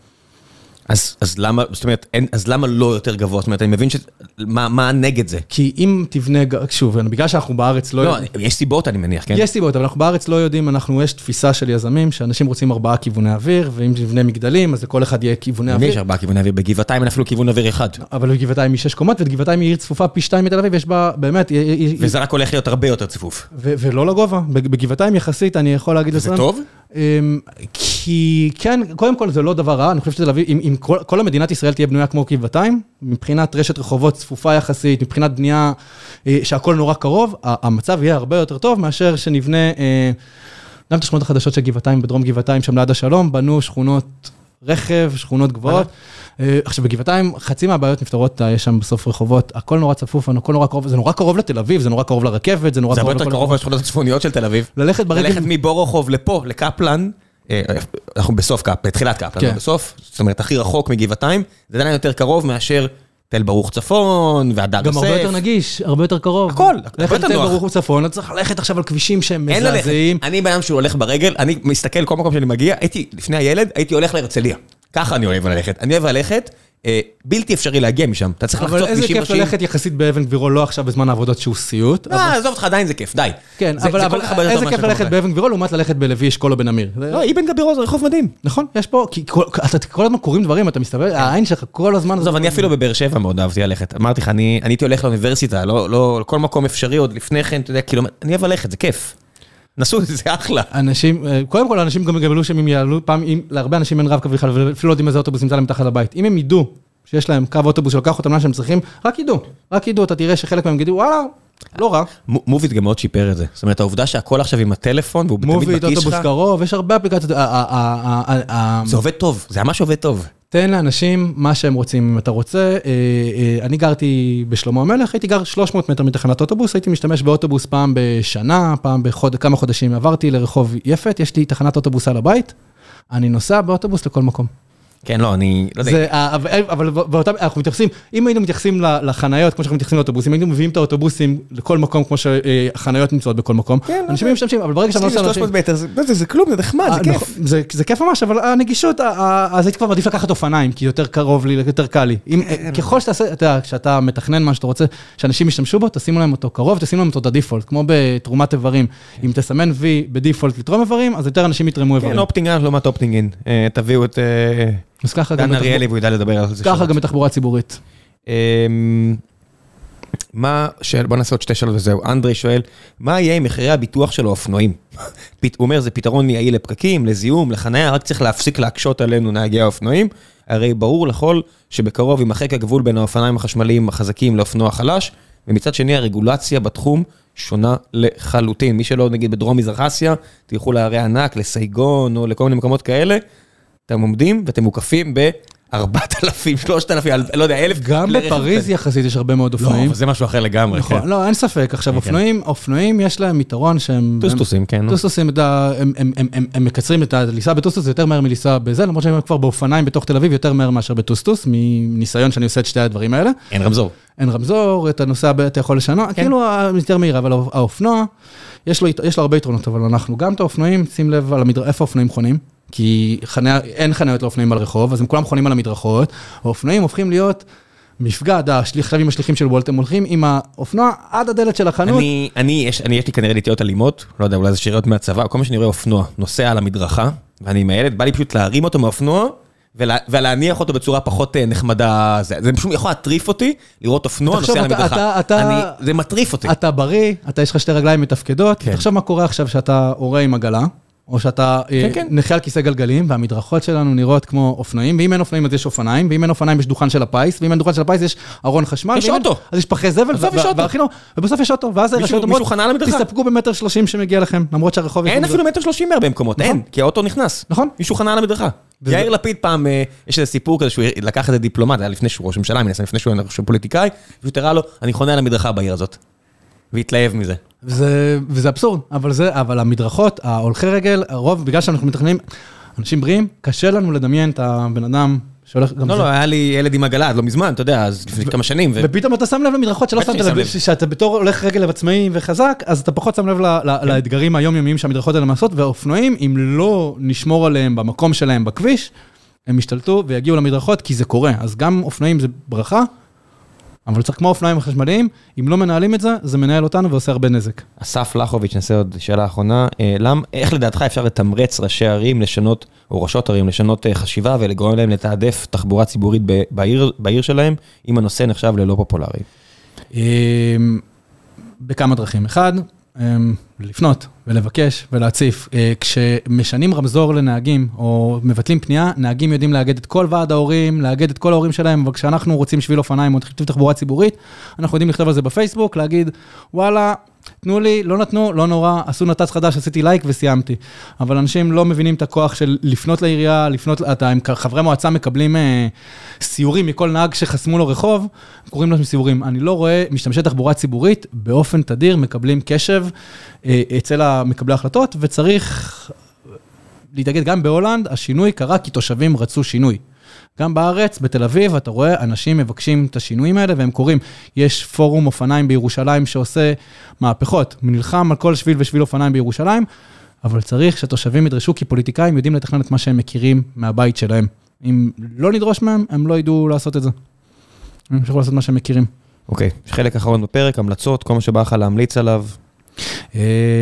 אז אז למה, זאת אומרת, אין- אז למה לא יותר גבוה? זאת אומרת, אני מבין ש... מה מה נגד זה? כי אם תבנה, שוב, בגלל שאנחנו בארץ לא... לא, יודעים- יש סיבות, אני מניח, כן? יש סיבות, אבל אנחנו בארץ לא יודעים, אנחנו, יש תפיסה של יזמים, שאנשים רוצים ארבעה כיווני אוויר, ואם נבנה מגדלים, אז לכל אחד יהיה כיווני למי יש אוויר. ארבעה כיווני אוויר? בגבעתיים אין אפילו כיוון אוויר אחד. אבל בגבעתיים היא שש קומות, וגבעתיים היא עיר צפופה פי שתיים מתל אביב, יש בה, באמת, היא- היא- וזה רק הולך להיות הרבה יותר צפוף. ולא לגובה, בג- בגבעתיים יחסית, אני יכול להגיד זה לסרן- טוב? אמ, כי כן, קודם כל זה לא דבר רע, אני חושב שתל אביב, אם, אם כל, כל המדינת ישראל תהיה בנויה כמו גבעתיים, מבחינת רשת רחובות צפופה יחסית, מבחינת בנייה אה, שהכל נורא קרוב, המצב יהיה הרבה יותר טוב מאשר שנבנה, אה, גם את השכונות החדשות של גבעתיים, בדרום גבעתיים, שם ליד השלום, בנו שכונות רכב, שכונות גבוהות. אה, עכשיו בגבעתיים, חצי מהבעיות נפתרות, אה, יש שם בסוף רחובות, הכל נורא צפוף, הכל נורא קרוב, זה נורא קרוב לתל אביב, זה נורא קרוב לרכבת, זה נורא זה הרבה קרוב יותר קרוב לשכונות הצפוניות של תל אביב. ללכת ברגל, ללכת מבורוכוב לפה, לקפלן, אה, אנחנו בסוף קפ, בתחילת קפלן, כן. בסוף, זאת אומרת, הכי רחוק מגבעתיים, זה עדיין יותר קרוב מאשר תל ברוך צפון, והדר יוסף. גם הרבה יותר נגיש, הרבה יותר קרוב. הכל, הרבה יותר לתל נוח. ברוך וצפון, אתה צריך ללכת עכשיו על כבישים שהם מזעזעים. אני בן אדם שהוא הולך ברגל, אני מסתכל כל מקום שאני מגיע, הייתי, לפני הילד, הייתי הולך להרצליה. ככה אני אוהב ללכת. אני אוהב ללכת, בלתי אפשרי להגיע משם. אתה צריך אבל לחצות איזה כבישים כיף ראשיים. ללכת יחסית באבן גבירול, לא עכשיו בזמן העבודות שהוא סיוט. אבל- אה, עזוב אותך, עדיין זה כיף, די. כן, אבל אבל כל איזה כיף ללכת. באבן גבירול לעומת ללכת בלוי אשכול או בן אמיר. לא, אבן גבירול זה רחוב מדהים. נכון, יש פה, כי כל- אתה כל הזמן קוראים דברים, אתה מסתובב, העין שלך כל הזמן... עזוב, אני אפילו בבאר שבע מאוד אהבתי ללכת. אמרתי לך, אני הייתי הולך לאוניברסיטה, לא לא- לכל מקום אפשרי עוד לפני כן, אתה יודע, כאילו, אני אוהב ללכת, זה כיף. נסו, זה אחלה. אנשים, אה, קודם כל אנשים גם גמלו שהם יעלו, פעם, אם, להרבה אנשים אין רב-קו בכלל, ואפילו לא יודעים איזה אוטובוס נמצא להם מתחת לבית. אם הם ידעו שיש להם קו אוטובוס שלוקח אותם לאן שהם צריכים, רק ידעו, רק ידעו, אתה תראה שחלק מהם יגידו, וואלה, לא רע. מו- מוביט גם מאוד שיפר את זה. זאת אומרת, העובדה שהכל עכשיו עם הטלפון, והוא תמיד מוביט, בכיס אוטובוס שלך, קרוב, יש הרבה אפליקציות. זה עובד טוב, זה ממש עובד טוב. תן לאנשים מה שהם רוצים, אם אתה רוצה. אה, אה, אני גרתי בשלמה המלך, הייתי גר 300 מטר מתחנת אוטובוס, הייתי משתמש באוטובוס פעם בשנה, פעם בכמה חודשים. עברתי לרחוב יפת, יש לי תחנת אוטובוס על הבית, אני נוסע באוטובוס לכל מקום. כן, לא, אני... לא יודע. זה, ה- אבל- אבל באותם, אנחנו מתייחסים, אם היינו מתייחסים לחניות, כמו שאנחנו מתייחסים לאוטובוסים, היינו מביאים את האוטובוסים לכל מקום, כמו שהחניות נמצאות בכל מקום. כן, לא אנשים משתמשים, אבל ברגע שאתה נוסע לאנשים... 300 מטר, זה- זה זה כלום, זה נחמד, זה אה, כיף. נכון, זה, זה כיף ממש, אבל הנגישות, אז הייתי כבר מעדיף לקחת אופניים, כי יותר קרוב לי, יותר קל לי. אם, כן. ככל שאתה עושה, אתה יודע, כשאתה מתכנן מה שאתה רוצה, שאנשים ישתמשו בו, תשימו להם אותו קרוב, תשימו להם אותו את ה default, כמו בתרומת איברים. אם תסמן וי ב default לתרום איברים, אז יותר אנשים יתרמו איברים. כן, opting out לעומת opting in. אה, תביאו את אה, אז ככה גם דן אריאלי והוא ידע לדבר על זה. ככה. גם בתחבורה ציבורית. אמ, מה, שאל, בוא נעשה עוד שתי שאלות וזהו. אנדרי שואל, מה יהיה עם מחירי הביטוח של האופנועים? הוא אומר, זה פתרון יעיל לפקקים, לזיהום, לחניה, רק צריך להפסיק להקשות עלינו נהגי האופנועים. הרי ברור לכל שבקרוב יימחק הגבול בין האופניים החשמליים החזקים לאופנוע חלש, ומצד שני הרגולציה בתחום שונה לחלוטין. מי שלא, נגיד בדרום מזרח אסיה, תלכו לערי ענק, לסייגון או לכל מיני מקומות כאלה, אתם עומדים ואתם מוקפים ב-4,000, 3,000, לא יודע, 1,000 גם בפריז. יחסית יש הרבה מאוד לא, אופנועים. אבל זה משהו אחר לגמרי. נכון, כן. לא, אין ספק. עכשיו, כן, אופנועים, אופנועים יש להם יתרון שהם... טוסטוסים, כן. טוסטוסים, הם- מקצרים את ה... לנסוע בטוסטוס זה יותר מהר מלנסוע בזה, למרות שהם כבר באופניים בתוך תל אביב יותר מהר מאשר בטוסטוס, מניסיון שאני עושה את שתי הדברים האלה. אין רמזור. אין רמזור, אתה נוסע, ב- אתה יכול לשנות, כן. כאילו יותר מהיר, אבל האופ- האופנוע, יש לו, ית- יש לו הרבה יתרונות, אבל אנחנו גם את האופנועים, שים לב המדר... איפה האופנועים חונים? כי חניה, אין חניות לאופנועים על רחוב, אז הם כולם חונים על המדרכות, האופנועים הופכים להיות מפגע, השליח- עכשיו עם השליחים של וולט, הם הולכים עם האופנוע עד הדלת של החנות. אני, אני, יש, אני, יש לי כנראה נטיות אלימות, לא יודע, אולי זה שאריות מהצבא, כל מה שאני רואה אופנוע, נוסע על המדרכה, ואני עם הילד, בא לי פשוט להרים אותו מהאופנוע, ולה, ולהניח אותו בצורה פחות אה, נחמדה, זה, זה פשוט יכול להטריף אותי, לראות אופנוע נוסע על המדרכה. אתה- אתה- אני, זה מטריף אותי. אתה בריא, אתה יש לך שתי רגליים מתפקדות, כן. תחשוב מה קורה עכשיו שאתה הורה עם עגלה, או שאתה אה, כן, כן. נכה על כיסא גלגלים, והמדרכות שלנו נראות כמו אופנועים, ואם אין אופנועים אז יש אופניים, ואם אין אופניים יש דוכן של הפיס, ואם אין דוכן של הפיס יש ארון חשמל. יש אין- אוטו. אז יש פחי זבל, בסוף יש אוטו. ובסוף יש אוטו, ואז הרשויות מישהו אומרות, חנה על המדרכה. תסתפקו במטר שלושים שמגיע לכם, למרות שהרחוב... אין אפילו מטר שלושים בהרבה מקומות, נכון. אין, כי האוטו נכנס. נכון. מישהו חנה על המדרכה. יאיר לפיד פעם, אה, יש איזה סיפור כזה שהוא לקח איזה דיפלומט, היה לפני שהוא ראש ממשלה, לפני שהוא פוליטיקאי, והוא תראה לו, אני חונה על המדרכה בעיר הזאת. והתלהב מזה. וזה, וזה אבסורד, אבל זה, אבל המדרכות, ההולכי רגל, הרוב, בגלל שאנחנו מתכננים, אנשים בריאים, קשה לנו לדמיין את הבן אדם שהולך גם לא. לא, היה לי ילד עם עגלה, לא מזמן, אתה יודע, אז לפני כמה שנים. ופתאום אתה שם לב למדרכות שלא שמת לב. שאתה בתור הולך רגל עצמאי וחזק, אז אתה פחות שם לב כן. לאתגרים היומיומיים שהמדרכות האלה מעשות, והאופנועים, אם לא נשמור עליהם במקום שלהם בכביש, הם ישתלטו ויגיעו למדרכות, כי זה קורה. אז גם אופנועים זה ברכה, אבל צריך כמו אופניים חשמליים, אם לא מנהלים את זה, זה מנהל אותנו ועושה הרבה נזק. אסף לחוביץ', נעשה עוד שאלה אחרונה. אה, למ, איך לדעתך אפשר לתמרץ ראשי ערים לשנות, או ראשות ערים לשנות אה, חשיבה ולגרום להם לתעדף תחבורה ציבורית בעיר, בעיר שלהם, אם הנושא נחשב ללא פופולרי? אמ, בכמה דרכים. אחד, לפנות ולבקש ולהציף. אה, כשמשנים רמזור לנהגים או מבטלים פנייה, נהגים יודעים לאגד את כל ועד ההורים, לאגד את כל ההורים שלהם, אבל כשאנחנו רוצים שביל אופניים או תכתיב תחבורה ציבורית, אנחנו יודעים לכתוב על זה בפייסבוק, להגיד, וואלה, תנו לי, לא נתנו, לא נורא, עשו נת"צ חדש, עשיתי לייק וסיימתי. אבל אנשים לא מבינים את הכוח של לפנות לעירייה, לפנות, אתה, הם, חברי מועצה מקבלים אה, סיורים מכל נהג שחסמו לו רחוב, קוראים להם סיורים. אני לא רואה משתמשי תחבורה ציבורית באופן תדיר מקבלים קשב אה, אצל מקבלי ההחלטות, וצריך להתאגד גם בהולנד, השינוי קרה כי תושבים רצו שינוי. גם בארץ, בתל אביב, אתה רואה, אנשים מבקשים את השינויים האלה והם קורים. יש פורום אופניים בירושלים שעושה מהפכות, נלחם על כל שביל ושביל אופניים בירושלים, אבל צריך שהתושבים ידרשו, כי פוליטיקאים יודעים לתכנן את מה שהם מכירים מהבית שלהם. אם לא נדרוש מהם, הם לא ידעו לעשות את זה. הם ימשיכו לעשות מה שהם מכירים. אוקיי, יש חלק אחרון בפרק, המלצות, כל מה שבא לך להמליץ עליו,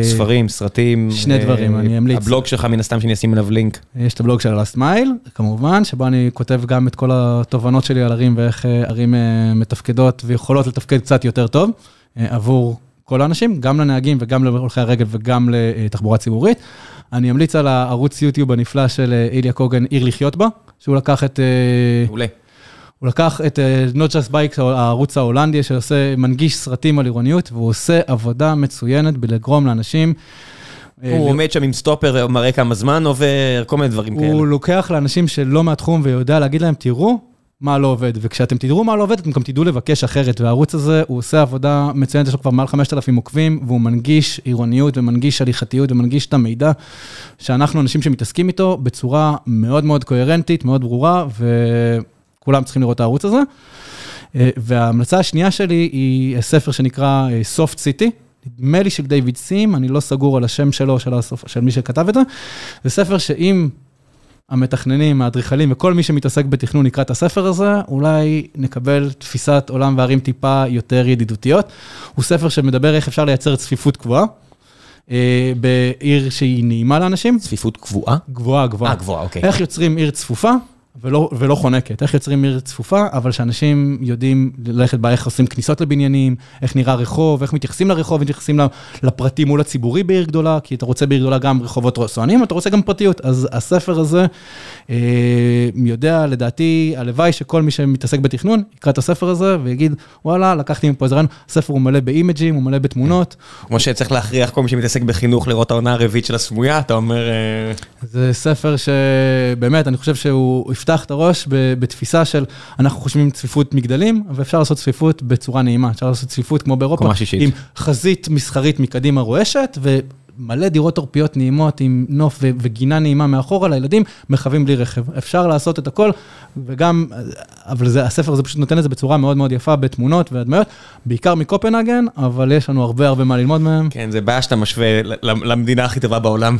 ספרים, סרטים. שני אה, דברים, אני אמליץ. הבלוג שלך, מן הסתם, שאני אשים עליו לינק. יש את הבלוג של הלאסט מייל, כמובן, שבו אני כותב גם את כל התובנות שלי על ערים ואיך אה, ערים אה, מתפקדות ויכולות לתפקד קצת יותר טוב אה, עבור כל האנשים, גם לנהגים וגם להולכי הרגל וגם לתחבורה ציבורית. אני אמליץ על הערוץ יוטיוב הנפלא של אה, איליה קוגן, עיר לחיות בה, שהוא לקח את... אה, מעולה. הוא לקח את אה, Not Just Bike, הערוץ ההולנדי, שעושה, מנגיש סרטים על עירוניות, והוא עושה עבודה מצוינת בלגרום לאנשים... אה, הוא עומד שם עם סטופר, מראה כמה זמן עובר, כל מיני דברים כאלה. הוא לוקח לאנשים שלא מהתחום ויודע להגיד להם, תראו מה לא עובד, וכשאתם תראו מה לא עובד, אתם גם תדעו לבקש אחרת, והערוץ הזה, הוא עושה עבודה מצוינת, יש לו כבר מעל 5,000 עוקבים, והוא מנגיש עירוניות ומנגיש הליכתיות ומנגיש את המידע, שאנחנו אנשים שמתעסקים איתו בצורה מאוד מאוד קוהרנטית, מאוד ברורה, וכולם צריכים לראות את הערוץ הזה. אה, וההמלצה השנייה שלי היא ספר שנקרא אה, Soft City. נדמה לי של דיוויד סים, אני לא סגור על השם שלו, של, הסוף, של מי שכתב את זה. זה ספר שאם המתכננים, האדריכלים וכל מי שמתעסק בתכנון יקרא את הספר הזה, אולי נקבל תפיסת עולם וערים טיפה יותר ידידותיות. הוא ספר שמדבר איך אפשר לייצר צפיפות קבועה, אה, בעיר שהיא נעימה לאנשים. צפיפות קבועה? גבוהה, גבוהה. אה, גבוהה, אוקיי. איך יוצרים עיר צפופה ולא, ולא חונקת, איך יוצרים עיר צפופה, אבל שאנשים יודעים ללכת בה, איך עושים כניסות לבניינים, איך נראה רחוב, איך מתייחסים לרחוב, מתייחסים לפרטי מול הציבורי בעיר גדולה, כי אתה רוצה בעיר גדולה גם רחובות סואנים, אתה רוצה גם פרטיות. אז הספר הזה אה, יודע, לדעתי, הלוואי שכל מי שמתעסק בתכנון, יקרא את הספר הזה ויגיד, וואלה, לקחתי מפה איזה רעיון, הספר הוא מלא באימג'ים, הוא מלא בתמונות. כמו שצריך להכריח כל מי שמתעסק בחינוך לראות העונה הרביעית של הסמויה, אתה אומר... אה, זה ספר שבאמת, אני חושב שהוא יפתח את הראש בתפיסה של, אנחנו חושבים צפיפות מגדלים, ואפשר לעשות צפיפות בצורה נעימה. אפשר לעשות צפיפות כמו באירופה. עם חזית מסחרית מקדימה רועשת, ומלא דירות עורפיות נעימות עם נוף ו- וגינה נעימה מאחורה לילדים, מרחבים בלי רכב. אפשר לעשות את הכל, וגם, אבל זה, הספר הזה פשוט נותן את זה בצורה מאוד מאוד יפה, בתמונות והדמיות, בעיקר מקופנהגן, אבל יש לנו הרבה הרבה מה ללמוד מהם. כן, זה בעיה שאתה משווה למדינה הכי טובה בעולם.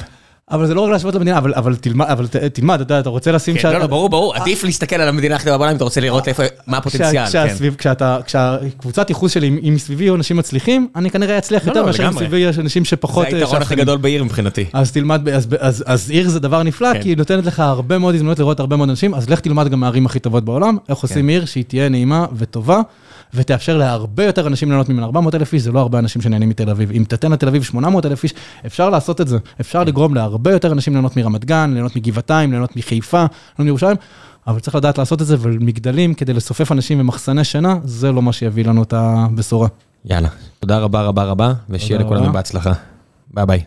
אבל זה לא רק להשוות למדינה, אבל, אבל תלמד, אבל ת- תלמד, אתה יודע, אתה רוצה לשים... כן, לא, לא, ברור, ברור, עדיף להסתכל על המדינה הכי טובה בעולם אם אתה רוצה לראות איפה, מה הפוטנציאל, כשה- כן. כשאתה, כשהקבוצת ייחוס שלי, אם- מסביבי יהיו אנשים מצליחים, אני כנראה אצליח לא, יותר לא, מאשר אם. מסביבי יש אנשים שפחות... זה אה, היתרון הכי. גדול בעיר מבחינתי. אז תלמד, ב- אז, אז, אז עיר זה דבר נפלא, כן. כי היא נותנת לך הרבה מאוד הזדמנויות לראות הרבה מאוד אנשים, אז לך תלמד גם מהערים הכי טובות בעולם, איך כן. עושים עיר שהיא תהיה נעימה וטובה, ותאפשר להרבה יותר אנשים ליהנות ממנה. 400 אלף איש זה לא הרבה אנשים שנהנים מתל אביב. אם תתן לתל אביב 800 אלף איש, אפשר לעשות את זה. אפשר לגרום להרבה יותר אנשים ליהנות מרמת גן, ליהנות מגבעתיים, ליהנות מחיפה, ליהנות מירושלים, אבל צריך לדעת לעשות את זה, ומגדלים כדי לסופף אנשים במחסני שינה, זה לא מה שיביא לנו את הבשורה. יאללה, תודה רבה רבה רבה, ושיהיה לכולנו. בהצלחה. ביי ביי.